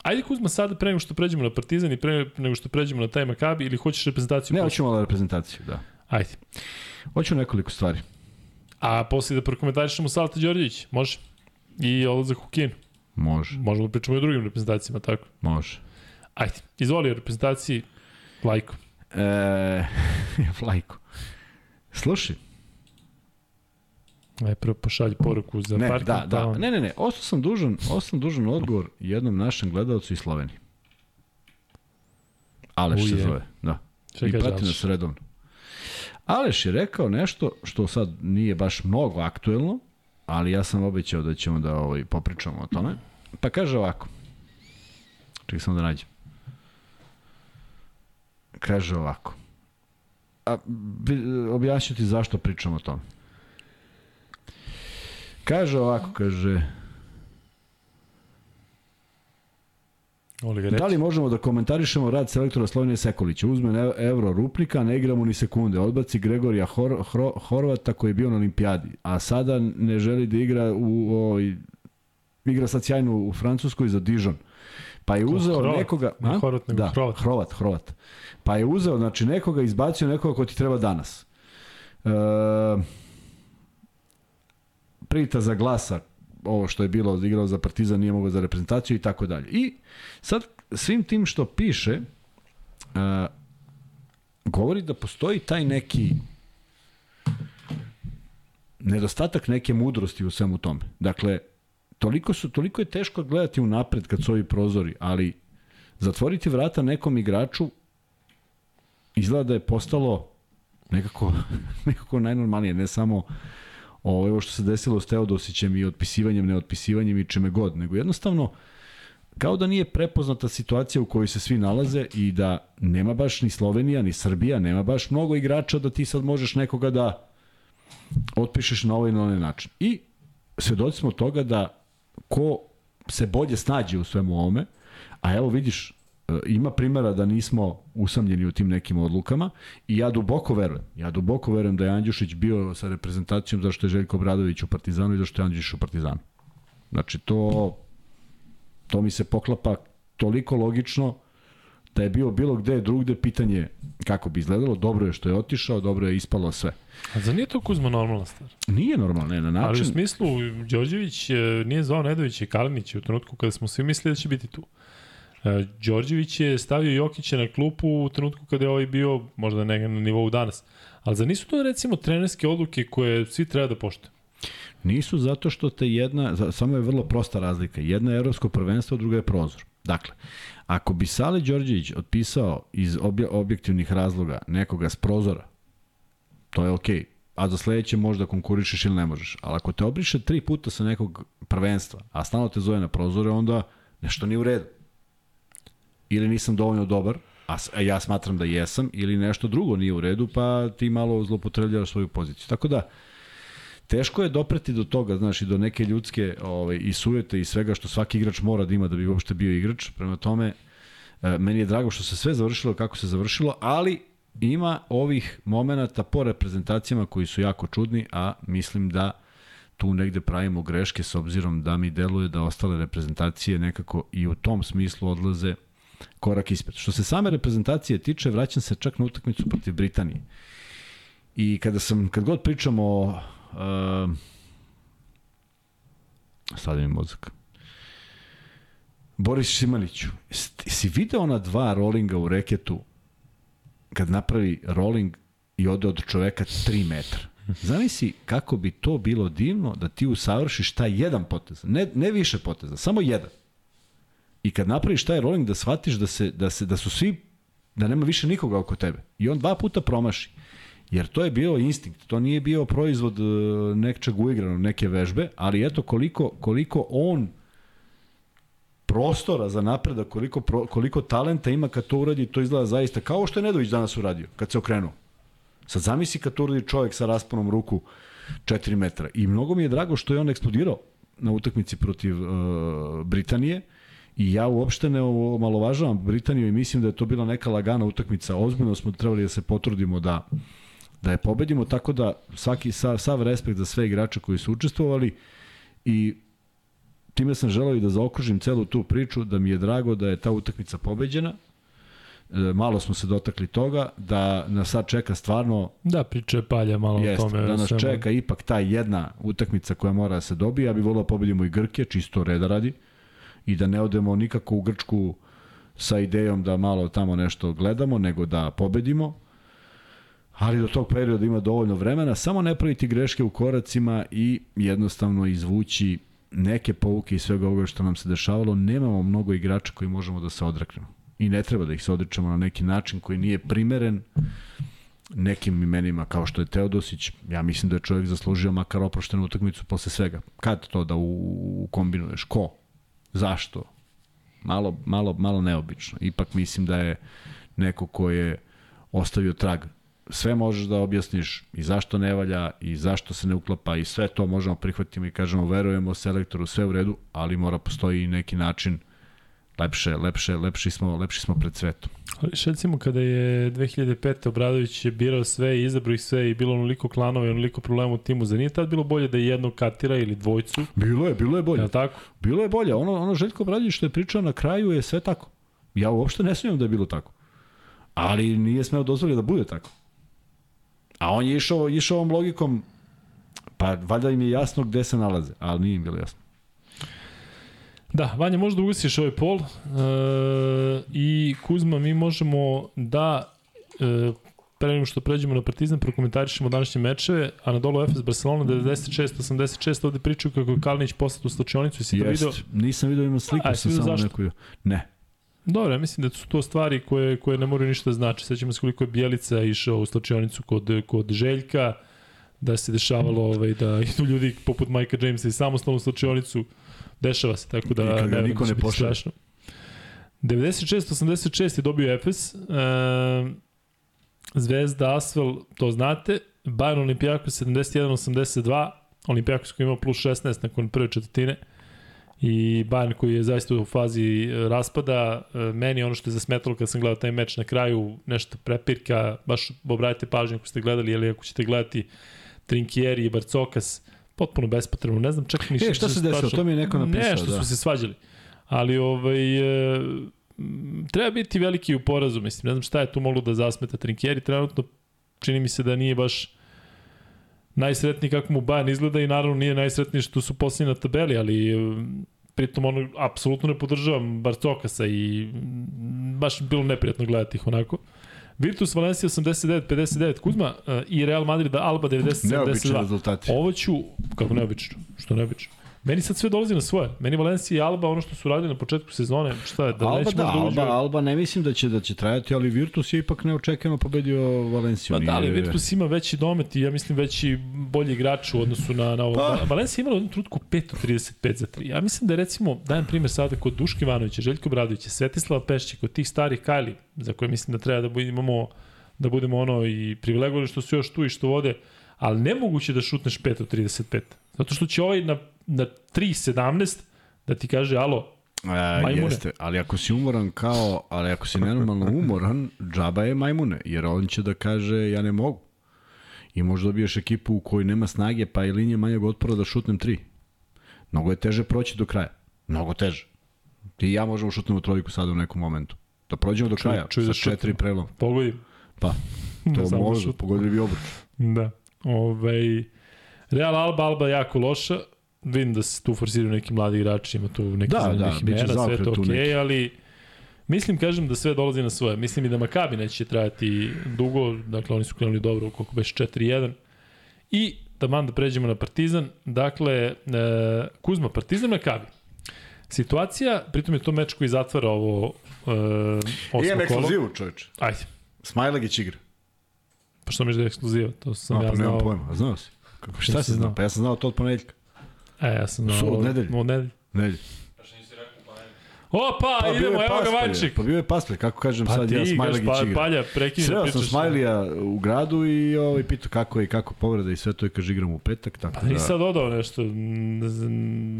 ajde Kuzma sada pre nego što pređemo na Partizan i pre nego što pređemo na taj Makabi ili hoćeš reprezentaciju? Ne, posle? hoćemo malo reprezentaciju, da. Ajde. Hoću nekoliko stvari. A posle da prokomentarišemo Salta Đorđević, može? I odlazak u Kinu. Može, Možemo da pričamo i o drugim reprezentacijama, tako? može. Ajde, izvoli o reprezentaciji Lajko. E, Flajko. Slušaj, Aj, prvo pošalji poruku za ne, parking. da, da, pa- ne, ne, ne, ostao sam dužan, ostao sam dužan odgovor jednom našem gledalcu iz Slovenije. Aleš se Uje. zove, da. Šta I prati nas redovno. Aleš je rekao nešto što sad nije baš mnogo aktuelno, ali ja sam obećao da ćemo da ovaj, popričamo o tome. Pa kaže ovako. Čekaj samo da nađem. Kaže ovako. A, bi- objasnit ću ti zašto pričamo o tome. Kaže ovako, kaže... Da li možemo da komentarišemo rad selektora Slovenije Sekolića? Uzme Evro Rupnika, ne igra mu ni sekunde. Odbaci Gregorija Hor, Hro, Horvata koji je bio na olimpijadi, a sada ne želi da igra u ovoj igra sad sjajno u Francuskoj za Dijon. Pa je uzeo Hrvat, nekoga... ne? Horvat, nego da, Hrvat. Hrvat, Hrvat. Pa je uzeo, znači nekoga izbacio nekoga ko ti treba danas. E, Prita za glasa, ovo što je bilo igrao za Partizan, nije mogao za reprezentaciju i tako dalje. I sad svim tim što piše, uh, govori da postoji taj neki nedostatak neke mudrosti u svemu tome. Dakle, toliko, su, toliko je teško gledati unapred kad su ovi prozori, ali zatvoriti vrata nekom igraču izgleda da je postalo nekako, nekako najnormalnije, ne samo ovo ovo što se desilo s Teodosićem i otpisivanjem, neotpisivanjem i čime god, nego jednostavno kao da nije prepoznata situacija u kojoj se svi nalaze i da nema baš ni Slovenija, ni Srbija, nema baš mnogo igrača da ti sad možeš nekoga da otpišeš na ovaj na onaj način. I svedoci smo toga da ko se bolje snađe u svemu ovome, a evo vidiš, ima primjera da nismo usamljeni u tim nekim odlukama i ja duboko verujem, ja duboko verujem da je Andjušić bio sa reprezentacijom zašto je Željko Bradović u Partizanu i zašto je Andjušić u Partizanu. Znači to to mi se poklapa toliko logično da je bio bilo gde drugde pitanje kako bi izgledalo, dobro je što je otišao, dobro je ispalo sve. A za nije to Kuzma normalna stvar? Nije normalno, ne, na Ali u način... smislu, Đorđević e, nije zvao Nedović i Kalinić u trenutku kada smo svi mislili da će biti tu. E, Đorđević je stavio Jokića na klupu u trenutku kada je ovaj bio možda ne na nivou danas. Ali za nisu to recimo trenerske odluke koje svi treba da poštujemo? Nisu zato što te jedna, samo je vrlo prosta razlika. Jedna je evropsko prvenstvo, druga je prozor. Dakle, ako bi Sale Đorđević otpisao iz obje, objektivnih razloga nekoga s prozora, to je okej. Okay. A za sledeće možda konkurišeš ili ne možeš. Ali ako te obriše tri puta sa nekog prvenstva, a stalno te zove na prozore, onda nešto nije u redu. Ili nisam dovoljno dobar, a ja smatram da jesam, ili nešto drugo nije u redu, pa ti malo zlopotrebljavaš svoju poziciju. Tako da, teško je dopreti do toga, znaš, i do neke ljudske ovaj, i sujete i svega što svaki igrač mora da ima da bi uopšte bio igrač. Prema tome, e, meni je drago što se sve završilo kako se završilo, ali ima ovih momenata po reprezentacijama koji su jako čudni, a mislim da tu negde pravimo greške s obzirom da mi deluje da ostale reprezentacije nekako i u tom smislu odlaze korak ispred. Što se same reprezentacije tiče, vraćam se čak na utakmicu protiv Britanije. I kada sam, kad god pričamo o uh, sad mi mozak. Boris Šimaniću, st- si video ona dva rolinga u reketu kad napravi rolling i ode od čoveka 3 metra? Zamisli kako bi to bilo divno da ti usavršiš taj jedan potez, ne, ne više poteza, samo jedan. I kad napraviš taj rolling da shvatiš da, se, da, se, da su svi, da nema više nikoga oko tebe. I on dva puta promaši. Jer to je bio instinkt, to nije bio proizvod e, nečeg uigranog, neke vežbe, ali eto koliko, koliko on prostora za napredak, koliko, pro, koliko talenta ima kad to uradi, to izgleda zaista kao što je Nedović danas uradio, kad se okrenuo. Sad zamisli kad to uradi čovjek sa rasponom ruku 4 metra. I mnogo mi je drago što je on eksplodirao na utakmici protiv uh, Britanije i ja uopšte ne omalovažavam Britaniju i mislim da je to bila neka lagana utakmica. Ozbiljno smo trebali da se potrudimo da da je pobedimo, tako da svaki sav, sav respekt za sve igrače koji su učestvovali i time sam želeo i da zaokružim celu tu priču, da mi je drago da je ta utakmica pobeđena, E, malo smo se dotakli toga, da nas sad čeka stvarno Da, priča je palja malo Jeste, o tome. da nas svemu. čeka ipak ta jedna utakmica koja mora da se dobije. Ja bih volio da pobedimo i Grke, čisto reda radi. I da ne odemo nikako u Grčku sa idejom da malo tamo nešto gledamo, nego da pobedimo. Ali do tog perioda ima dovoljno vremena. Samo ne praviti greške u koracima i jednostavno izvući neke pouke iz svega ovoga što nam se dešavalo. Nemamo mnogo igrača koji možemo da se odreknemo. I ne treba da ih se odričemo na neki način koji nije primeren nekim imenima kao što je Teodosić, ja mislim da je čovjek zaslužio makar oproštenu utakmicu posle svega. Kad to da u kombinuješ? Ko? Zašto? Malo, malo, malo neobično. Ipak mislim da je neko ko je ostavio trag. Sve možeš da objasniš i zašto ne valja i zašto se ne uklapa i sve to možemo prihvatiti i kažemo verujemo selektoru, sve u redu, ali mora postoji neki način lepše, lepše, lepši smo, lepši smo pred svetom. Ali recimo kada je 2005. Obradović je birao sve i izabrao ih sve i bilo onoliko klanova i onoliko problema u timu, za nije tad bilo bolje da jednog katira ili dvojcu? Bilo je, bilo je bolje. Je tako? Bilo je bolje. Ono, ono Željko Obradović što je pričao na kraju je sve tako. Ja uopšte ne smijem da je bilo tako. Ali nije smeo dozvoliti da bude tako. A on je išao, išao ovom logikom, pa valjda im je jasno gde se nalaze, ali nije im bilo jasno. Da, Vanja, možda ugasiš ovaj pol e, i Kuzma, mi možemo da e, pre nego što pređemo na Partizan, prokomentarišemo današnje mečeve, a na dolu FS Barcelona 96-86, ovde pričaju kako je Kalinić postao u slačionicu, si to video? Nisam video, imam sliku, A, sam vidio samo zašto? neku... Ne. Dobro, ja mislim da su to stvari koje, koje ne moraju ništa da znači. Sećamo se koliko je Bjelica išao u slačionicu kod, kod Željka, da se dešavalo ovaj, da idu ljudi poput Majka Jamesa i samostalnu slačionicu. Dešava se, tako da I kad ga verujem niko ne strašno. 96-86 je dobio Efes. E, Zvezda, Asvel, to znate. Bayern Olimpijakos 71-82. Olimpijakos koji ima plus 16 nakon prve četvrtine i Bayern koji je zaista u fazi e, raspada. E, Meni ono što je zasmetalo kad sam gledao taj meč na kraju, nešto prepirka, baš obratite pažnju ako ste gledali, ili ako ćete gledati Trinkieri i Barcokas, potpuno bespotrebno. Ne znam čak ni E, šta se desilo? svađali. To mi je neko napisao, Ne, što da. su se svađali. Ali ovaj, e, treba biti veliki u porazu, mislim. Ne znam šta je tu moglo da zasmeta Trinkieri. Trenutno čini mi se da nije baš najsretniji kako mu Bayern izgleda i naravno nije najsretniji što su posljednji na tabeli, ali e, pritom ono, apsolutno ne podržavam Barcokasa i baš bi bilo neprijatno gledati ih onako. Virtus Valencia 89-59 Kuzma e, i Real Madrid Alba 90-72. Neobični rezultati. Ovo ću, kako neobično, što neobično. Meni sad sve dolazi na svoje. Meni Valencija i Alba, ono što su radili na početku sezone, šta je, da Alba, neće da, možda uđe- Alba, Alba ne mislim da će da će trajati, ali Virtus je ipak neočekano pobedio Valenciju. Pa da, ali Virtus ima veći domet i ja mislim veći bolji igrač u odnosu na, na ovo. Pa. Valencija imala u jednom trutku 5.35 za 3. Ja mislim da je recimo, dajem primjer sada kod Duška Ivanovića, Željko Bradovića, Svetislava Pešća, kod tih starih Kajli, za koje mislim da treba da imamo da budemo ono i privilegovani što su još tu i što vode, ali nemoguće da šutneš 5 od 35. Zato što će ovaj na, na 3.17 da ti kaže, alo, A, Majmune. jeste, ali ako si umoran kao, ali ako si nenormalno umoran, džaba je majmune, jer on će da kaže ja ne mogu. I možda dobiješ ekipu u kojoj nema snage, pa i linije manjeg otpora da šutnem tri. Mnogo je teže proći do kraja. Mnogo teže. Ti i ja možemo šutnemo trojku sada u nekom momentu. Da prođemo do kraja, čuj sa da četiri prelom. pogodim. Pa, to može, šut. pogodili bi obruč. Da. Ovaj, Real Alba, Alba jako loša. Vidim da se tu forsiraju neki mladi igrači, ima tu neki Da, zanimljivih da, imena, sve to okej, neki. ali mislim, kažem da sve dolazi na svoje. Mislim i da Makabi neće trajati dugo, dakle oni su krenuli dobro, koliko već 4-1. I da man da pređemo na Partizan, dakle, e, Kuzma, Partizan Makabi. Situacija, pritom je to meč koji zatvara ovo e, osmo kolo. čoveče. Ajde, Smajlagić igra. pa što mi da je ekskluziva, to sam No, ja pa nemam znao. pojma, a znao si. Kako, šta Nisi si znao? znao. Pa ja sam znao to od ponedjeljka. E, ja sam. Su od nedelje. Od nedelje. Nedelje. Pa pa. Opa, Pa idemo, evo ga Vančik. Pa bio je Paspalj, kako kažem Pa sad ti ja Smajlagić pa, igra. Palja, prekini da Sreo sam Smajlija u gradu i ovaj, pitao kako je i kako povreda i sve to je kaže igram u petak, tako Pa nisi da... sad dodao nešto,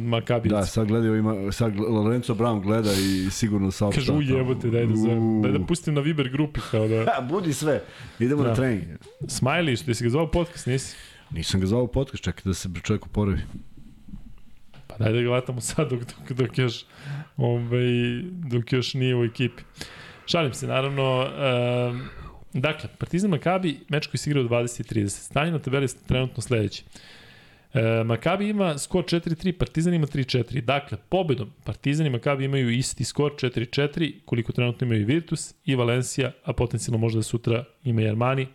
Makabijac. Da, sad gledaju, ima, sad Lorenzo Brown gleda i sigurno saopšta. Kaže, ujebote, daj da zovem. Daj da pustim na Viber grupi kao da... Ha, budi sve, idemo Da. na trening. Smiley, što si ga zvao podcast, nisi? Nisam ga zvao podcast, čekaj da se čovjek oporavi. Pa daj da ga vatamo sad dok, dok, dok još, ovaj, dok još nije u ekipi. Šalim se, naravno. Um, dakle, Partizan Makabi, meč koji se igra u 20.30. Stanje na tabeli je trenutno sledeće. E, Makabi ima skor 4-3, Partizan ima 3-4. Dakle, pobedom Partizan i Makabi imaju isti skor 4-4, koliko trenutno imaju i Virtus i Valencija, a potencijalno možda da sutra ima i Armani,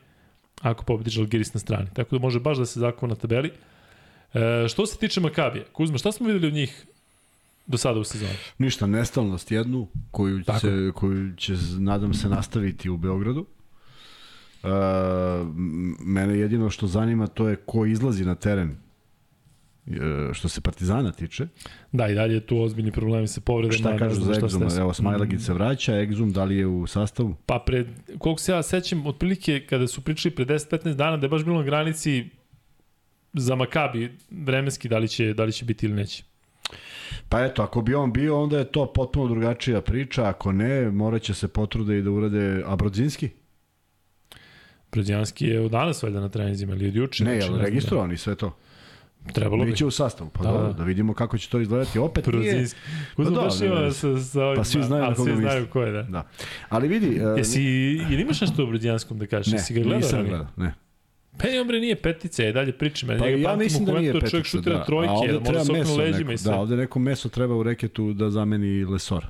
ako pobedi Žalgiris na strani. Tako da može baš da se zakova na tabeli. E, što se tiče Makabija, Kuzma, šta smo videli od njih do sada u sezoni? Ništa, nestalnost jednu, koju Tako. će, koju će, nadam se, nastaviti u Beogradu. m- mene jedino što zanima to je ko izlazi na teren e, što se Partizana tiče. Da, i dalje je tu ozbiljni problemi sa povredama. Šta kažu za Egzuma? desilo. Evo, Smajlagić se vraća, Egzum da li je u sastavu? Pa pred, koliko se ja sećam, otprilike kada su pričali pre 10-15 dana da je baš bilo na granici za Makabi vremenski da li će, da li će biti ili neće. Pa eto, ako bi on bio, onda je to potpuno drugačija priča, ako ne, morat će se potrude i da urade Abrodzinski? Brođanski je od danas valjda na trenizima ili od juče. Ne, znači, znam. registrovan i sve to? Trebalo bi. Biće u sastavu, pa Da, da, da. da vidimo kako će to izgledati. Opet nije, Brođanski. Kuzma Pa da, baš ima sa, sa ovim, Pa svi znaju na ali koga svi misli. znaju ko je, da. da. Ali vidi, e, Jesi, ili imaš nešto o Brođanskom da kažeš? ne, Jesi ga gledao? nisam gledao, ne. Pa i ombre nije petica, je dalje pričam. Ja Pa njega ja mislim da nije komentu, čovjek petica, šutira da. trojke, A ovde da treba oknu meso leđima neko, i sve. da, ovde neko meso treba u reketu da zameni Lesor.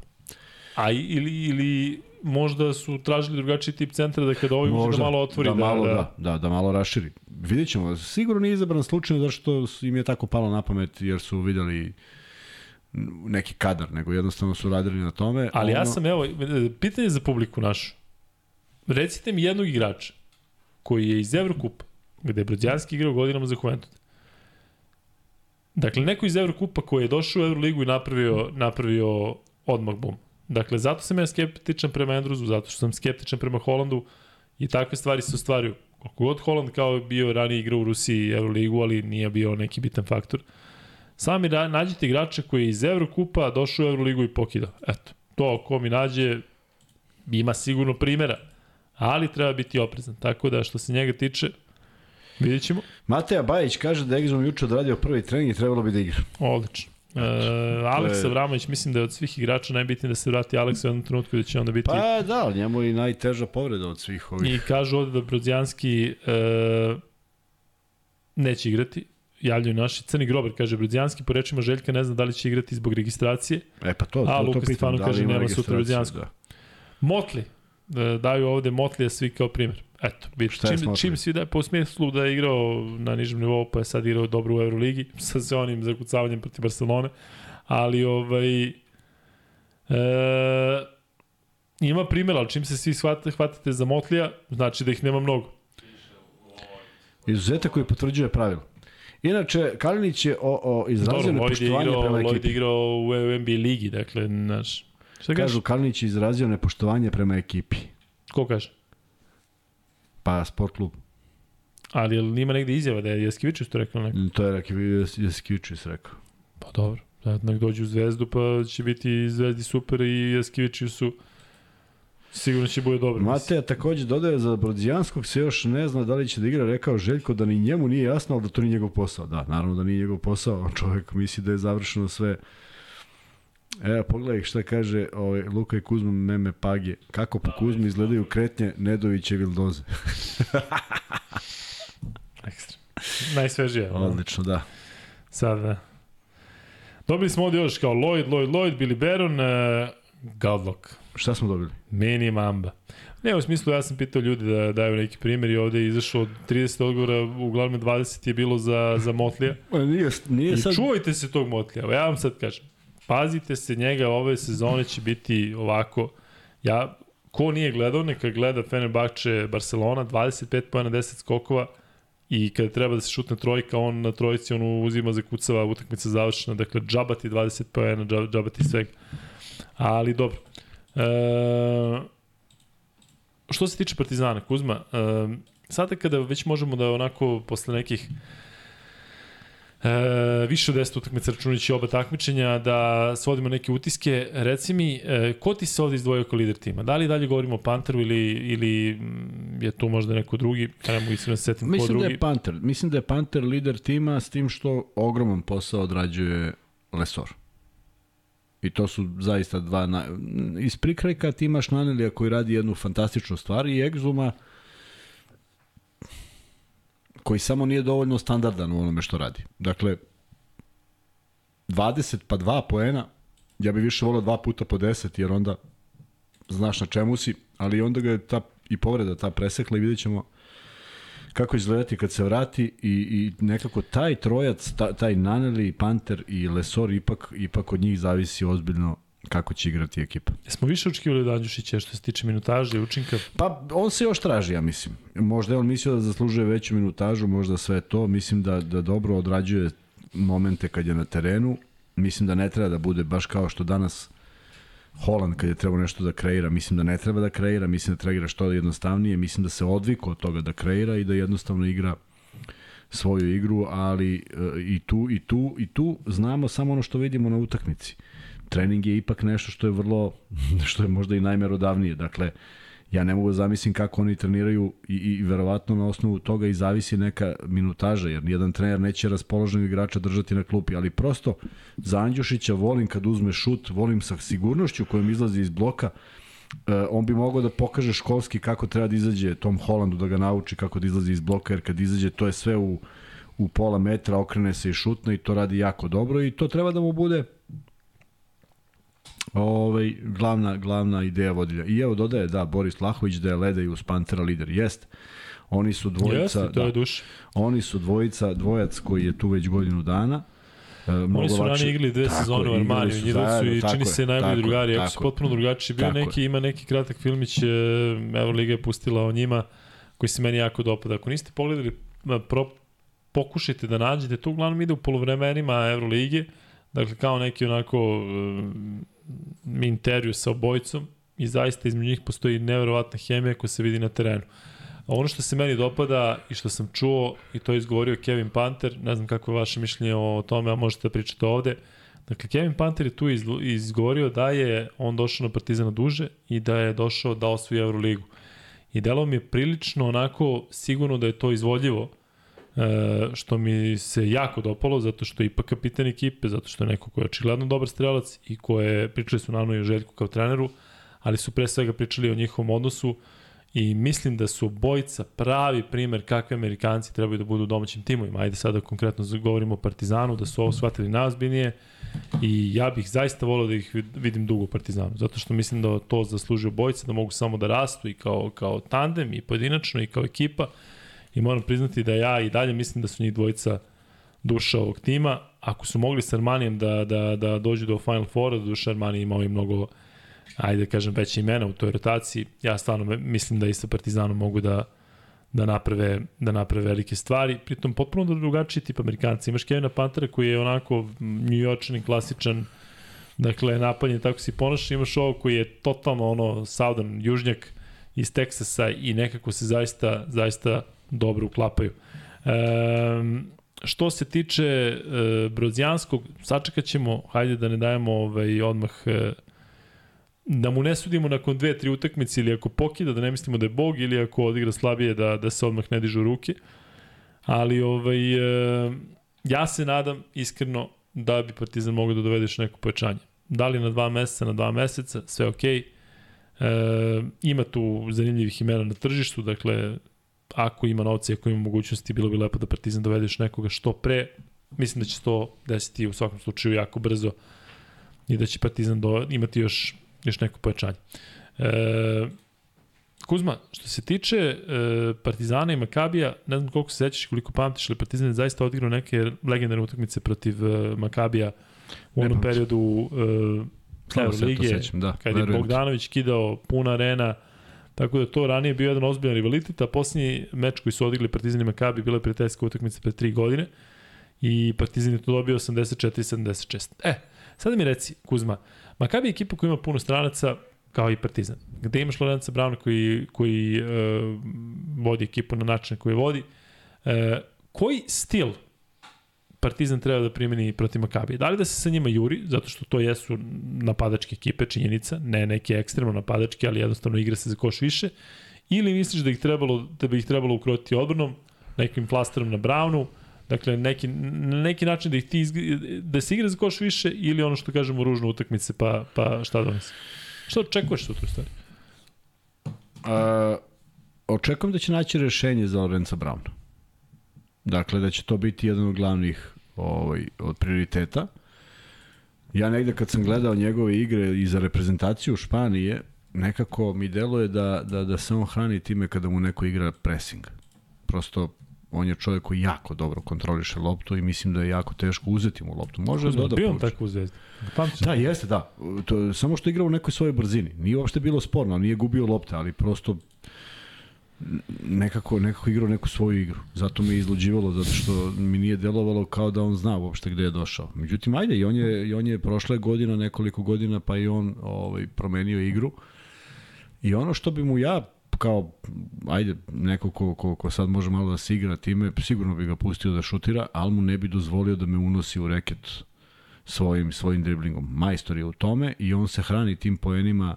A ili, ili možda su tražili drugačiji tip centra da kada ovaj uđe da malo otvori. da, malo, da, da, da malo raširi. Vidjet ćemo. Sigurno nije izabran slučajno zašto im je tako palo na pamet jer su videli neki kadar, nego jednostavno su radili na tome. Ali ja Ono- sam, evo, pitanje za publiku našu. Recite mi jednog igrača koji je iz Evrokupa, gde je Brođanski igrao godinama za Juventus. Dakle, neko iz Evrokupa koji je došao u Evroligu i napravio, napravio odmah bum. Dakle, zato sam ja skeptičan prema Andruzu, zato što sam skeptičan prema Holandu i takve stvari se ostvaruju. Koliko god Holand kao je bio ranije igrao u Rusiji i Evroligu, ali nije bio neki bitan faktor. Sami ra- nađite igrača koji je iz Evrokupa došao u Evroligu i pokidao. Eto, to ko mi nađe ima sigurno primera, ali treba biti oprezan. Tako da što se njega tiče, vidjet ćemo. Mateja Bajić kaže da je Egzom juče odradio prvi trening i trebalo bi da igra. Odlično. E, Aleksa je- Vramović, mislim da je od svih igrača najbitnije da se vrati Aleksa u jednom trenutku da će onda biti... Pa da, ali njemu je najteža povreda od svih ovih. I kažu ovde da Brodzijanski e, neće igrati. Javljaju naši. Crni grobar kaže Brodzijanski, po rečima Željka ne zna da li će igrati zbog registracije. E pa to, A, to, to Luka pitam, Stefano da li kaže, nema sutra Ruđansko. Da. Motli. E, daju ovde Motlija svi kao primjer. Eto, bit, čim, čim svi da po smislu da je igrao na nižem nivou, pa je sad igrao dobro u Euroligi sa sve onim zakucavanjem protiv Barcelone, ali ovaj e, ima primjer, ali čim se svi shvate, hvatate za Motlija, znači da ih nema mnogo. Izuzetak koji potvrđuje pravilo. Inače, Kalinić je o, o, izrazio Lloyd nepoštovanje igrao, prema Lloyd ekipi. igrao u NBA ligi, dakle, znaš, šta? Kažu, Kalinić je izrazio nepoštovanje prema ekipi. Ko kaže? Pa, sport klub. Ali jel ima negde izjava da je Jeskivičius to rekao neko? To je rekao, Jeskivičius rekao. Pa dobro, sad nek dođu u Zvezdu pa će biti Zvezdi super i Jeskivići su sigurno će bude dobro. Mateja takođe dodaje za Brodzijanskog se još ne zna da li će da igra, rekao Željko da ni njemu nije jasno, ali da to nije njegov posao. Da, naravno da nije njegov posao, čovjek misli da je završeno sve. Evo, pogledaj šta kaže ovaj, Luka i Kuzma meme Page. Kako po Kuzmi izgledaju kretnje Nedovića i Vildoze. Ekstra. Najsvežije. ono. Odlično, da. Sad, da. Dobili smo ovde još kao Lloyd, Lloyd, Lloyd, Billy Baron, uh, Godlock, Šta smo dobili? Mini Mamba. Ne, u smislu, ja sam pitao ljudi da daju neki primjer i ovde je izašao od 30 odgovora, uglavnom 20 je bilo za, za Motlija. Nije, nije I sad... čuvajte se tog Motlija. Ja vam sad kažem. Pazite se, njega ove sezone će biti ovako. Ja, ko nije gledao, neka gleda Fenerbahče Barcelona, 25 pojena, 10 skokova i kada treba da se šutne trojka, on na trojici on uzima za kucava, utakmica završena, dakle džabati 20 pojena, džab- džabati svega. Ali dobro. E, što se tiče Partizana, Kuzma, e, sada kada već možemo da onako posle nekih E, više od 10 utakmica računajući oba takmičenja, da svodimo neke utiske. Reci mi, e, ko ti se ovde izdvojio kao lider tima? Da li dalje govorimo o Panteru ili, ili mm, je tu možda neko drugi? Ja mogu iskreno da se setim ko Mislim da drugi. je Panter. Mislim da je Panter lider tima s tim što ogroman posao odrađuje Lesor. I to su zaista dva... Na... Iz prikrajka ti imaš Nanelija koji radi jednu fantastičnu stvar i Egzuma koji samo nije dovoljno standardan u onome što radi. Dakle, 20 pa 2 poena, ja bih više volio dva puta po 10, jer onda znaš na čemu si, ali onda ga je ta i povreda ta presekla i vidjet ćemo kako izgledati kad se vrati i, i nekako taj trojac, ta, taj Naneli, Panter i Lesor ipak, ipak od njih zavisi ozbiljno kako će igrati ekipa. Jesmo više očekivali od Andjušića što se tiče minutaže i učinka? Pa on se još traži, ja mislim. Možda je on mislio da zaslužuje veću minutažu, možda sve to. Mislim da, da dobro odrađuje momente kad je na terenu. Mislim da ne treba da bude baš kao što danas Holland kad je trebao nešto da kreira, mislim da ne treba da kreira, mislim da treba igra što jednostavnije, mislim da se odviko od toga da kreira i da jednostavno igra svoju igru, ali e, i tu i tu i tu znamo samo ono što vidimo na utakmici. Trening je ipak nešto što je vrlo što je možda i najmerodavnije. Dakle, ja ne mogu da zamislim kako oni treniraju i, i verovatno na osnovu toga i zavisi neka minutaža, jer nijedan trener neće raspoloženog igrača držati na klupi, ali prosto za Andjušića volim kad uzme šut, volim sa sigurnošću kojom izlazi iz bloka, Uh, on bi mogao da pokaže školski kako treba da izađe Tom Hollandu, da ga nauči kako da izlazi iz bloka, jer kad izađe to je sve u, u pola metra, okrene se i šutne i to radi jako dobro i to treba da mu bude ovaj, glavna, glavna ideja vodilja. I evo dodaje, da, Boris Lahović da je Leda i uz Pantera lider. Jest. Oni su dvojica, Jeste, to da, je duš. oni su dvojica, dvojac koji je tu već godinu dana. E, Oni su ranije igli dve sezone u igrali Armaniju, su su i čini je, se najbolji tako drugari, su tako je. potpuno drugačiji. Bio Tako neki, ima neki kratak filmić, e, Euroliga je pustila o njima, koji se meni jako dopada. Ako niste pogledali, pro, pokušajte da nađete, to uglavnom ide u polovremenima Euroligije, dakle kao neki onako um, intervju sa obojicom i zaista između njih postoji neverovatna hemija koja se vidi na terenu. A ono što se meni dopada i što sam čuo, i to je izgovorio Kevin Panter, ne znam kako je vaše mišljenje o tome, a možete da pričate ovde, Dakle, Kevin Panter je tu izgovorio da je on došao na Partizana duže i da je došao da osvoji Euroligu. I delo mi je prilično onako sigurno da je to izvodljivo, što mi se jako dopalo, zato što je ipak kapitan ekipe, zato što je neko ko je očigledno dobar strelac i ko je, pričali su naravno i o Željku kao treneru, ali su pre svega pričali o njihovom odnosu i mislim da su obojica pravi primer kakve Amerikanci trebaju da budu u domaćim timovima. Ajde sada konkretno govorimo o Partizanu, da su ovo shvatili najozbiljnije i ja bih zaista volio da ih vid- vidim dugo u Partizanu, zato što mislim da to zaslužuju obojica, da mogu samo da rastu i kao, kao tandem i pojedinačno i kao ekipa i moram priznati da ja i dalje mislim da su njih dvojica duša ovog tima. Ako su mogli sa Armanijem da, da, da dođu do Final Foura, da duša Armanije imao i mnogo ajde da kažem, veće imena u toj rotaciji. Ja stvarno mislim da i sa Partizanom mogu da, da naprave, da naprave velike stvari. Pritom potpuno da drugačiji tip Amerikanci. Imaš Kevina Pantera koji je onako njujorčani, klasičan, dakle napaljen, tako si ponaša. Imaš ovo koji je totalno ono southern, južnjak iz Teksasa i nekako se zaista, zaista dobro uklapaju. Um, što se tiče e, Brodzijanskog, sačekat ćemo, hajde da ne dajemo ovaj, odmah e, da mu ne sudimo nakon dve, tri utakmice ili ako pokida da ne mislimo da je bog ili ako odigra slabije da, da se odmah ne dižu ruke. Ali ovaj, e, ja se nadam iskreno da bi Partizan mogao da dovede još neko pojačanje. Da li na dva meseca, na dva meseca, sve okej. E, ima tu zanimljivih imena na tržištu, dakle, ako ima novca i ako ima mogućnosti, bilo bi lepo da Partizan dovede još nekoga što pre. Mislim da će se to desiti u svakom slučaju jako brzo i da će Partizan do, imati još, još neko pojačanje. E, Kuzma, što se tiče e, Partizana i Makabija, ne znam koliko se sećaš i koliko pamtiš, ali Partizan je zaista odigrao neke legendarne utakmice protiv e, Makabija u onom periodu e, Evrolige, sećam, da. kad je. Bogdanović kidao puna arena, tako da to ranije bio jedan ozbiljan rivalitet, a posljednji meč koji su odigli Partizan i Makabi bila je prijateljska utakmica pre tri godine i Partizan je to dobio 84-76. E, sada mi reci, Kuzma, Makabi je ekipa koja ima puno stranaca, kao i Partizan. Gde imaš Lorenza Brauna koji, koji uh, vodi ekipu na način koji vodi, uh, koji stil Partizan treba da primeni protiv Makabija. Da li da se sa njima juri, zato što to jesu napadačke ekipe, činjenica, ne neke ekstremno napadačke, ali jednostavno igra se za koš više, ili misliš da ih trebalo da bi ih trebalo ukrotiti odbranom, nekim flasterom na Brownu, dakle neki, na neki način da ih ti izg... da se igra za koš više ili ono što kažemo ružno utakmice pa, pa šta donese. Šta očekuješ sutra u stvari? A, očekujem da će naći rešenje za Lorenza Brauna. Dakle, da će to biti jedan od glavnih ovaj, od prioriteta. Ja negde kad sam gledao njegove igre i za reprezentaciju Španije, nekako mi deluje da, da, da se on hrani time kada mu neko igra pressing. Prosto on je čovjek koji jako dobro kontroliše loptu i mislim da je jako teško uzeti mu loptu. Može da doda Bio on tako u zvezdi. Pamtiš? Da, jeste, da. To, samo što je igrao u nekoj svojoj brzini. Nije uopšte bilo sporno, nije gubio lopte, ali prosto nekako, nekako igrao neku svoju igru. Zato me izluđivalo, zato što mi nije delovalo kao da on zna uopšte gde je došao. Međutim, ajde, i on je, i on je prošle godina, nekoliko godina, pa i on ovaj, promenio igru. I ono što bi mu ja kao, ajde, neko ko, ko, ko sad može malo da se igra time, sigurno bi ga pustio da šutira, ali mu ne bi dozvolio da me unosi u reket svojim, svojim driblingom. Majstor je u tome i on se hrani tim poenima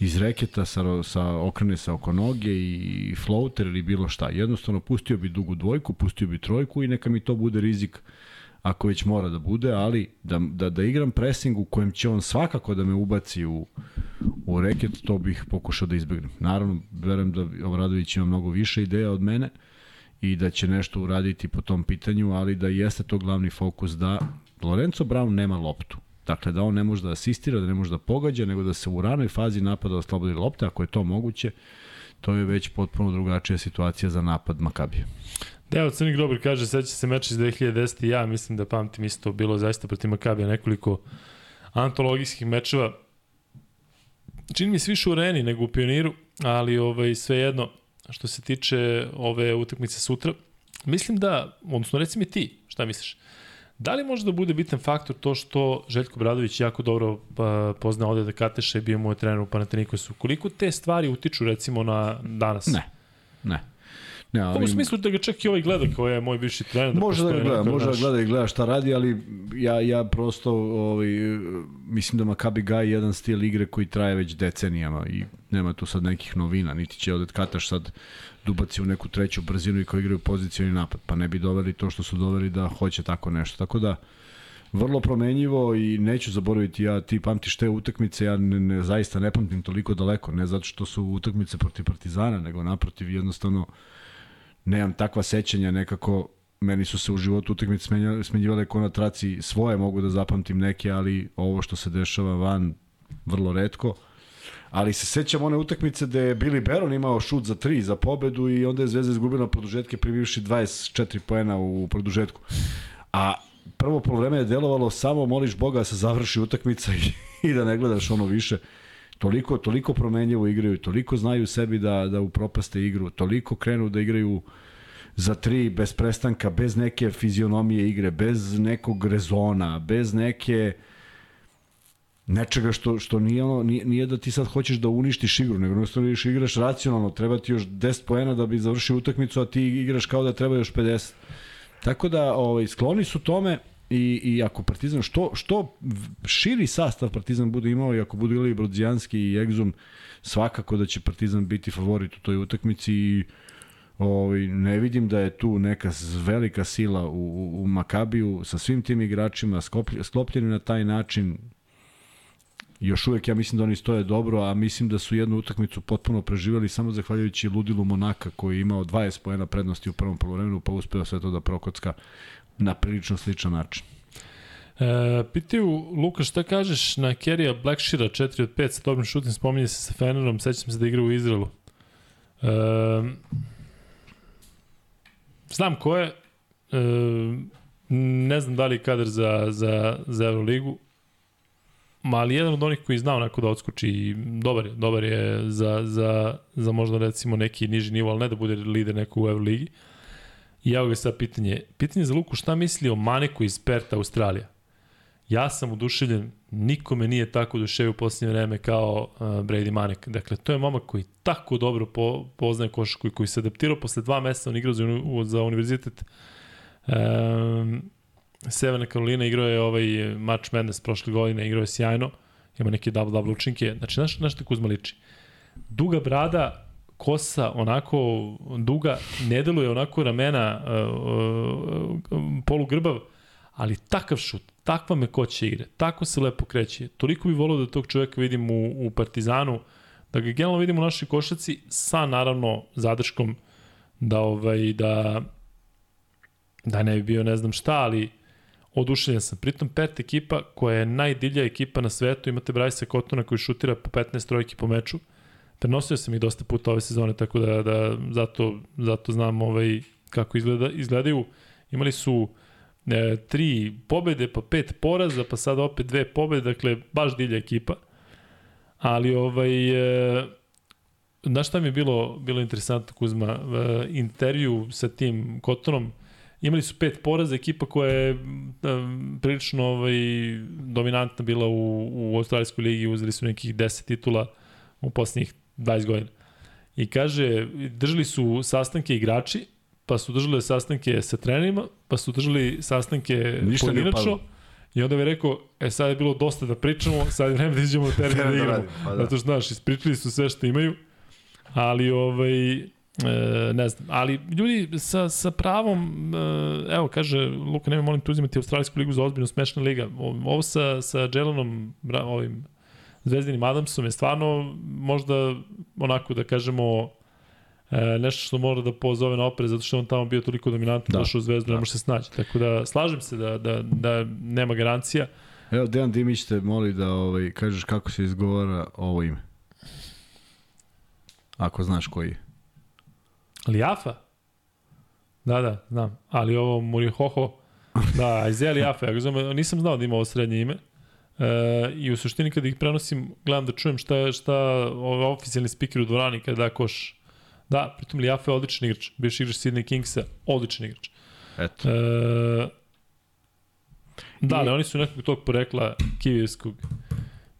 iz reketa sa, sa okrene sa oko noge i floater ili bilo šta. Jednostavno pustio bi dugu dvojku, pustio bi trojku i neka mi to bude rizik ako već mora da bude, ali da, da, da igram pressing u kojem će on svakako da me ubaci u, u reket, to bih pokušao da izbegnem. Naravno, verujem da Obradović ima mnogo više ideja od mene i da će nešto uraditi po tom pitanju, ali da jeste to glavni fokus da Lorenzo Brown nema loptu. Dakle, da on ne može da asistira, da ne može da pogađa, nego da se u ranoj fazi napada oslobodi lopte, ako je to moguće, to je već potpuno drugačija situacija za napad Makabija. Deo Crni Grobar kaže, seća se meča iz 2010. Ja mislim da pamtim isto, bilo zaista protiv Makabija nekoliko antologijskih mečeva. Čini mi se više u Reni nego u Pioniru, ali ovaj, svejedno, što se tiče ove utakmice sutra, mislim da, odnosno reci mi ti, šta misliš? Da li može da bude bitan faktor to što Željko Bradović jako dobro pa, pozna ovde da Kateša i bio moj trener u Panatenikosu? Koliko te stvari utiču recimo na danas? Ne, ne. Ne, Ali... U smislu da ga čak i ovaj gleda kao je moj bivši trener. Da može da ga gleda, može da naš- gleda i gleda šta radi, ali ja, ja prosto ovaj, mislim da Maccabi Gaj je jedan stil igre koji traje već decenijama i nema tu sad nekih novina, niti će Odet Kataš sad dubaci u neku treću brzinu i koji igraju pozicijoni napad, pa ne bi doveli to što su doveli da hoće tako nešto. Tako da, vrlo promenjivo i neću zaboraviti, ja ti pamtiš te utakmice, ja ne, ne, zaista ne pamtim toliko daleko, ne zato što su utakmice protiv Partizana, nego naprotiv jednostavno nemam takva sećanja nekako meni su se u životu utakmice smenjivale ko na traci svoje mogu da zapamtim neke, ali ovo što se dešava van vrlo redko. Ali se sećam one utakmice gde je Billy Baron imao šut za 3 za pobedu i onda je Zvezda izgubila produžetke pribivši 24 poena u produžetku. A prvo polovreme je delovalo samo moliš Boga da se završi utakmica i, i da ne gledaš ono više. Toliko, toliko promenljivo igraju, toliko znaju sebi da, da upropaste igru, toliko krenu da igraju za tri bez prestanka, bez neke fizionomije igre, bez nekog rezona, bez neke nečega što, što nije, ono, nije, nije da ti sad hoćeš da uništiš igru, nego jednostavno vidiš igraš racionalno, treba ti još 10 poena da bi završio utakmicu, a ti igraš kao da treba još 50. Tako da ovaj, skloni su tome i, i ako Partizan, što, što širi sastav Partizan bude imao i ako budu ili Brodzijanski i Egzum, svakako da će Partizan biti favorit u toj utakmici i Ovaj, ne vidim da je tu neka velika sila u, u, u Makabiju sa svim tim igračima sklopljeni na taj način još uvek ja mislim da oni stoje dobro, a mislim da su jednu utakmicu potpuno preživeli samo zahvaljujući ludilu Monaka koji je imao 20 pojena prednosti u prvom polovremenu pa uspeo sve to da prokocka na prilično sličan način. E, pitaju, Luka, šta kažeš na Kerija Blackshira 4 od 5 sa dobrim šutim, spominje se sa Fenerom, sećam se da igra u Izraelu. E, znam ko je, e, ne znam da li je kadar za, za, za Euroligu, ali jedan od onih koji zna onako da odskoči i dobar je, dobar je za, za, za možda recimo neki niži nivo, ali ne da bude lider neko u Euroligi. I evo ga sad pitanje. Pitanje za Luku, šta misli o Maneku iz Perta, Australija? Ja sam oduševljen, nikome nije tako oduševio u posljednje vreme kao uh, Brady Manek. Dakle, to je momak koji tako dobro po, poznaje košarku i koji se adaptirao posle dva meseca, on igrao za, za univerzitet um, Severna Karolina, igrao je ovaj March Madness prošle godine, igrao je sjajno, ima neke double-double učinke. Znači, znaš, znaš te Kuzma liči? Duga brada, kosa onako duga, ne deluje onako ramena uh, uh, polugrbav, ali takav šut, takva mekoća igre, tako se lepo kreće. Toliko bi volio da tog čoveka vidim u, u Partizanu, da ga generalno vidim u našoj košaci sa naravno zadrškom da ovaj da da ne bi bio ne znam šta, ali oduševljen sam. Pritom pet ekipa koja je najdivlja ekipa na svetu, imate Bryce Kotona koji šutira po 15 trojki po meču. Prenosio sam ih dosta puta ove sezone, tako da, da zato, zato znam ovaj, kako izgleda, izgledaju. Imali su e, tri pobede, pa pet poraza, pa sad opet dve pobede, dakle, baš divlja ekipa. Ali, ovaj, e, znaš šta mi je bilo, bilo interesantno, Kuzma? E, intervju sa tim Kotonom, imali su pet poraza, ekipa koja je um, prilično ovaj, dominantna bila u, u Australijskoj ligi, uzeli su nekih 10 titula u poslednjih 20 godina. I kaže, držali su sastanke igrači, pa su držali sastanke sa trenerima, pa su držali sastanke Ništa pojedinačno. I onda bi rekao, e sad je bilo dosta da pričamo, sad je vreme da iđemo u teren da Da igramo. radimo, pa da. Zato što, znaš, ispričali su sve što imaju, ali ovaj, e, ne znam, ali ljudi sa, sa pravom, e, evo kaže, Luka, nema molim te uzimati Australijsku ligu za ozbiljno smešna liga. Ovo sa, sa Jelenom, ovim Zvezdinim Adamsom je stvarno možda onako da kažemo e, nešto što mora da pozove na oprez zato što on tamo bio toliko dominantan da. Da. došao u Zvezdu, ne može se snaći. Tako da slažem se da, da, da nema garancija. Evo, Dejan Dimić te moli da ovaj, kažeš kako se izgovara ovo ime. Ako znaš koji je. Lijafa? Da, da, znam. Ali ovo Murihoho, da, Isaiah Lijafa, ja zovem, nisam znao da ima ovo srednje ime. E, I u suštini kada ih prenosim, gledam da čujem šta, šta ovaj oficijalni speaker u dvorani kada da koš. Da, pritom Lijafa je odličan igrač. Bivši igrač Sydney Kingsa, odličan igrač. Eto. E, da, I- ali oni su nekog tog porekla kivijskog,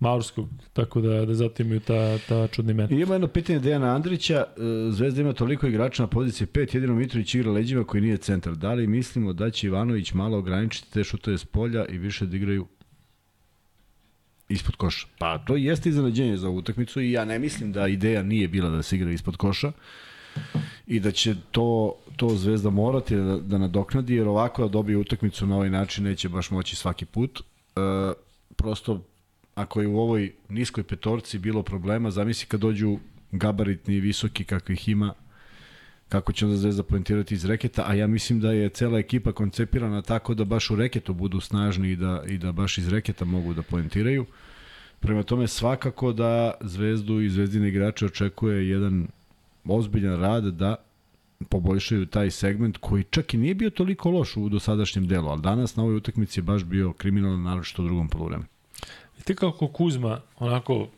maurskog, tako da, da zato imaju ta, ta čudna imena. I ima jedno pitanje Dejana Andrića. E, Zvezda ima toliko igrača na poziciji 5, jedino Mitrović igra leđima koji nije centar. Da li mislimo da će Ivanović malo ograničiti te šutove s polja i više da igraju ispod koša? Pa to jeste iznenađenje za ovu utakmicu i ja ne mislim da ideja nije bila da se igra ispod koša i da će to, to Zvezda morati da, da nadoknadi, jer ovako da dobije utakmicu na ovaj način neće baš moći svaki put. E, prosto, ako je u ovoj niskoj petorci bilo problema, zamisli kad dođu gabaritni visoki kakvih ima, kako će onda Zvezda poentirati iz reketa, a ja mislim da je cela ekipa koncepirana tako da baš u reketu budu snažni i da, i da baš iz reketa mogu da poentiraju. Prema tome svakako da Zvezdu i Zvezdine igrače očekuje jedan ozbiljan rad da poboljšaju taj segment koji čak i nije bio toliko loš u dosadašnjem delu, ali danas na ovoj utakmici je baš bio kriminalan, naročito u drugom polovremenu. Vidite kako Kuzma onako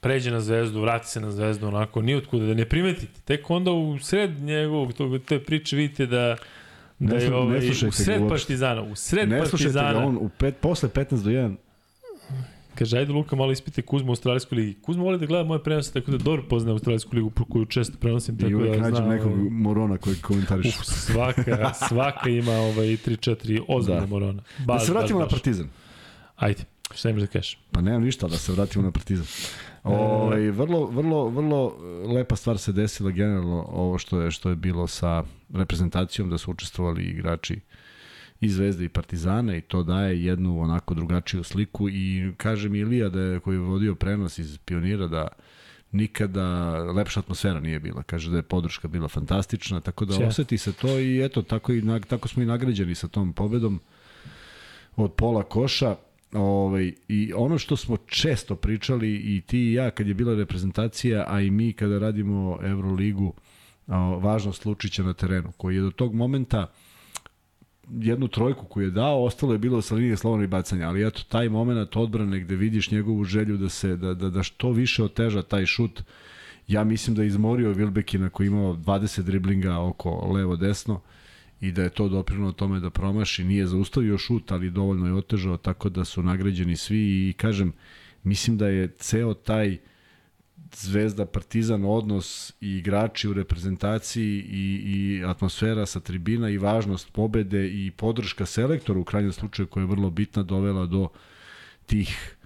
pređe na zvezdu, vrati se na zvezdu, onako, ni otkuda, da ne primetite. Tek onda u sred njegovog, tog, te priče vidite da, da Ne je ne ovaj, u sred. Partizana, u sred Ne Partizana, ga, on u pet, posle 15 do 1 kaže, ajde Luka, malo ispite Kuzma u Australijskoj ligi. Kuzma voli da gleda moje prenose, tako da dobro poznaje Australijsku ligu, koju često prenosim, tako i uvek da nađem znam. nekog morona koji komentariš. Uf, svaka, svaka ima ovaj 3-4 ozbiljne Da. morona. Da Baš, se vratimo na baš, baš. Partizan. Ajde, šta imaš da kažeš? Pa nemam ništa, da se vratimo na Partizan. Ovaj vrlo vrlo vrlo lepa stvar se desila generalno ovo što je što je bilo sa reprezentacijom da su učestvovali igrači i Zvezde i Partizana i to daje jednu onako drugačiju sliku i kaže mi Ilija da je, koji je vodio prenos iz Pionira da nikada lepša atmosfera nije bila. Kaže da je podrška bila fantastična, tako da oseti se to i eto, tako, i, tako smo i nagrađeni sa tom pobedom od pola koša. Ovaj, I ono što smo često pričali i ti i ja kad je bila reprezentacija, a i mi kada radimo Euroligu, a, važnost Lučića na terenu, koji je do tog momenta jednu trojku koju je dao, ostalo je bilo sa linije slobodnog bacanja, ali eto taj moment odbrane gde vidiš njegovu želju da se da, da, da što više oteža taj šut, ja mislim da je izmorio Vilbekina koji imao 20 driblinga oko levo desno i da je to doprinulo tome da promaši, nije zaustavio šut, ali dovoljno je otežao, tako da su nagrađeni svi. I kažem, mislim da je ceo taj Zvezda Partizan odnos i igrači u reprezentaciji i, i atmosfera sa tribina i važnost pobede i podrška selektoru u krajnjem slučaju koja je vrlo bitna dovela do tih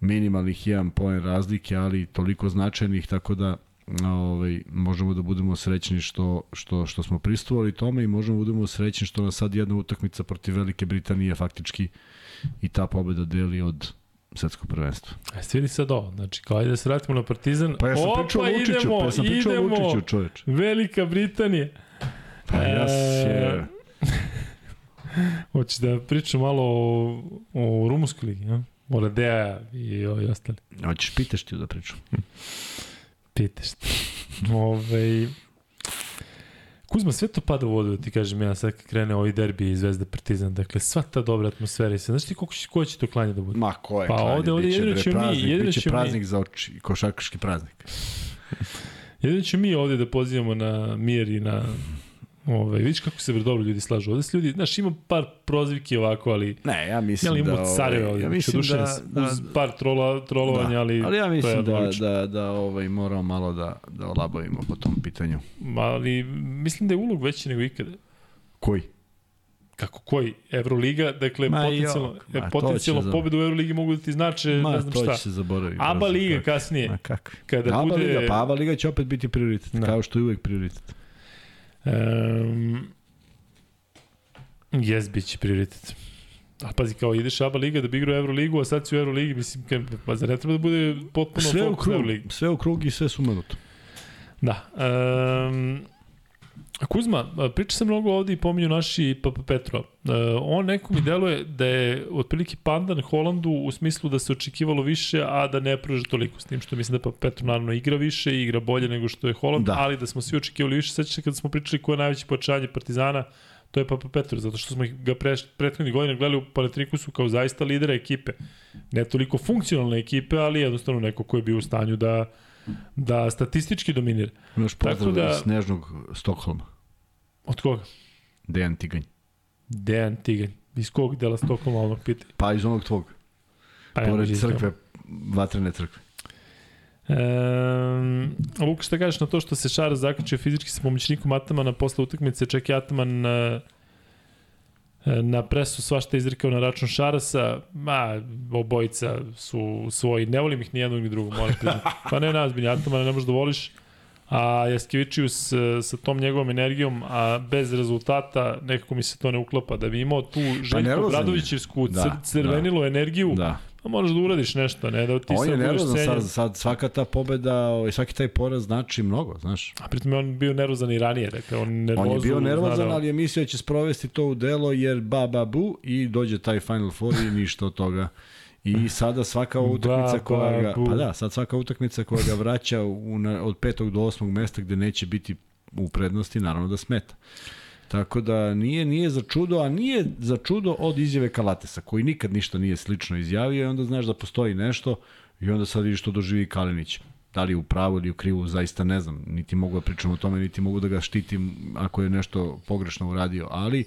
minimalnih jedan poen razlike, ali toliko značajnih, tako da ovaj, možemo da budemo srećni što, što, što smo pristovali tome i možemo da budemo srećni što nas sad jedna utakmica protiv Velike Britanije faktički i ta pobeda deli od svetskog prvenstva. E, vidi sad ovo, znači, kao ajde da se vratimo na Partizan. Pa ja sam Opa, pričao o Vučiću, idemo, pa ja sam pričao o idemo. Vučiću, čoveč. Velika Britanija. Pa ja se... E, Hoćeš da pričam malo o, o rumunskoj ligi, ja? O Radea i o i ostali. Hoćeš pitaš ti da pričam. Pitaš. Ove, Kuzma, sve to pada u vodu, da ti kažem ja, sad kad krene ovaj derbi i Zvezda Partizan, dakle, sva ta dobra atmosfera i sve, znaš ti koliko će, ko će to klanje da bude? Ma, ko je Pa klanje? ovde- ovde Biće, jedino ćemo mi- jedino ćemo mi- praznik za oči, košarkaški praznik. Jedino ću mi ovde da pozivamo na mir i na Ovaj, vidiš kako se dobro ljudi slažu. Ovde se ljudi, znaš, ima par prozivki ovako, ali Ne, ja mislim ja da... imamo careve ovaj, ovde. ja Ja mislim da, da, uz par trola, trolovanja, da, ali, ali ja to mislim da, odlično. da, da ovaj, moramo malo da, da olabavimo po tom pitanju. Ali mislim da je ulog veći nego ikada. Koji? Kako koji? Evroliga, dakle, Ma potencijalno, jo, ma to potencijalno pobedu u Evroligi mogu da ti znače, Ma, ne znam to šta. će se zaboraviti. ABA liga kasnije, Ma kakvi? kada ABA bude... liga, pa ABA liga će opet biti prioritet, Da. kao što je uvek prioritet. Um, bit će prioritet. A pazi, kao ideš ABA liga da bi igrao Euroligu, a sad si u Euroligi, mislim, pa zar ne treba da bude potpuno Sve u krug, Euroligi? sve u krug i sve sumanuto. Da. Um, Kuzma, priča se mnogo ovde i pominju naši Papa Petro. Uh, on neko mi deluje da je otprilike pandan Holandu u smislu da se očekivalo više, a da ne pruže toliko. S tim što mislim da Papa Petro naravno igra više i igra bolje nego što je Holand, Da. ali da smo svi očekivali više. Sećate kada smo pričali ko je najveće pojačanje Partizana, to je Papa Petro, zato što smo ga pre, prethodnih godina gledali u Panatrikusu kao zaista lidera ekipe. Ne toliko funkcionalne ekipe, ali jednostavno neko ko je bio u stanju da da statistički dominira. Imaš pozdrav da- da... Snežnog Stokholma, Od koga? Dejan Tiganj. Dejan Tiganj. Iz kog dela Stokholma onog pita? Pa iz onog tvog, Pa ja pored možda crkve, vatrene crkve. Um, Luka, šta kažeš na to što se Šaras zaključio fizički sa pomoćnikom Atamana posle utakmice, čak i Ataman uh, na presu svašta izrekao na račun Šarasa, ma, obojica su svoji, ne volim ih ni jednog ni drugog, moram priznati. Pa ne nazbilje, Atamana ne možeš da voliš, a Jaskevičius uh, sa tom njegovom energijom, a bez rezultata, nekako mi se to ne uklapa, da bi imao tu Željko nervozan je. Bradovićevsku Da, cr crvenilu energiju, Da. A moraš da uradiš nešto, ne da ti On je sad budeš nervozan sad, sad, svaka ta pobeda, ovaj, svaki taj poraz znači mnogo, znaš. A pritom je on bio nervozan i ranije, dakle on nervozu... On je bio nervozan, da- ali je mislio da će sprovesti to u delo, jer ba, ba, bu, i dođe taj Final Four i ništa od toga. I sada svaka utakmica Ba, koja ga, pa da, sad svaka utakmica koja ga vraća u, na, od petog do osmog mesta gde neće biti u prednosti, naravno da smeta. Tako da nije nije za čudo, a nije za čudo od izjave Kalatesa, koji nikad ništa nije slično izjavio i onda znaš da postoji nešto i onda sad vidiš što doživi Kalinić. Da li je u pravu ili u krivu, zaista ne znam. Niti mogu da pričam o tome, niti mogu da ga štitim ako je nešto pogrešno uradio. Ali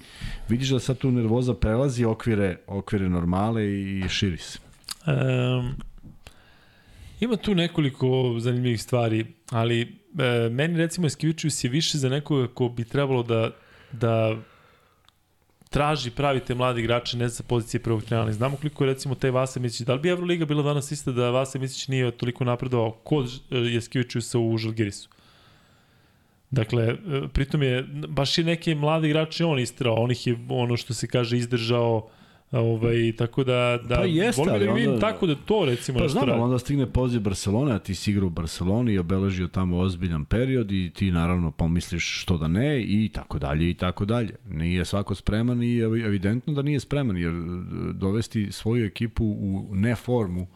vidiš da sad tu nervoza prelazi okvire, okvire normale i širi se. Um, ima tu nekoliko zanimljivih stvari, ali e, meni recimo Eskivičius je više za nekoga ko bi trebalo da, da traži pravite mladi igrače ne sa pozicije prvog trenera. Znamo koliko je recimo taj Vasa Micić, da li bi Evroliga bila danas ista da Vasa Micić nije toliko napredovao kod Jeskivičiusa u Žalgirisu? Dakle, e, pritom je, baš je neke mlade igrače on istrao, on ih je ono što se kaže izdržao, ovaj, tako da, da Pa jeste, volim da vidim onda- tako da to recimo Pa znam, radi. onda stigne poziv Barcelona, a ti si igrao u Barceloni i obeležio tamo ozbiljan period i ti naravno pomisliš što da ne i tako dalje i tako dalje. Nije svako spreman i evi- evidentno da nije spreman jer e, dovesti svoju ekipu u neformu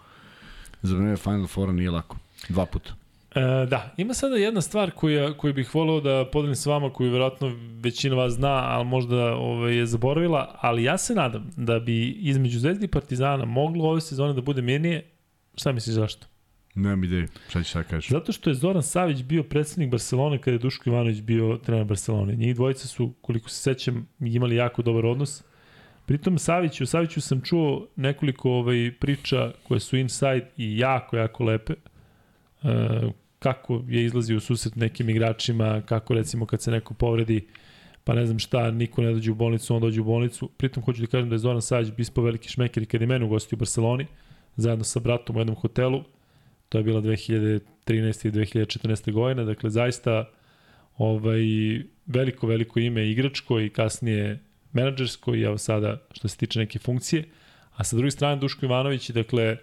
za vreme Final Fora nije lako. Dva puta. E, da, ima sada jedna stvar koja, koju bih voleo da podelim s vama, koju verovatno većina vas zna, ali možda ovaj, je zaboravila, ali ja se nadam da bi između Zvezdi i Partizana moglo ove sezone da bude mirnije. Šta misliš zašto? Nemam ideju, šta ćeš sad kažeš. Zato što je Zoran Savić bio predsednik Barcelone kada je Duško Ivanović bio trener Barcelone. Njih dvojica su, koliko se sećam, imali jako dobar odnos. Pritom Saviću, Saviću sam čuo nekoliko ovaj, priča koje su inside i jako, jako lepe. E, kako je izlazio u susret nekim igračima, kako recimo kad se neko povredi, pa ne znam šta, niko ne dođe u bolnicu, on dođe u bolnicu. Pritom hoću da kažem da je Zoran Savić bispao veliki šmeker i kad je mene ugostio u Barceloni, zajedno sa bratom u jednom hotelu, to je bila 2013. i 2014. godina, dakle zaista ovaj, veliko, veliko ime igračko i kasnije menadžersko i evo sada što se tiče neke funkcije. A sa druge strane Duško Ivanović dakle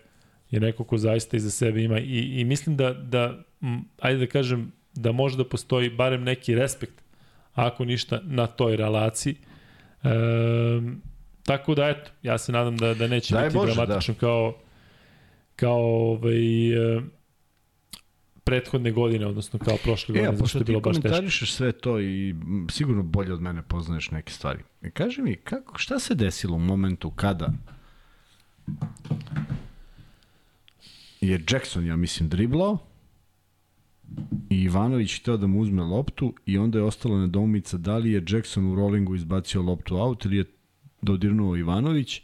je neko ko zaista iza sebe ima i, i mislim da, da m, ajde da kažem da može da postoji barem neki respekt ako ništa na toj relaciji. E, tako da eto, ja se nadam da, da neće Daj biti Bože, da. dramatično kao kao ovaj, e, prethodne godine, odnosno kao prošle E, godine, a zato što pošto je bilo baš teško. komentarišeš sve to i sigurno bolje od mene poznaješ neke stvari. E, kaži mi, kako, šta se desilo u momentu kada je Jackson, ja mislim, driblao i Ivanović hteo da mu uzme loptu i onda je ostala nedoumica da li je Jackson u rollingu izbacio loptu out ili je dodirnuo Ivanović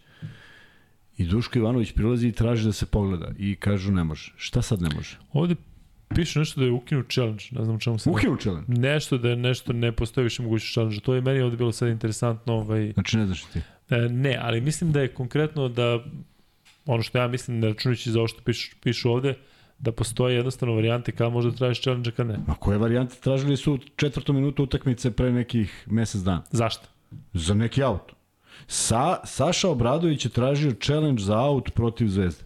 i Duško Ivanović prilazi i traži da se pogleda i kažu ne može. Šta sad ne može? Ovde piše nešto da je ukinut challenge, ne znam čemu se... Ukinu challenge. Nešto da je nešto ne postoji više mogućnost challenge. To je meni ovde bilo sad interesantno. Ovaj, Znači ne znaš ti. E, ne, ali mislim da je konkretno da ono što ja mislim, ne računajući za ovo što pišu, pišu ovde, da postoje jednostavno varijante kada možda tražiš challenge, a kad ne. Ma koje varijante tražili su četvrtu minutu utakmice pre nekih mesec dana? Zašto? Za neki aut. Sa, Saša Obradović je tražio challenge za aut protiv Zvezde.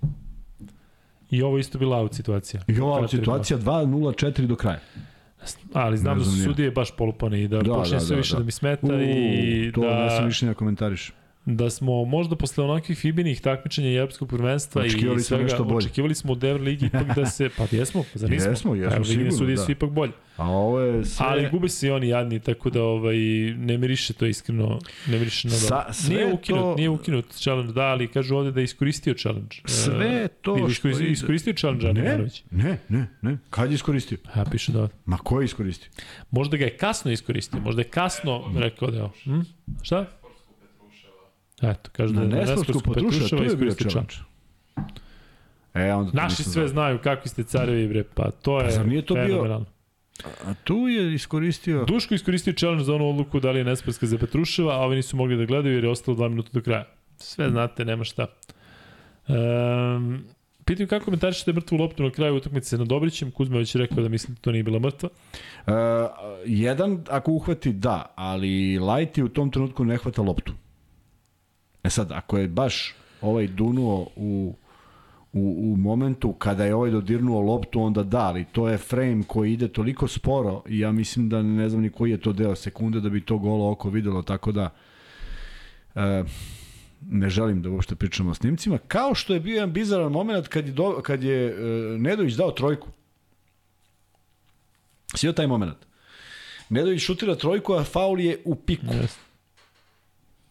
I ovo isto bila out situacija. I ova Četiri, situacija 2-0-4 do kraja. Ali znam Ne da znam su sudije baš polupane i da, Da, da počne da, sve da, više da. da, mi smeta U, i to ne sam da, više ne komentariš. Da smo možda posle onakvih Fibinih takmičenja i Evropskog prvenstva Očekivali i svega, nešto bolje. očekivali smo od Euroligi ipak da se, pa jesmo, pa zar nismo? Jesmo, jesmo, Euroligi sigurno, sudije da. su ipak bolje. A ovo je sve... Ali gube se i oni jadni, tako da ovaj, ne miriše to iskreno, ne miriše na Sa- dobro. sve Nije ukinut, to- nije ukinut challenge, da, ali kažu ovde da je iskoristio challenge. Sve E, to ili što ide- iskoristio challenge, Ne, Ivanović. ne, ne, ne. Kad je iskoristio? Ja, piše da. Ma ko je iskoristio? Možda ga je kasno iskoristio, možda je kasno rekao da je. Hm? Šta? Eto, kaže da je na Nesporsku Petruševa, je bio challenge. challenge. E, onda Naši sve znao. znaju kakvi ste carevi, bre, pa to je zar nije to bio- fenomenalno. A tu je iskoristio... Duško iskoristio challenge za onu odluku da li je Nesporska za Petruševa, a ovi nisu mogli da gledaju jer je ostalo dva minuta do kraja. Sve znate, nema šta. Um, Pitam kako komentarišete mrtvu loptu na kraju utakmice na Dobrićem. Kuzma već rekao da mislim da to nije bila mrtva. Uh, jedan, ako uhvati, da, ali Lajti u tom trenutku ne hvata loptu. E sad, ako je baš ovaj dunuo u, u, u momentu kada je ovaj dodirnuo loptu, onda da, ali to je frame koji ide toliko sporo i ja mislim da ne znam ni koji je to deo sekunde da bi to golo oko videlo, tako da uh, ne želim da uopšte pričamo o snimcima, kao što je bio jedan bizaran moment kad je, do, kad je uh, Nedović dao trojku. Sio taj moment. Nedović šutira trojku, a faul je u piku. Yes.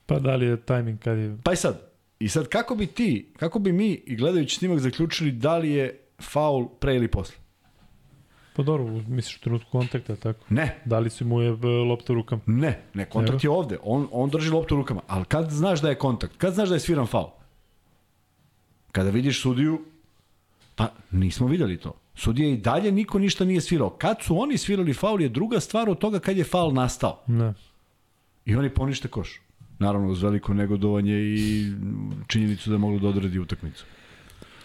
Pa da li je tajming kad je... Pa i sad, i sad kako bi ti, kako bi mi i gledajući snimak zaključili da li je faul pre ili posle? Pa dobro, misliš u trenutku kontakta, tako? Ne, Da li su mu je e, lopta u rukama? ne, ne, kontakt je ovde. On, on drži loptu u rukama. Ali kad znaš da je kontakt? Kad znaš da je sviran faul? Kada vidiš sudiju, pa nismo videli to. Sudija i dalje niko ništa nije svirao. Kad su oni svirali faul je druga stvar od toga kad je faul nastao. Ne. I oni ponište koš. Naravno, uz veliko negodovanje i činjenicu da je moglo da odradi utakmicu.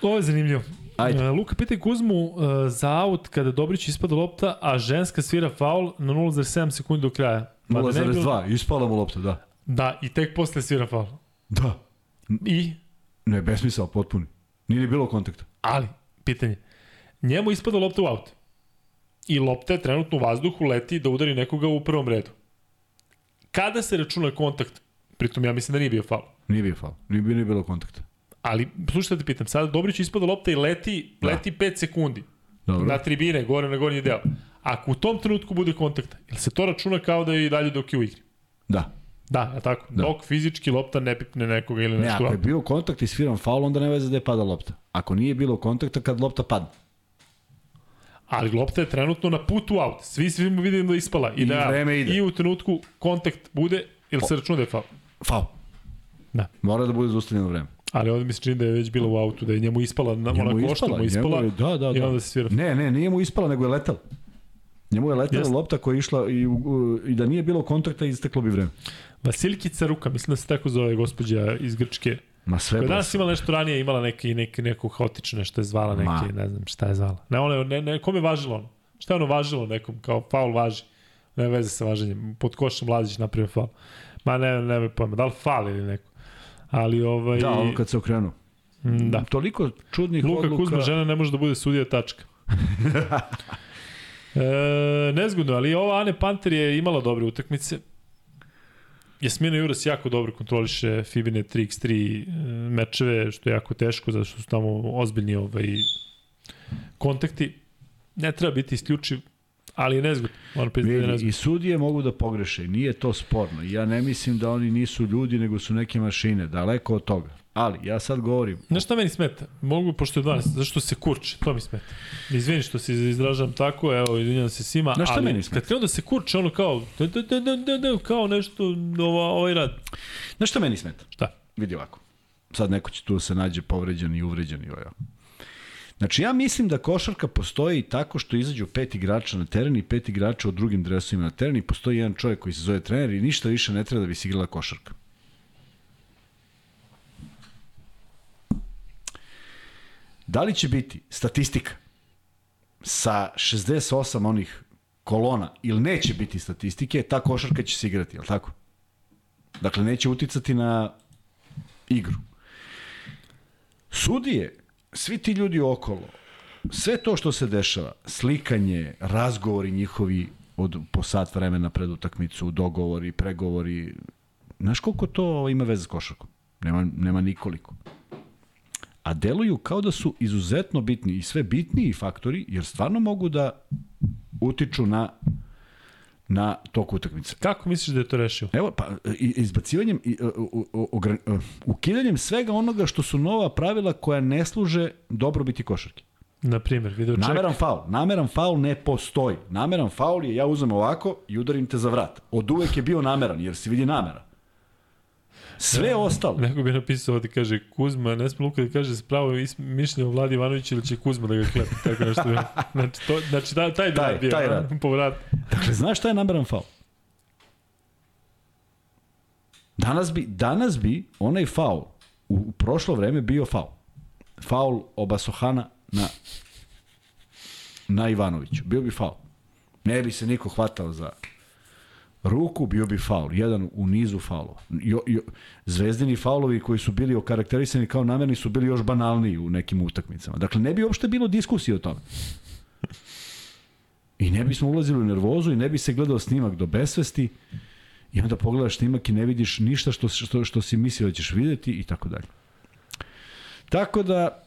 Ovo je zanimljivo. Ajde. E, Luka pita Kuzmu uh, za aut kada Dobrić ispada lopta, a ženska svira faul na 0,7 sekundi do kraja. Mada ne bi bilo- 0,2, ispala mu lopta, da. Da, i tek posle svira faul. Da. I, Ne, besmisao, potpuni. Nije ni bilo kontakta. ali, pitanje. Njemu ispada lopta u aut. I lopta je trenutno u vazduhu, leti da udari nekoga u prvom redu. Kada se računa kontakt, pritom ja mislim da nije bio faul. Nije bio faul. Nije, bio, nije bilo kontakta. Ali, slušaj da te pitam, sada Dobrić ispada lopta i leti, Da. leti 5 sekundi. Dobro. na tribine, gore na gornji deo. Ako u tom trenutku bude kontakta, ili se to računa kao da je i dalje dok je u igri? Da. Da, je tako? Da. Dok fizički lopta ne pipne nekoga ili Ne, nešto. ako je bio kontakt i sviran faul, onda ne veze da je pada lopta. Ako nije bilo kontakta, kad lopta padne. Ali lopta je trenutno na putu out. Svi svi vidimo da je ispala. I, I da, vreme ide. I u trenutku kontakt bude, ili se računa da je faul. Faul. Da. Mora da bude zaustavljeno vreme. Ali ovdje mi se čini da je već bila u autu, da je njemu ispala, na, Njemu ona košta ispala, mu ispala njemu je- da, da, i da. onda se svira. Ne, ne, nije mu ispala, nego je letala. Njemu je letala Jeste. lopta koja je išla i, u- i da nije bilo kontakta, isteklo bi vreme. Vasilkica Ruka, mislim da se tako zove gospođa iz Grčke. Ma sve Koja danas imala nešto ranije, imala neki, neki, neku haotično nešto je zvala, neki, Ma. ne znam šta je zvala. Ne, ono, ne, ne, kome je važilo ono? Šta je ono važilo nekom, kao faul važi? Ne veze sa važenjem. Pod košom Lazić napravio faul. Ma ne, ne me pojma, da li faul ili neko? Ali ovaj... Da, ono kad se okrenuo. mm, da. Toliko čudnih Luka odluka. Kuzma, žena ne može da bude sudija, tačka. e, nezgodno, ali ova Ane Panter je imala dobre utakmice. Jasmina Juras jako dobro kontroliše Fibine 3x3 e, mečeve, što je jako teško, zato što su tamo ozbiljni ovaj, kontakti. ne treba biti isključiv, ali je nezgod. Moram priznati da je Vidi, nezgod. I sudije mogu da pogreše, nije to sporno. Ja ne mislim da oni nisu ljudi, nego su neke mašine, daleko od toga. Ali, ja sad govorim, Znaš šta meni smeta? Mogu, pošto je 12, zašto se kurče, to mi smeta. Izvini što se izražam tako, evo, izvinjam se svima, Znaš šta ali meni smeta? kad krenu da se kurče, ono kao, da, da, da, da, da, da, kao nešto, ova, ovaj rad. znaš šta meni smeta? Šta? Vidi ovako. Sad neko će tu da se nađe povređen i uvređen i ovaj. Znači, ja mislim da košarka postoji tako što izađu pet igrača na teren i pet igrača u drugim dresovima na teren i postoji jedan čovjek koji se zove trener i ništa više ne treba da bi se igrala košarka. Da li će biti statistika sa 68 onih kolona ili neće biti statistike, ta košarka će se igrati, je li tako? Dakle, neće uticati na igru. Sudije, svi ti ljudi okolo, sve to što se dešava, slikanje, razgovori njihovi od, po sat vremena pred utakmicu, dogovori, pregovori, znaš koliko to ima veze s košarkom? Nema, nema nikoliko. A deluju kao da su izuzetno bitni i sve bitniji faktori, jer stvarno mogu da utiču na na tok utakmice. Kako misliš da je to rešio? Evo, pa, izbacivanjem, i, uh, u- uh, ukidanjem svega onoga što su nova pravila koja ne služe dobrobiti košarke. Na primjer, video check. Nameran faul. Nameran faul ne postoji. Nameran faul je ja uzmem ovako i udarim te za vrat. Od uvek je bio nameran, jer se vidi namera. Sve ostalo. Neko bi napisao ovde, kaže, Kuzma, ne sme Luka da kaže spravo mišljenje o Vladi Ivanoviću ili će Kuzma da ga klepe, tako nešto. Znači, to, znači taj, taj, Taj- bio, taj rad. po vrat. Dakle, znaš šta je nameran faul? Danas bi, danas bi onaj faul u, u prošlo vreme bio faul. Faul Obasohana na, na Ivanoviću. Bio bi faul. Ne bi se niko hvatao za ruku, bio bi faul. Jedan u nizu faulova. Jo, jo, zvezdini faulovi koji su bili okarakterisani kao namerni su bili još banalniji u nekim utakmicama. Dakle, ne bi uopšte bilo diskusije o tome. I ne bismo ulazili u nervozu i ne bi se gledao snimak do besvesti i onda pogledaš snimak i ne vidiš ništa što, što, što si mislio da ćeš videti i tako dalje. Tako da,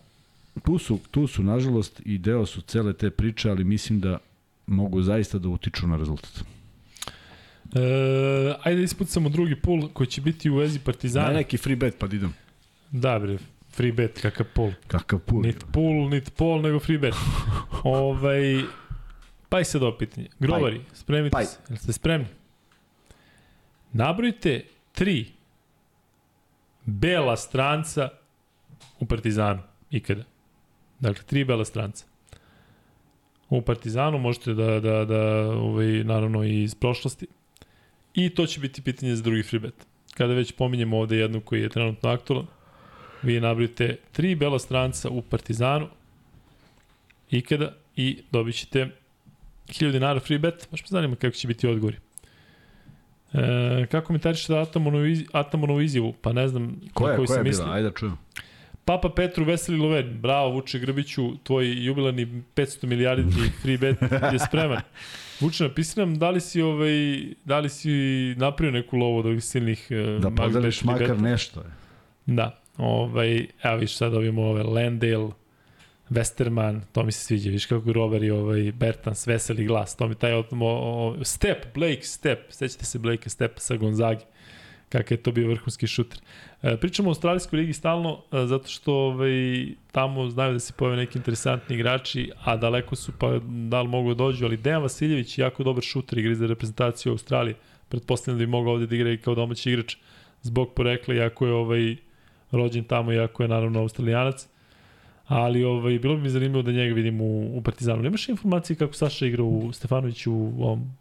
tu su, tu su, nažalost, i deo su cele te priče, ali mislim da mogu zaista da utiču na rezultat. E, ajde ispucamo drugi pul koji će biti u vezi Partizana. Daj neki free bet pa da idem. Da, bre, free bet, kakav pul. Kakav pul. Nit pul, nit pol, nego free bet. ovaj, pa i sad ovo pitanje. Grovari, spremite Paj. se. Jel ste spremni? Nabrojite tri bela stranca u Partizanu ikada. Dakle, tri bela stranca. U Partizanu možete da, da, da ovaj, naravno i iz prošlosti. I to će biti pitanje za drugi free bet. Kada već pominjemo ovde jednu koji je trenutno aktualan, vi nabrojite tri bela stranca u Partizanu ikada i dobit ćete 1000 dinara free bet. Baš me zanima kako će biti odgovori. E, kako komentarišete Atamonovu, iz, Atamonovu izjavu? Pa ne znam Koja, na koju koja se je misli. bila? Ajde da čujem. Papa Petru Veseli Loven, bravo Vuče Grbiću, tvoj jubilarni 500 milijardi free bet je spreman. Vuče, napisi nam da li si, ovaj, da li si napravio neku lovu od ovih silnih eh, Da podeliš makar beta? nešto. je. Da, ovaj, evo viš sad ovimo ove Landale, Westerman, to mi se sviđa, viš kako Robert i ovaj Bertans, veseli glas, to mi taj o, o, Step, Blake Step, sećate se Blake Stepa sa Gonzagi, kakav je to bio vrhunski šuter. E, pričamo o Australijskoj ligi stalno, e, zato što ovaj, tamo znaju da se pojave neki interesantni igrači, a daleko su pa da li mogu da dođu, ali Dejan Vasiljević je jako dobar šuter, igra za reprezentaciju Australije, pretpostavljam da bi mogao ovde da igra i kao domaći igrač zbog porekla, iako je ovaj, rođen tamo, iako je naravno australijanac. Ali ovaj, bilo bi mi zanimljivo da njega vidim u, u Partizanu. Nemaš informacije kako Saša igra u Stefanoviću u ovom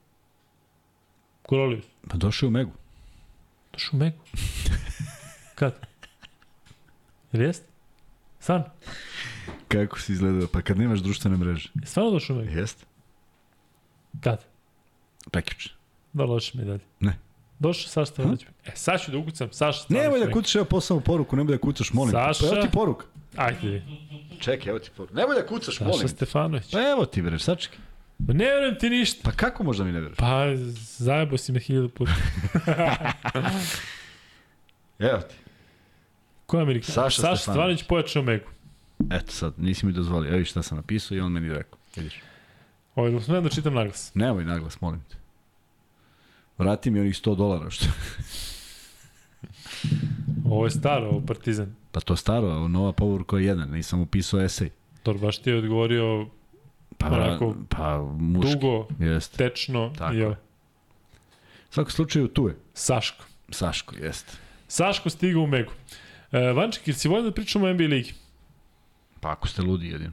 Koroliju? Pa došao je u Megu. Došao u Megu. Kad? Jel jest? Stvarno? Kako si izgledao? Pa kad nemaš društvene mreže. Stvarno došao u Megu? Jeste? Kad? Prekjuče. Da loše mi dalje. Ne. Došao Saša Stefanović. E, sad ću da ukucam Saša Stefanović. Nemoj da kucaš, evo posao poruku, nemoj da kucaš, molim. Saša. Pa evo ti poruka. Ajde, Čekaj, evo ti poruka. Nemoj da kucaš, Saša molim. te. Stefanović. Pa evo ti, bre, sačekaj. Ma ne verujem ti ništa. Pa kako možda mi ne veruješ? Pa, zajebo si me hiljadu puta. Evo ti. Ko je Amerikan? Saša Saša Stefanović. Pojačao Megu. Eto sad, nisi mi dozvolio. Evo šta sam napisao i on meni rekao. Vidiš. Ovo je smem da čitam naglas. Nemoj naglas, molim te. Vrati mi onih 100 dolara. Što... Ovo je staro, ovo Partizan. Pa to staro, a nova povorka je jedan, nisam upisao esej. Tor baš ti je odgovorio Pa, Onako, pa muški. dugo, Jeste. tečno Tako i je. ovo. U svakom slučaju tu je. Saško. Saško, jeste. Saško stiga u Megu. E, Vanček, ili si volio da pričamo o NBA ligi? Pa ako ste ludi jedino.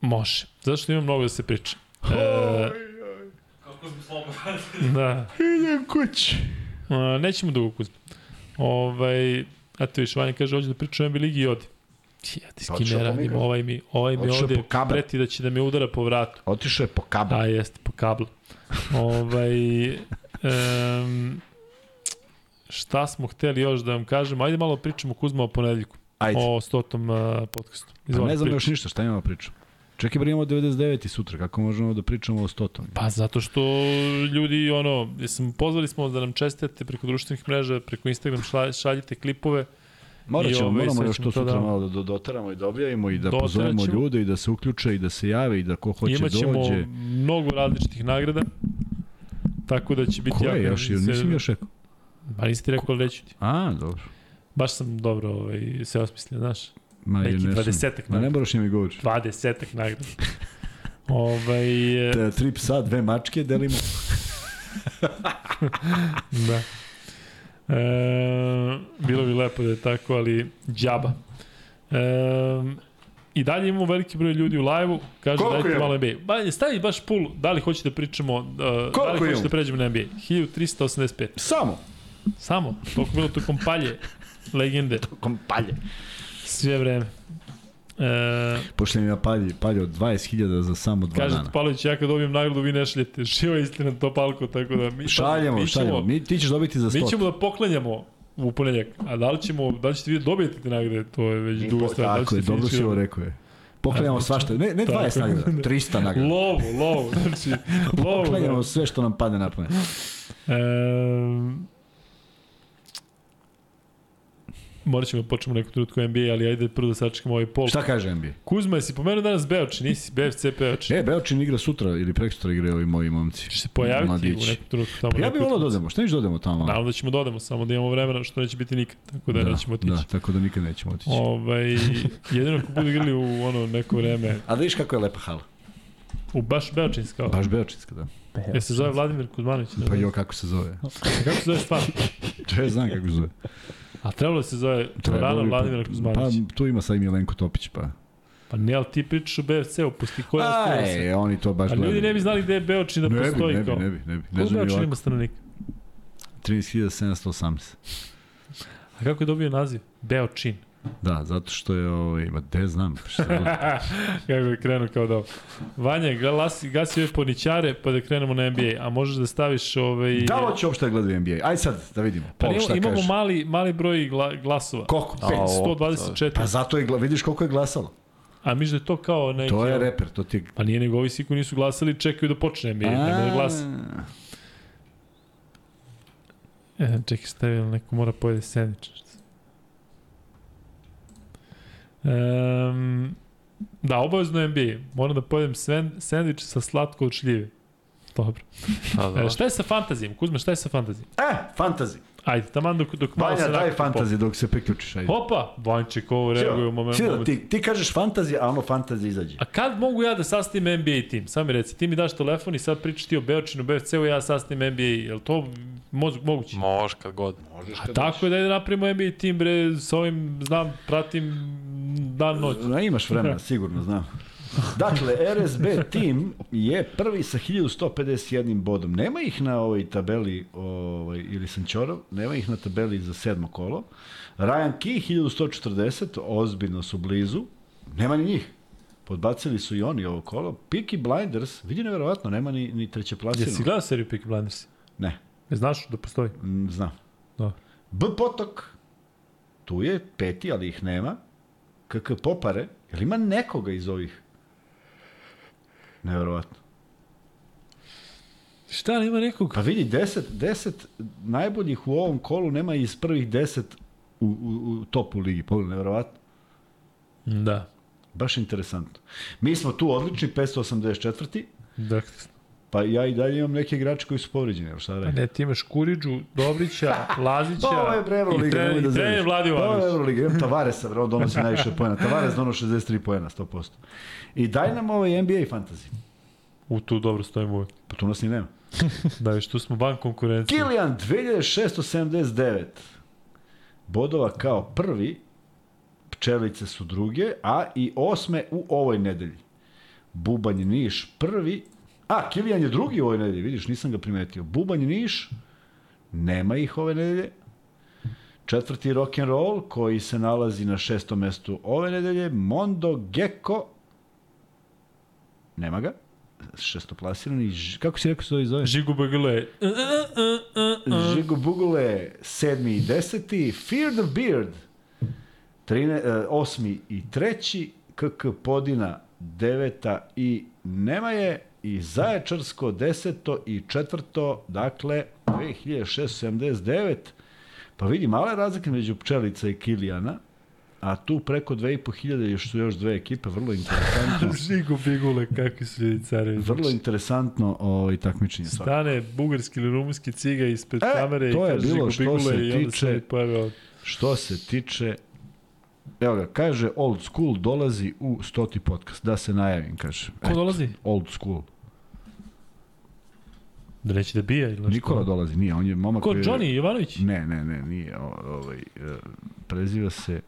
Može. Zato što ima mnogo da se priča. E, Kako smo slobodani. da. Idem kući. A, nećemo dugo kuzme. Ovaj, a to viš, Vanja kaže, hoće da priča o NBA ligi i odi. Ja ti s kim Otišao ne radim, ovaj mi, ovaj mi Otišao ovde preti da će da me udara po vratu. Otišao je po kabel. Da, jeste, po kablu. ovaj, um, šta smo hteli još da vam kažemo? Ajde malo pričamo Kuzma o ponedeljku. Ajde. O stotom uh, podcastu. Pa ne znam pričaj. još ništa, šta imamo priču? Čekaj, bre imamo 99 i sutra, kako možemo da pričamo o stotom? Pa zato što ljudi, ono, jesam, pozvali smo da nam čestite preko društvenih mreža, preko Instagram šalj, šaljite klipove. Morat ćemo, ovaj, moramo još to sutra da- malo da do- doteramo i da objavimo i da Doterat pozovemo ljude i da se uključe i da se jave i da ko hoće Imaćemo dođe. mnogo različitih nagrada. Tako da će biti Ko je jako... još? Jel nisam još rekao? Pa nisi ti rekao, reći ti. A, dobro. Baš sam dobro ovaj, se osmislio, znaš. Ma, Neki ne sam- 20-ak Ma ne nagrada. moraš mi govoriš. 20 nagrada. ovaj, e, tri psa, dve mačke delimo. da. E, bilo bi lepo da je tako, ali džaba. E, I dalje imamo veliki broj ljudi u live-u, kaže Koliko dajte imamo? malo NBA. Ba, stavi baš pul, da li hoćete da pričamo, uh, da li hoćete da pređemo na NBA? 1385. Samo. Samo, toliko bilo tu kompalje, legende, Kompalje. sve vreme. E, Pošli mi na palji, palje od 20.000 za samo dva kaže dana. Topalović, ja kad dobijem nagradu, vi ne šaljete. Živa istina Topalko, tako da mi... Šaljemo, mi ćemo, šaljemo. Mi, ti ćeš dobiti za 100. Mi ćemo da poklanjamo u ponedjak, a da li ćemo, da li ćete vi dobiti te nagrade, to je već druga stvar. Da Tako je, ćete dobro si ovo rekao je. Poklanjamo svašta. Ne, ne Tako. 20 nagrada, 300 nagrada. Lovu, lovu, znači. Poklanjamo da. sve što nam padne na pamet. Ehm, morat ćemo da počnemo neku trenutku NBA, ali ajde prvo da sačekamo ovaj pol. Šta kaže NBA? Kuzma, jesi pomenuo danas Beoči, nisi BFC Beoči. E, Beočin igra sutra ili prekosutra igraju ovi moji momci. Će se pojaviti Mladići. u nekom trenutku tamo. Pa ja neku bih volao da odemo. Šta niš da odemo tamo? Naravno da ćemo da odemo, samo da imamo vremena, što neće biti nikad, tako da, nećemo otići. Da, tako da nikad nećemo otići. Ovaj, jedino ako budu igrali u ono neko vreme, A da viš kako je lepa hala. u baš Beočinska. Baš Beočinska, da. Je se zove Vladimir Kuzmanović? Pa jo, kako se zove. Kako se zove stvarno? To je znam kako se zove. A trebalo se zove Torana Trebalo bi- Vladimir Kuzmanović. Pa tu ima sad i Milenko Topić, pa. Pa ne, ali ti pričaš o BFC-u, pusti koja je ostala se. Aj, oni to baš A ljudi ne bi znali gde je Beočin da ne bi, postoji ne bi, kao. ne bi, ne bi. Ne Koliko znam ni Beočin ima stanovnika? 13.718. A kako je dobio naziv? Beočin. Da, zato što je, ovaj, ma de znam. Šta god. kako je krenuo kao da. Vanja, gasi, gasi ove ponićare pa da krenemo na NBA. A možeš da staviš ovaj... da li će uopšte da gledaju NBA? Aj sad, da vidimo. Pa Pol, imamo, šta imamo kaže? mali, mali broj gla, glasova. Koliko? A, Pet. o, 124. Pa zato je, vidiš koliko je glasalo. A misliš da je to kao neki... To je reper, to ti. Pa nije nego ovi svi koji nisu glasali čekaju da počne NBA. Nema da glasa. E, čekaj, stavio neko mora pojede sandvič. Um, da, obavezno NBA. Moram da pojedem sen, sandvič sa slatko od šljive. Dobro. Pa da. E, šta je sa fantazijom? Kuzma, šta je sa fantazijom? E, fantazi. Ajde, taman dok, dok malo Vanja, se daj nakon fantazi dok se priključiš. Ajde. Opa, Vanček, ovo reaguje u moment. Silo, moment. ti, ti kažeš fantazi, a ono fantazi izađe. A kad mogu ja da sastavim NBA tim? Samo mi reci, ti mi daš telefon i sad pričaš ti o Beočinu, BFC-u, ja sastavim NBA. Je li to moz, moguće? Može kad god. Možeš A tako je da napravimo NBA tim, bre, s ovim, znam, pratim dan noć. No, imaš vremena, sigurno, znam. Dakle, RSB tim je prvi sa 1151 bodom. Nema ih na ovoj tabeli, ovaj, ili sam čorov, nema ih na tabeli za sedmo kolo. Ryan Key 1140, ozbiljno su blizu. Nema ni njih. Podbacili su i oni ovo kolo. Peaky Blinders, vidi neverovatno, nema ni, ni treće plasinu. Jesi gledao seriju Peaky Blinders? Ne, Ne znaš da postoji? mm, znam. Da. B Potok, tu je peti, ali ih nema. KK Popare, jel ima nekoga iz ovih? Neverovatno. Šta, nema nekog? Pa vidi, 10, 10 najboljih u ovom kolu nema iz prvih 10 u, u, u topu ligi. Pogledaj, neverovatno. Da. Baš interesantno. Mi smo tu odlični, 584. Dakle, Pa ja i dalje imam neke igrače koji su povređeni, evo šta da a radim. ne, ti imaš Kuriđu, Dobrića, Lazića Pa ovo je bre i Euroliga, trener, nemoj da trener zeliš. Vladi Pa ovo je Ivanović. Euroliga, imam Tavaresa, bre, on donosi najviše pojena. Tavares donosi 63 pojena, 100%. I daj nam ovaj NBA fantasy. U tu dobro stojimo uvek. Pa tu nas ni nema. Da, tu smo van konkurencije. Kilian, 2679 bodova kao prvi, pčelice su druge, a i osme u ovoj nedelji. Bubanj Niš prvi, a Kilian je drugi u ovoj nedelji, vidiš, nisam ga primetio. Bubanj Niš, nema ih ove nedelje. Četvrti rock and roll koji se nalazi na šestom mestu ove nedelje, Mondo Gecko, nema ga, šestoplasirani, kako si rekao se ovo zove? Žigu Bagule. Žigo Bugule, sedmi i deseti, Fear the Beard, trine, e, osmi i treći, KK Podina, deveta i nema je, i Zaječarsko, deseto i četvrto, dakle, 2679, pa vidi, mala je razlika među Pčelica i Kilijana, a tu preko 2500 još su još dve ekipe, vrlo interesantno. Žigu Bigule, kakvi su ljudi carevi. vrlo interesantno ovaj, takmičenje. Stane bugarski ili rumunski ciga ispred E, kamere i kaže Žigu se i onda tiče- se ovdje. Što se tiče Evo ga, kaže Old School dolazi u stoti podcast. Da se najavim, kaže. Ko dolazi? Old School. Da neće da bija ili? Nikola dolazi, nije, on je momak Ko, koji je- Johnny Jovanović? Ne, ne, ne, nije. O, ovaj, e, preziva se...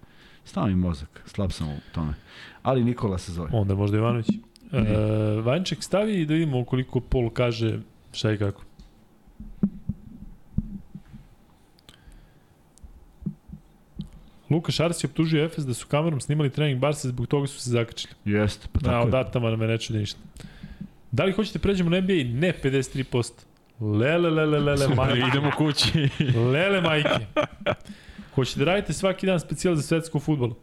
Stao mi mozak, slab sam u tome. Ali Nikola se zove. Onda možda Jovanović. E, Vanček stavi i da vidimo koliko Pol kaže šta i kako. Luka Šaras je optužio Efes da su kamerom snimali trening Barsa zbog toga su se zakačili. Jeste, pa Na, tako o je. datama nam je ne čudi ništa. Da li hoćete pređemo na NBA? Ne, 53%. Lele, lele, lele, majke. Idemo kući. Lele, majke. Hoćete da radite svaki dan specijal za svetskom futbolu?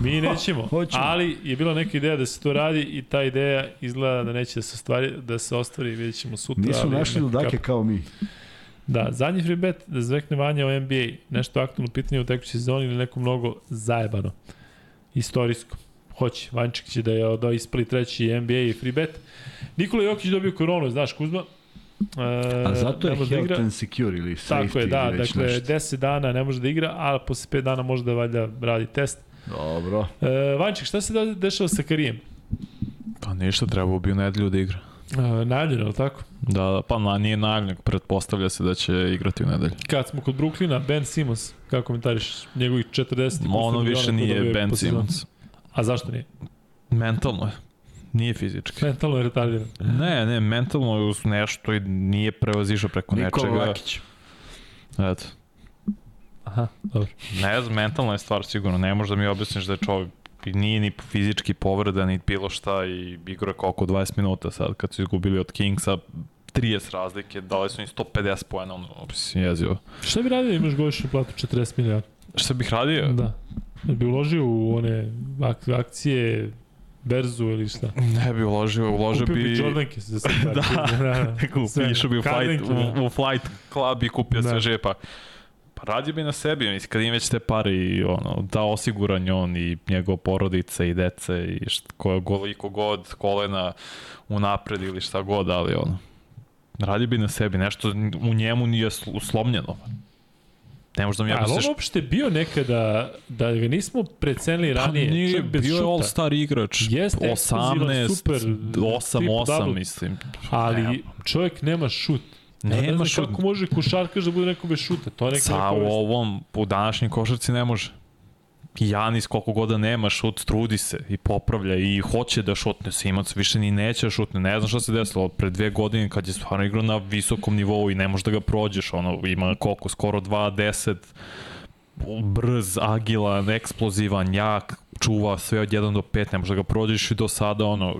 Mi nećemo, Hoćemo. ali je bila neka ideja da se to radi i ta ideja izgleda da neće da se ostvari, da se ostvari, vidjet ćemo sutra. Nisu našli ludake kao mi. Da, zadnji free bet da zvekne Vanja o NBA, nešto aktualno pitanje u tekućoj sezoni ili neko mnogo zajebano, istorijsko. Hoće, Vanček će da je da ispali treći NBA i free bet. Nikola Jokić dobio koronu, znaš Kuzma? E, A zato je da health igra. and secure ili safety Tako je, da, dakle, nešto. 10 dana ne može da igra, a posle 5 dana može da valjda radi test. Dobro. E, Vanček, šta se da, dešava sa Karijem? Pa ništa, trebao bi u nedelju da igra. E, najavljeno, ali tako? Da, da, pa na, nije najavljen, pretpostavlja se da će igrati u nedelju. Kad smo kod Brooklyna, Ben Simmons, kako komentariš njegovih 40 Ono više nije dobio Ben? Simmons. A zašto nije? Mentalno je. Nije fizički. Mentalno je retardiran. Ne, ne, mentalno je uz nešto i nije prevazišao preko Nikola nečega. Lakić. Eto. Aha, dobro. Ne znam, mentalna je stvar sigurno. Ne možeš da mi objasniš da je čovjek nije ni fizički povreda, ni bilo šta i igra je koliko 20 minuta sad kad su izgubili od Kingsa 30 razlike, dali su im 150 pojena, ono, mislim, jezivo. Šta bi radio da imaš godišnju platu 40 miliona? Šta bih radio? Da. Da bi uložio u one ak akcije, berzu ili šta? Ne bi uložio, uložio Kupio bi bi... Jordanke za sve. Da. Sve. Išao bi u flight, da. u, u flight club i kupio Da. sve žepa. Pa radio bi na sebi, mislim, kad im već te pare i ono, da osiguran on i njegova porodica i dece i št, ko, koliko god kolena unapred ili šta god, ali ono, radio bi na sebi, nešto u njemu nije sl- slomljeno. Ne možda mi Ali objasniš on uopšte bio nekada, da ga nismo precenili Pa ranije, nije, čovjek bez bio je all-star igrač. Jeste eksplozivan, 18, super, 8, triple-double. 8, mislim. Ali čovjek nema šut. Ne Nema znam šut. kako može košarkaš da bude neko bez šuta. To je neka Sa u ovom, u današnjoj košarci ne može. Janis koliko god da nema šut, trudi se i popravlja i hoće da šutne. Simac više ni neće da šutne. Ne znam šta se desilo. Pre dve godine kad je stvarno igrao na visokom nivou i ne možeš da ga prođeš. Ono, ima koliko? Skoro 2-10 brz, agilan, eksplozivan, jak, čuva sve od 1 do 5, ne možeš da ga prođeš i do sada, ono,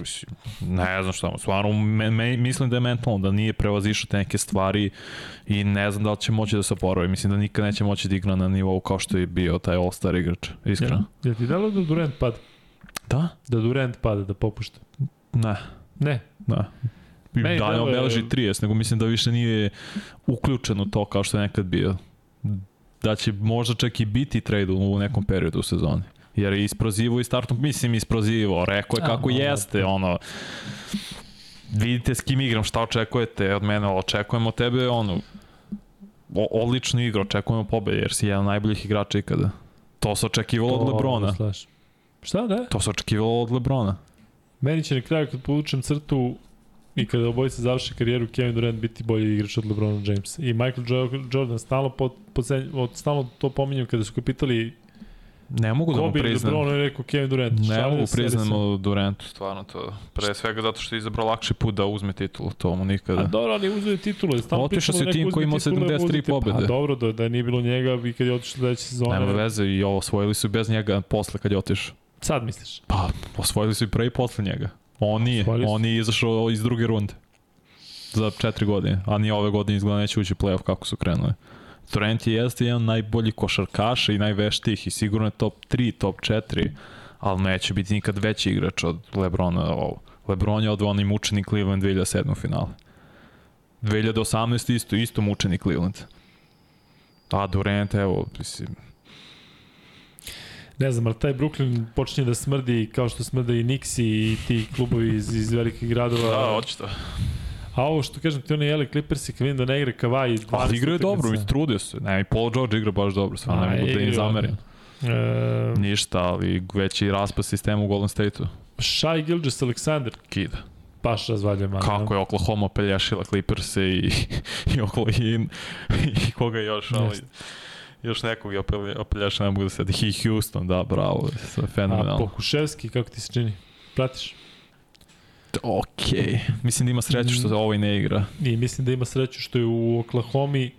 ne znam šta, stvarno, me, me, mislim da je mentalno, da nije prevazišao te neke stvari i ne znam da li će moći da se oporavi, mislim da nikad neće moći da igra na nivou kao što je bio taj All-Star igrač, iskreno. Ja, ja ti dalo da Durant pada? Da? Da Durant pada, da popušta? Ne, Ne. Meni da ne deluje- obeleži 30, nego mislim da više nije uključen u to kao što je nekad bio. Da će možda čak i biti trade u nekom periodu u sezoni. Jer je isprozivo i startno, mislim isprozivo, rekao je A, kako no, jeste, ono, vidite s kim igram, šta očekujete od mene, očekujemo tebe, ono, o, odličnu igru, očekujemo pobede, jer si jedan od najboljih igrača ikada. To se očekivalo od Lebrona. Šta da? To se očekivalo od Lebrona. Meni će na kraju kad povučem crtu i kada obojica završe karijeru Kevin Durant biti bolji igrač od LeBrona Jamesa. I Michael jo Jordan stalno, pod, pod, od, stalno to pominjem kada su ga pitali Ne mogu da mu priznam. LeBron je rekao Kevin Durant. Ne mogu se, ali priznamo Durantu, stvarno to. Pre svega zato što je izabrao lakši put da uzme titulu, to mu nikada. A dobro, ali uzeo je titulu. Stalno Otišao neko tim koji uzme imao titulu, 73 uzete. pobede. Pa dobro, da, da nije bilo njega i kad je otišao sledeće sezone. Nema veze i ovo osvojili su bez njega posle kad je otišao. Sad misliš? Pa, osvojili su i pre i posle njega. On nije, on je izašao iz druge runde. Za četiri godine, a ni ove godine izgleda neće ući u playoff kako su krenuli. Durant je jeste jedan najbolji košarkaša i najveštijih i sigurno je top 3, top 4, ali neće biti nikad veći igrač od Lebrona. Ovo. Lebron je od onaj mučeni Cleveland 2007. finale. 2018. isto, isto mučeni Cleveland. A Durant, evo, mislim, Ne znam, ali taj Brooklyn počinje da smrdi kao što smrde i Knicks i ti klubovi iz, iz velikih gradova. da, očito. A ovo što kažem ti, oni LA Clippersi, kad vidim da ne igra Kavaj 20 Ali igra je dobro, mislim, trudio se. Ne, i Paul George igra baš dobro, A, ne mogu da im zamerim. E, Ništa, ali veći raspad sistema u Golden State-u. Shai Gilgis Alexander, Kida. baš razvalja man. Kako je Oklahoma pelješila Clippers-e i, i, oko, i, i koga još, ali Jeste. Još nekog je opelješao, ne mogu da se I Houston, da, bravo, sve A fenomenalno. Pokuševski, kako ti se čini? Pratiš? Okej, mislim da ima sreću što ovaj ne igra. I mislim da ima sreću što je u Oklahomi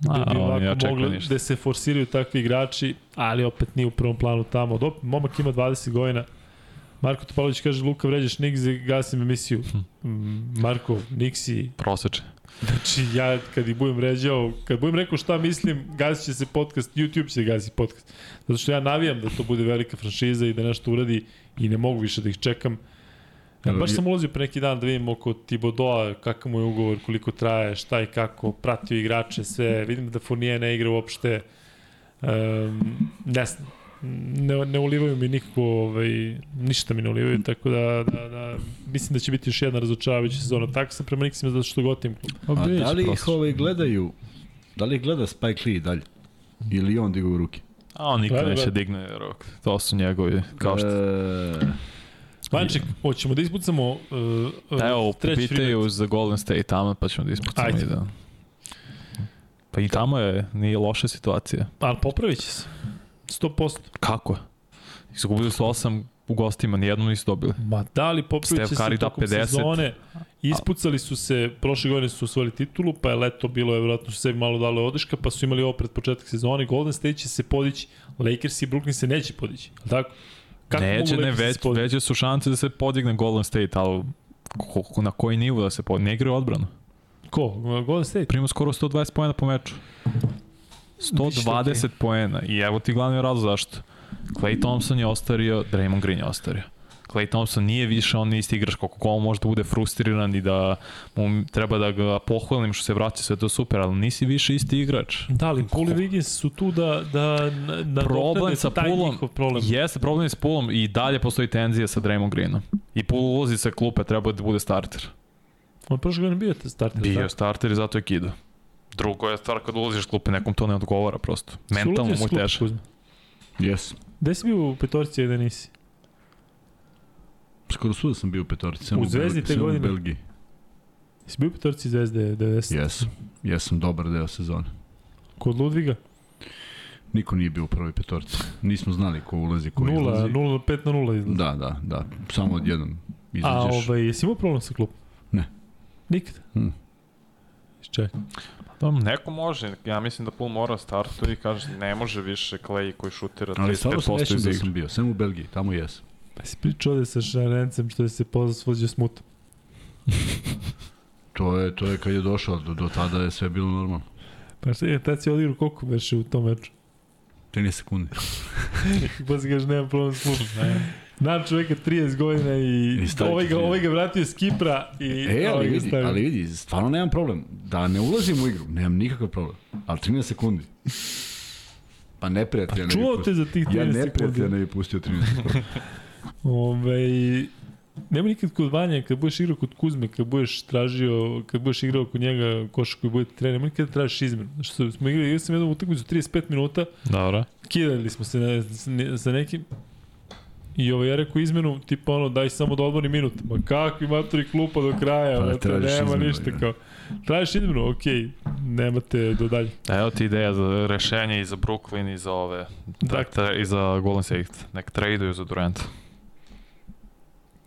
da A, bi ovako očekuje mogli ništa. da se forsiraju takvi igrači, ali opet nije u prvom planu tamo. Dop, momak ima 20 godina. Marko Topalović kaže, Luka vređaš Nigzi, gasim emisiju. Hm. Marko, Niksi, Proseče. Znači, ja kad ih budem vređao, kad budem rekao šta mislim, gasit će se podcast, YouTube će gasiti podcast. Zato što ja navijam da to bude velika franšiza i da nešto uradi i ne mogu više da ih čekam. Ja, baš sam ulazio pre neki dan da vidim oko Thibodeau, kakav mu je ugovor, koliko traje, šta i kako, pratio igrače, sve. Vidim da Fournier ne igra uopšte. Um, ne, znam, ne, ne ulivaju mi nikako, ovaj, ništa mi ne ulivaju, tako da, da, da mislim da će biti još jedna razočaravajuća sezona. Tako sam prema Nixima zato što gotim klub. A da li ih ovaj gledaju, da li gleda Spike Lee dalje? Ili on digao ruke? A on nikad Gleda, neće gleda. digne rok. To su njegovi, kao što... E, Vanček, hoćemo da ispucamo uh, uh, Evo, treći pitaju za Golden State tamo, pa ćemo da ispucamo Ajde. i da... Pa i tamo je, nije loša situacija. Ali popravit će se. 100%. Kako? Izgubili su osam u gostima, nijednu nisu dobili. Ma da li Curry se tokom 50. sezone. Ispucali su se, prošle godine su osvojili titulu, pa je leto bilo, je vjerojatno su sebi malo dale odeška, pa su imali ovo pred početak sezone. Golden State će se podići, Lakers i Brooklyn se neće podići. Tako? Kako Neće, ne, već, veće su šanse da se podigne Golden State, ali na koji nivo da se podigne? Ne igraju odbranu. Ko? Golden State? Prima skoro 120 pojena po meču. 120 poena. I evo ti glavni razlog zašto. Clay Thompson je ostario, Draymond Green je ostario. Clay Thompson nije više on isti igrač koliko ko može da bude frustriran i da mu treba da ga pohvalim što se vraća sve to super, ali nisi više isti igrač. Da li, Paul i Wiggins su tu da, da na problem sa njihov problem. jeste problem je s Pulom i dalje postoji tenzija sa Draymond Greenom. I Pul ulazi sa klupe, treba da bude starter. On prošle godine bio te starter. Bio tako? starter i zato je kido. Drugo je stvar kad ulaziš klupe, nekom to ne odgovara prosto. Mentalno mu teže. Jes. Gde si bio u petorci, a da nisi? Skoro svuda sam bio u petorici. samo U Zvezdi Belgiji- te samo u godine? Belgiji. Si bio u petorci Zvezde 90? Jesam. Jesam dobar deo sezone. Kod Ludviga? Niko nije bio u prvoj petorci. Nismo znali ko ulazi, ko Nula, izlazi. 0 5 na 0 izlazi. Da, da, da. Samo odjednom A izađeš. ovaj, jesi imao problem sa klubom? Ne. Nikad? Hmm. Čekaj. Da, neko može, ja mislim da Pul mora startu i kaže ne može više Clay koji šutira Ali stvarno se 35% nećem iz da igre. sam bio. Samo u Belgiji, tamo jesam. Pa si pričao ovde sa Šarencem što je se pozvođe smutom. To je, to je kad je došao, do, do tada je sve bilo normalno. Pa šta je, tad si odigrao koliko veše u tom meču? 13 sekundi. pa si kaže, nemam problem s smutom. Na čoveka 30 godina i, I stavite ovaj, ga, 30. ovaj ga vratio s Kipra i E, ali ovaj vidi, stavio. ali vidi, stvarno nemam problem. Da ne ulazim u igru, nemam nikakav problem. Ali 13 sekundi. Pa neprijatelja ne bi Čuo te za tih 13 Ja sekundi. neprijatelja ne bi pustio 13 sekundi. Ove, nema nikad kod Vanja, kad budeš igrao kod Kuzme, kad budeš tražio, kad budeš igrao kod njega košak koji bude trener, nema nikad da tražiš izmenu. Znači, što smo igrali, igrao sam jednu utakmicu 35 minuta, Dobro. kidali smo se na, sa- sa nekim I ovo ja rekao izmenu, tipa ono, daj samo da odmori minut. Ma kakvi matori klupa do kraja, Pa da pa, tražiš nema izmenu, ništa da. kao. Tražiš izmenu, okej, nemate do dalje. Evo ti ideja za rešenje i za Brooklyn i za ove, da, Dakle. tra, i za Golden State. Nek traduju za Durant.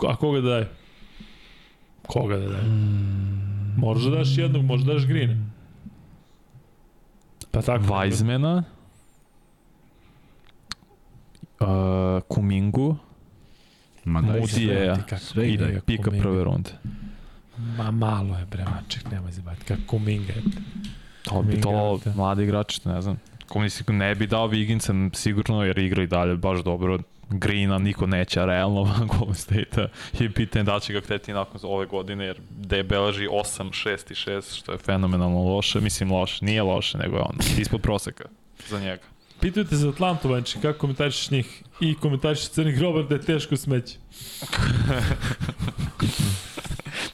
A koga da daje? Koga da daje? Možeš da daš jednog, možeš da daš Grina. Pa tako. Weizmana, uh, Kumingu Ma daj, Moody je- Sve ti kako sve i Kuminga, pika Kuminga. prve runde. Ma malo je bre, maček, nemoj zabati. Kako Kuminga je. To bi to Kuminga, mladi igrači, ne znam. Komisija ne bi dao Viginca sigurno jer igra i dalje baš dobro. Greena niko neće realno van Golden State-a i pitanje da će ga hteti nakon ove godine jer da je beleži 8, 6 i 6 što je fenomenalno loše, mislim loše, nije loše nego je on ispod proseka za njega. Pitaju te za Atlantu, Vanči, kako komentarišeš njih? I komentarišeš Crni grobar da je teško smeće.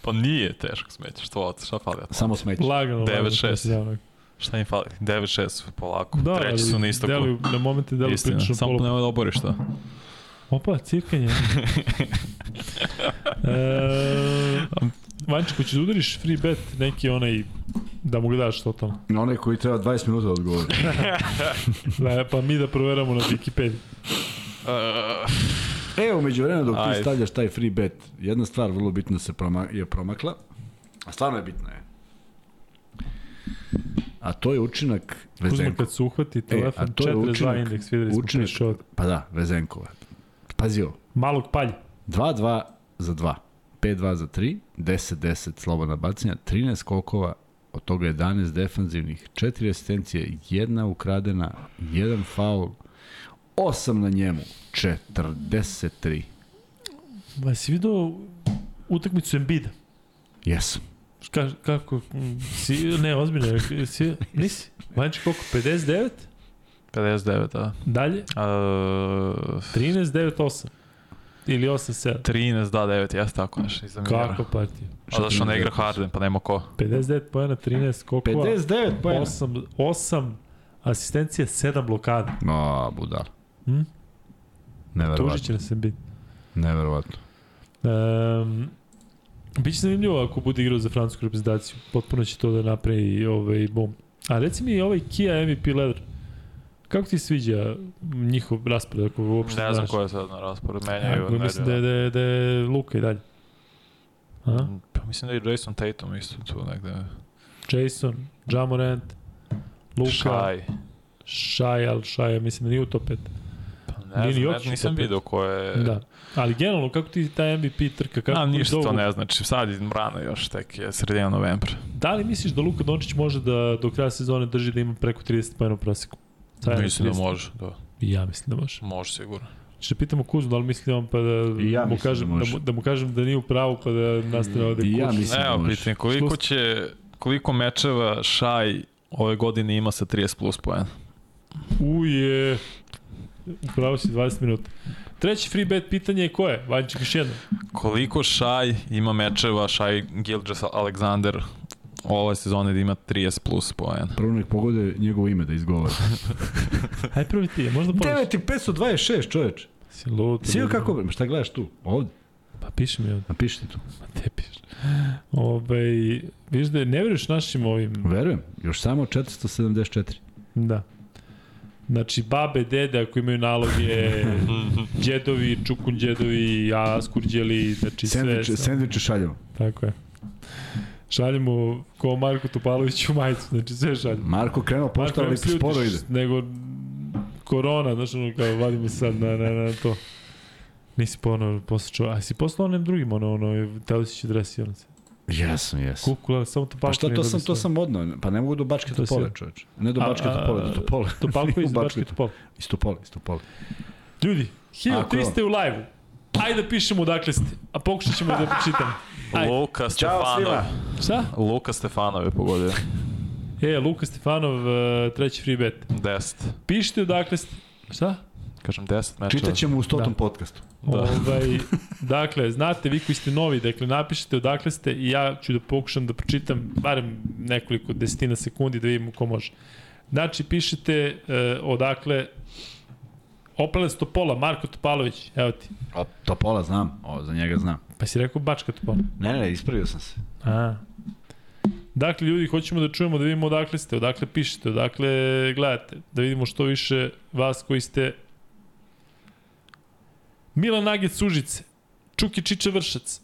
Pa nije teško smeće, što, šta fali? Samo smeć. Lagano. lagano, 9-6. preseljavano. Šta im fali? 9-6 polako, Da, treći su na istoku. deluju, na momente deluju Istina, prilično samo polu. nemoj da oboriš to. Opa, cirkanje. e, Vančko, ćeš da udariš free bet neki onaj da mu ga daš totalno. Na onaj koji treba 20 minuta da odgovori. Da, pa mi da proveramo na Wikipediji. E, umeđu vremena dok ti Ajde. stavljaš taj free bet, jedna stvar vrlo bitna se proma, je promakla, a stvarno je bitna je. A to je učinak Kuzma Vezenko. kad se uhvati telefon, a to je 42 učinak- indeks, videli smo učinak-. Pa da, Vezenkova. Pazi ovo. Malog palja. 2-2 za 2, 5-2 za 3, 10-10 slobodna bacanja, 13 skokova, od toga 11 defanzivnih, 4 asistencije, jedna ukradena, jedan faul, 8 na njemu, 43. Ba, si vidio utakmicu Embida? Jesam. Ka, kako, si, ne, ozbiljno, si, nisi? Vanči koliko, 59? 59, da. Dalje? Uh, 13, 9, 8. Ili 8, 7. 13, da, 9, jeste tako nešto iza. Kako partija? A zašto ne igra Harden, pa nema ko? 59 pojena, 13 skokova, 59 pojena. 8, 8 asistencija, 7 blokada. No, budal. Hm? Tužit Neverovatno. će nas Embiid. Neverovatno. Um, Biće zanimljivo ako bude igrao za francusku reprezentaciju. Potpuno će to da napravi ovaj bum. A reci mi ovaj Kia MVP leather. Kako ti sviđa njihov raspored, ako uopšte Ne znam znaš? ko je sad na raspored, menjaju Ja, mislim da je, da, je, da je Luka i dalje. A? Pa mislim da je Jason Tatum isto tu negde. Jason, Jamorant, Luka, Shai. Shai, ali ja mislim da nije u top 5. Pa ne znam, ne, nisam vidio ko je... Da. Ali generalno, kako ti taj MVP trka? Kako A, ništa to dogovor? ne znači. Sad je rano još, tek je sredina novembra. Da li misliš da Luka Dončić može da do kraja sezone drži da ima preko 30 pojena u proseku? Je Mislim da 30. može, da. I ja mislim da može. Može sigurno. Še pitamo Kuzmu da li misli on pa da, I ja mu da kažem, da, mu, da mu kažem da nije u pravu pa da nastane ovde I ja mislim da Evo, može. pitanje, koliko će, koliko mečeva Shai ove godine ima sa 30 plus poena? Uje, upravo si 20 minuta. Treći free bet pitanje je ko je? Vanček još jedno. Koliko Shai ima mečeva, Shai Gilgis Alexander ove sezone da ima 30 plus poena? Prvo nek pogode njegovo ime da izgovara. Hajde prvi ti, možda pomoć. 9526, čoveč. Si lud. Si kako, šta gledaš tu? Ovde. Pa piši mi ovde. Napiši ti tu. Ma te piši. Ove, viš da je, ne veruješ našim ovim Verujem, još samo 474. Da. Znači, babe, dede, ako imaju naloge, djedovi, čukun djedovi, askurđeli, znači sve. Sandviče, sve. sandviče šaljamo. Tako je. Šaljemo ko Marko Topalović u majicu, znači sve šaljemo. Marko krenuo pošta, Marko, ali sporo ide. Nego korona, znaš ono kao vadimo sad na, na, na to. Nisi ponovno posle čuo. A si poslao onem drugim, ono, ono, Telesić dres i ono se. Jesam, jesam. Kuku, ali samo to Pa šta, to sam, to sam odno. Pa ne mogu do Bačke To si- Topole, čoveč. Ne do A, Bačke Topole, do Topole. Topalko iz Bačke Topole. Iz Topole, iz Topole. Ljudi, Ako je 1300 je u live-u. Ajde da pišemo odakle ste, a pokušat ćemo da pročitamo. Ajde. Luka Stefanov. Šta? Luka Stefanov je pogodio. E, Luka Stefanov, e, treći free bet. 10. Pišite odakle ste... Šta? Kažem 10 mečeva. Čitat ćemo u stotom Da. podcastu. Da. Ovaj, dakle, znate, vi koji ste novi, dakle, napišite odakle ste i ja ću da pokušam da pročitam barem nekoliko desetina sekundi da vidimo ko može. Znači, pišite e, odakle Opele Topola, Marko Topalović, evo ti. O, Topola znam, o, za njega znam. Pa si rekao Bačka Topola. Ne, ne, ispravio sam se. A. Dakle, ljudi, hoćemo da čujemo, da vidimo odakle ste, odakle pišete, odakle gledate, da vidimo što više vas koji ste Milan Nagec Sužice, Čuki Čiča Vršac,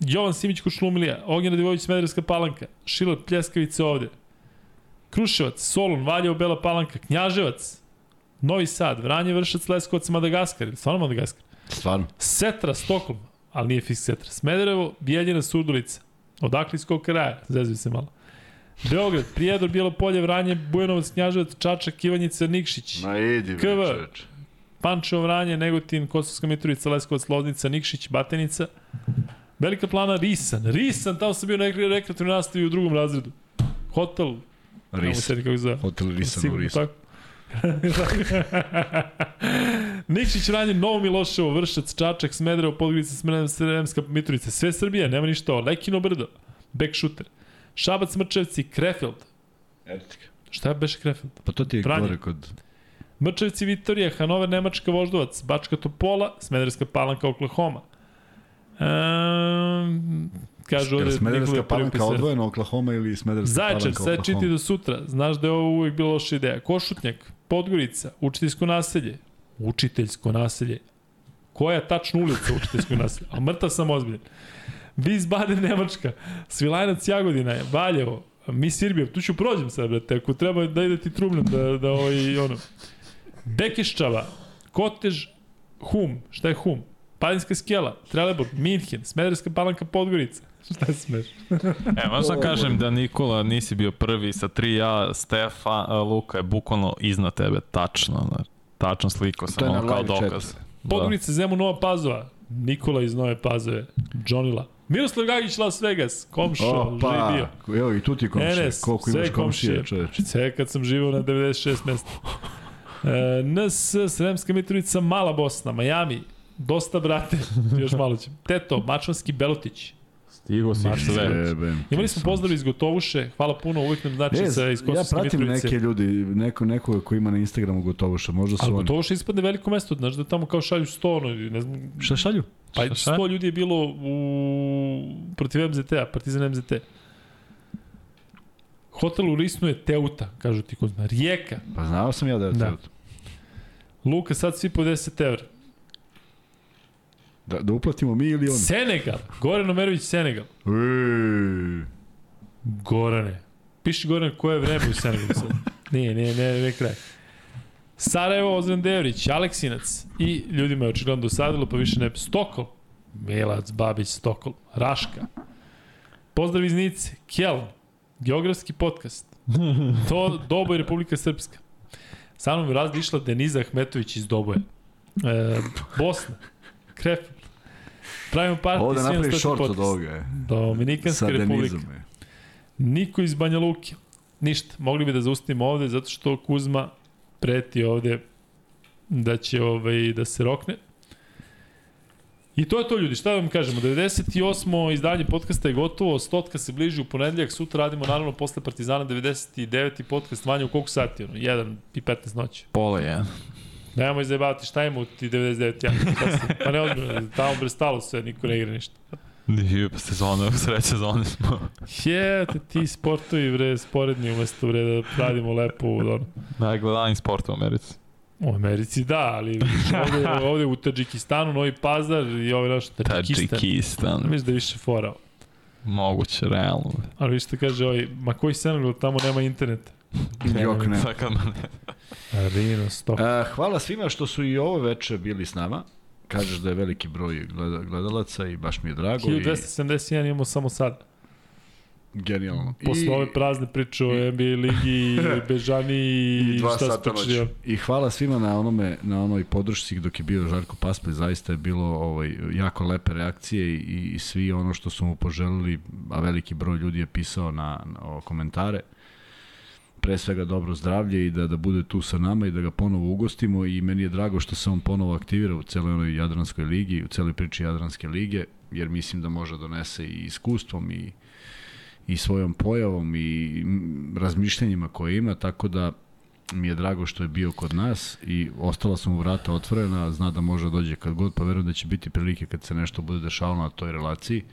Jovan Simić Kušlumilija, Ognjen Radivović Smederevska palanka, Šilat Pljeskavice ovde, Kruševac, Solun, Valjevo Bela palanka, Knjaževac, Novi Sad, Vranje Vršac, Leskovac, Madagaskar, stvarno Madagaskar? Stvarno. Setra, Stokholm, ali nije Fix Setra. Smederevo, Bijeljina, Surdulica. Odakle iz kog kraja? Zezuj se malo. Beograd, Prijedor, Bijelo polje, Vranje, Bujanovac, Knjaževac, Čačak, Ivanjica, Nikšić. Ma idi, KV. Pančevo, Vranje, Negotin, Kosovska Mitrovica, Leskovac, Loznica, Nikšić, Batenica. Velika plana Risan. Risan, tamo sam bio na rekre- rekreativnoj nastavi u drugom razredu. Hotel. Ne mogu Ris. se kako se zove. Hotel Risan u Risu. tako. Nikšić ranjen, Novo Miloševo, Vršac, Čačak, Smederevo, Podgorica, Sremska Mitrovica, sve Srbija, nema ništa ovo. Lekino Brdo, back shooter. Šabac, Mrčevci, Krefeld. Šta je beše Krefeld? Pa to ti je gore kod... Mrčevci, Vitorija, Hanover, Nemačka, Voždovac, Bačka Topola, Smederevska palanka, Oklahoma. Um, kažu ovde... Smederevska Nikola palanka odvojena Oklahoma ili Smederevska Zaječar, palanka sve čiti Oklahoma? do sutra. Znaš da je ovo uvijek bila loša ideja. Košutnjak, Podgorica, učiteljsko naselje. Učiteljsko naselje. Koja tačno ulica učiteljsko naselje? A mrtav sam ozbiljen. Wiesbaden, Nemačka. Svilajnac, Jagodina, Valjevo. Mi Sirbija, tu ću prođem sad, brate. Ako treba da ide ti trubnem, da, da ovaj, ono. Bekeščava, Kotež, Hum. Šta je Hum? Padinska skjela, Trelebor, Minhen, Smederevska palanka, Podgorica. Šta smeš? E, možda sam kažem da Nikola nisi bio prvi sa 3A, Stefa, Luka je bukvalno iznad tebe, tačno. na- Tačno sliko sam ono kao dokaz. chatu. Podgorica, Zemun, Nova Pazova, Nikola iz Nove Pazove, Džonila, Miroslav Gagić, Las Vegas, komšo, Opa, živio. evo i tu ti komšije. Enes, Koliko imaš komšije, komšije. čoveče. Sve kad sam živao na 96 mesta. E, NS, Sremska Mitrovica, Mala Bosna, Miami, dosta brate, još malo ćemo. Teto, Mačvanski, Belotić. Stigo si Maš sve. Imali smo pozdrav iz Gotovuše, hvala puno, uvijek nam znači E, sa iz ja Kosovske pratim Mitrovice. neke ljudi, neko, neko ko ima na Instagramu Gotovuša, možda su Ali oni. Gotovuša ispadne veliko mesto, znaš da tamo kao šalju 100, ono, ne znam, Šta šalju? Pa Šta, šta? 100 ljudi je bilo u, protiv MZT-a, Partizan MZT. Hotel u Risnu je Teuta, kažu ti ko zna. Rijeka. Pa znao sam ja da je Da. to. Luka, sad svi po 10 evra. Da, da uplatimo mi ili on? Senegal. Goran Omerović, Senegal. Ej, Gorane. Piši Goran koje je vreme u Senegalu sad. Nije, nije, nije, nije kraj. Sarajevo, Ozren Devrić, Aleksinac i ljudima je očigledno dosadilo, pa više ne. Stokol. Melac, Babić, Stokol. Raška. Pozdrav iz Nice. Kjeln. Geografski podcast. To Doboj Republika Srpska. Sa mnom je razli išla Deniza Ahmetović iz Doboja. E, Bosna. Krefeld. Pravimo partiju. Ovo da svi na napraviš stoti šort od ovoga. je. Dominikanska republika. Je. Niko iz Banja Luke. Ništa. Mogli bi da zaustavimo ovde zato što Kuzma preti ovde da će ovaj, da se rokne. I to je to ljudi, šta da vam kažemo, 98. izdanje podcasta je gotovo, stotka se bliži u ponedeljak, sutra radimo naravno posle Partizana 99. podcast manje u koliko sati, ono, 1 i 15 noći. Pola je. Nemoj zajebavati šta ima u ti 99 ja. Pa ne odmah, tamo bre stalo sve, niko ne igra ništa. Nije, pa sezona, u sred sezone smo. Je, te ti sportovi bre, sporedni umesto bre da radimo lepo ono. Najgledaniji sport u Americi. U Americi da, ali ovde, ovde u Tadžikistanu, Novi Pazar i ovaj naš Tadžikistan. Tadžikistan. Mislim da je više forao. Moguće, realno. Ali viš što kaže ovaj, ma koji Senegal, tamo nema interneta. Jok ne. Me ne... Rino, stop. A, hvala svima što su i ovo veče bili s nama. Kažeš da je veliki broj gleda, gledalaca i baš mi je drago. 1271 imamo samo sad. I, genijalno. Posle I, ove prazne priče o NBA ligi, Bežani i, i dva šta noći. I hvala svima na onome na onoj podršci dok je bio Žarko Paspalj, zaista je bilo ovaj jako lepe reakcije i, i svi ono što su mu poželili, a veliki broj ljudi je pisao na, na o, komentare. Pre svega dobro zdravlje i da, da bude tu sa nama i da ga ponovo ugostimo i meni je drago što se on ponovo aktivira u celoj onoj Jadranskoj ligi, u celoj priči Jadranske lige, jer mislim da može da donese i iskustvom i, i svojom pojavom i razmišljanjima koje ima, tako da mi je drago što je bio kod nas i ostala sam u vrata otvorena, zna da može da dođe kad god, pa verujem da će biti prilike kad se nešto bude dešavalo na toj relaciji.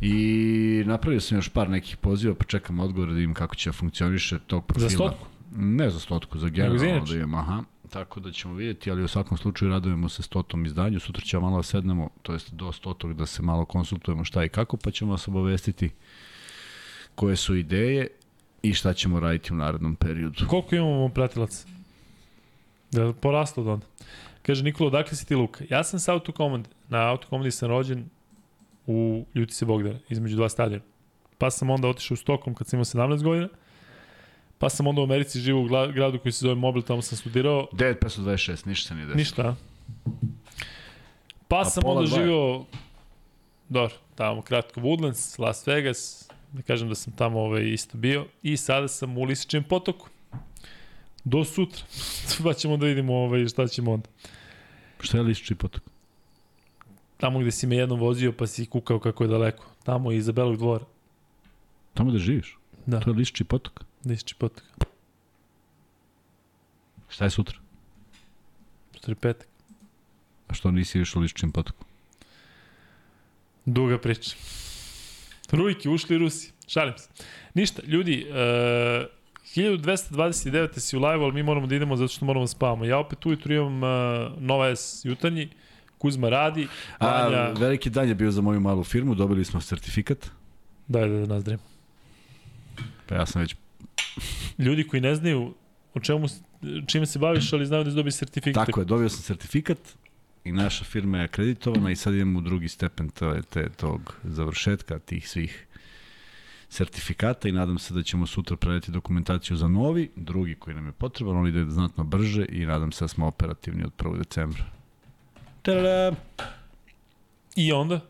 I napravio sam još par nekih poziva, pa čekam odgovor da vidim kako će da funkcioniše tog profila. Za stotku? Ne za stotku, za generalno da imam, aha. Tako da ćemo vidjeti, ali u svakom slučaju radujemo se stotom izdanju. Sutra ćemo malo da sednemo, to jest do stotog da se malo konsultujemo šta i kako, pa ćemo vas obavestiti koje su ideje i šta ćemo raditi u narednom periodu. Koliko imamo pratilaca? Da je poraslo od onda. Kaže Nikola, odakle si ti Luka? Ja sam sa autokomande. Na autokomandi sam rođen u Ljutice Bogdana, između dva stadiona. Pa sam onda otišao u Stokom kad sam imao 17 godina. Pa sam onda u Americi živao u gradu koji se zove Mobil, tamo sam studirao. 9526, ništa se nije desilo. Ništa? Pa A sam onda dva je. živao, dobro, tamo kratko Woodlands, Las Vegas, da kažem da sam tamo ovaj, isto bio, i sada sam u Lisičem potoku. Do sutra. pa ćemo da vidimo ovaj, šta ćemo onda. Šta je lišči potok? Tamo gde si me jednom vozio pa si kukao kako je daleko. Tamo iza Belog dvora. Tamo da živiš? Da, To je lišči potok. Lisički potok. Šta je sutra? Sutra je petak. A što nisi u liščim potoku? Duga priča. Rujki, ušli Rusi. Šalim se. Ništa, ljudi, uh, 1229. si u live, ali mi moramo da idemo zato što moramo da spavamo. Ja opet ujutru imam uh, Nova S jutarnji, Kuzma radi, Vanja... A, veliki dan je bio za moju malu firmu, dobili smo sertifikat. Daj da nazdravim. Pa ja sam već Ljudi koji ne znaju o čemu, čime se baviš, ali znaju da dobije sertifikat. Tako je, dobio sam sertifikat i naša firma je akreditovana i sad idemo u drugi stepen te, te, tog završetka tih svih sertifikata i nadam se da ćemo sutra predati dokumentaciju za novi, drugi koji nam je potreban, on ide znatno brže i nadam se da smo operativni od 1. decembra. Tada! I onda?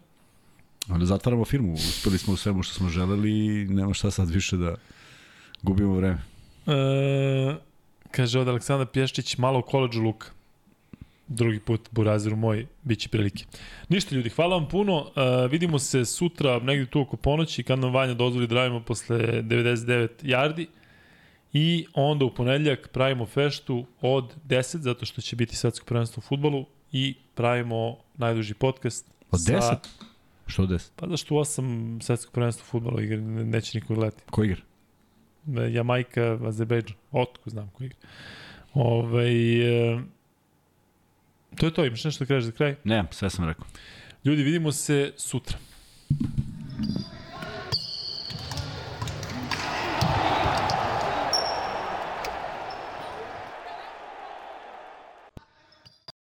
Onda zatvaramo firmu, uspeli smo u svemu što smo želeli i nema šta sad više da gubimo vreme. E, kaže od Aleksandra Pješčić, malo u koleđu Luka. Drugi put, Buraziru moj, bit će prilike. Ništa ljudi, hvala vam puno. E, vidimo se sutra, negdje tu oko ponoći, kad nam Vanja dozvoli da radimo posle 99 yardi. I onda u ponedljak pravimo feštu od 10, zato što će biti svetsko prvenstvo u futbolu i pravimo najduži podcast. Od sa- 10? Što od 10? Pa zašto u 8 svetsko prvenstvo u futbolu igra, ne- neće niko gledati. Ko igra? Jamajka, Azerbejdžan. Otko znam ko igra. Ove, e, to je to, imaš nešto da kažeš za kraj? Ne, sve sam rekao. Ljudi, vidimo se sutra.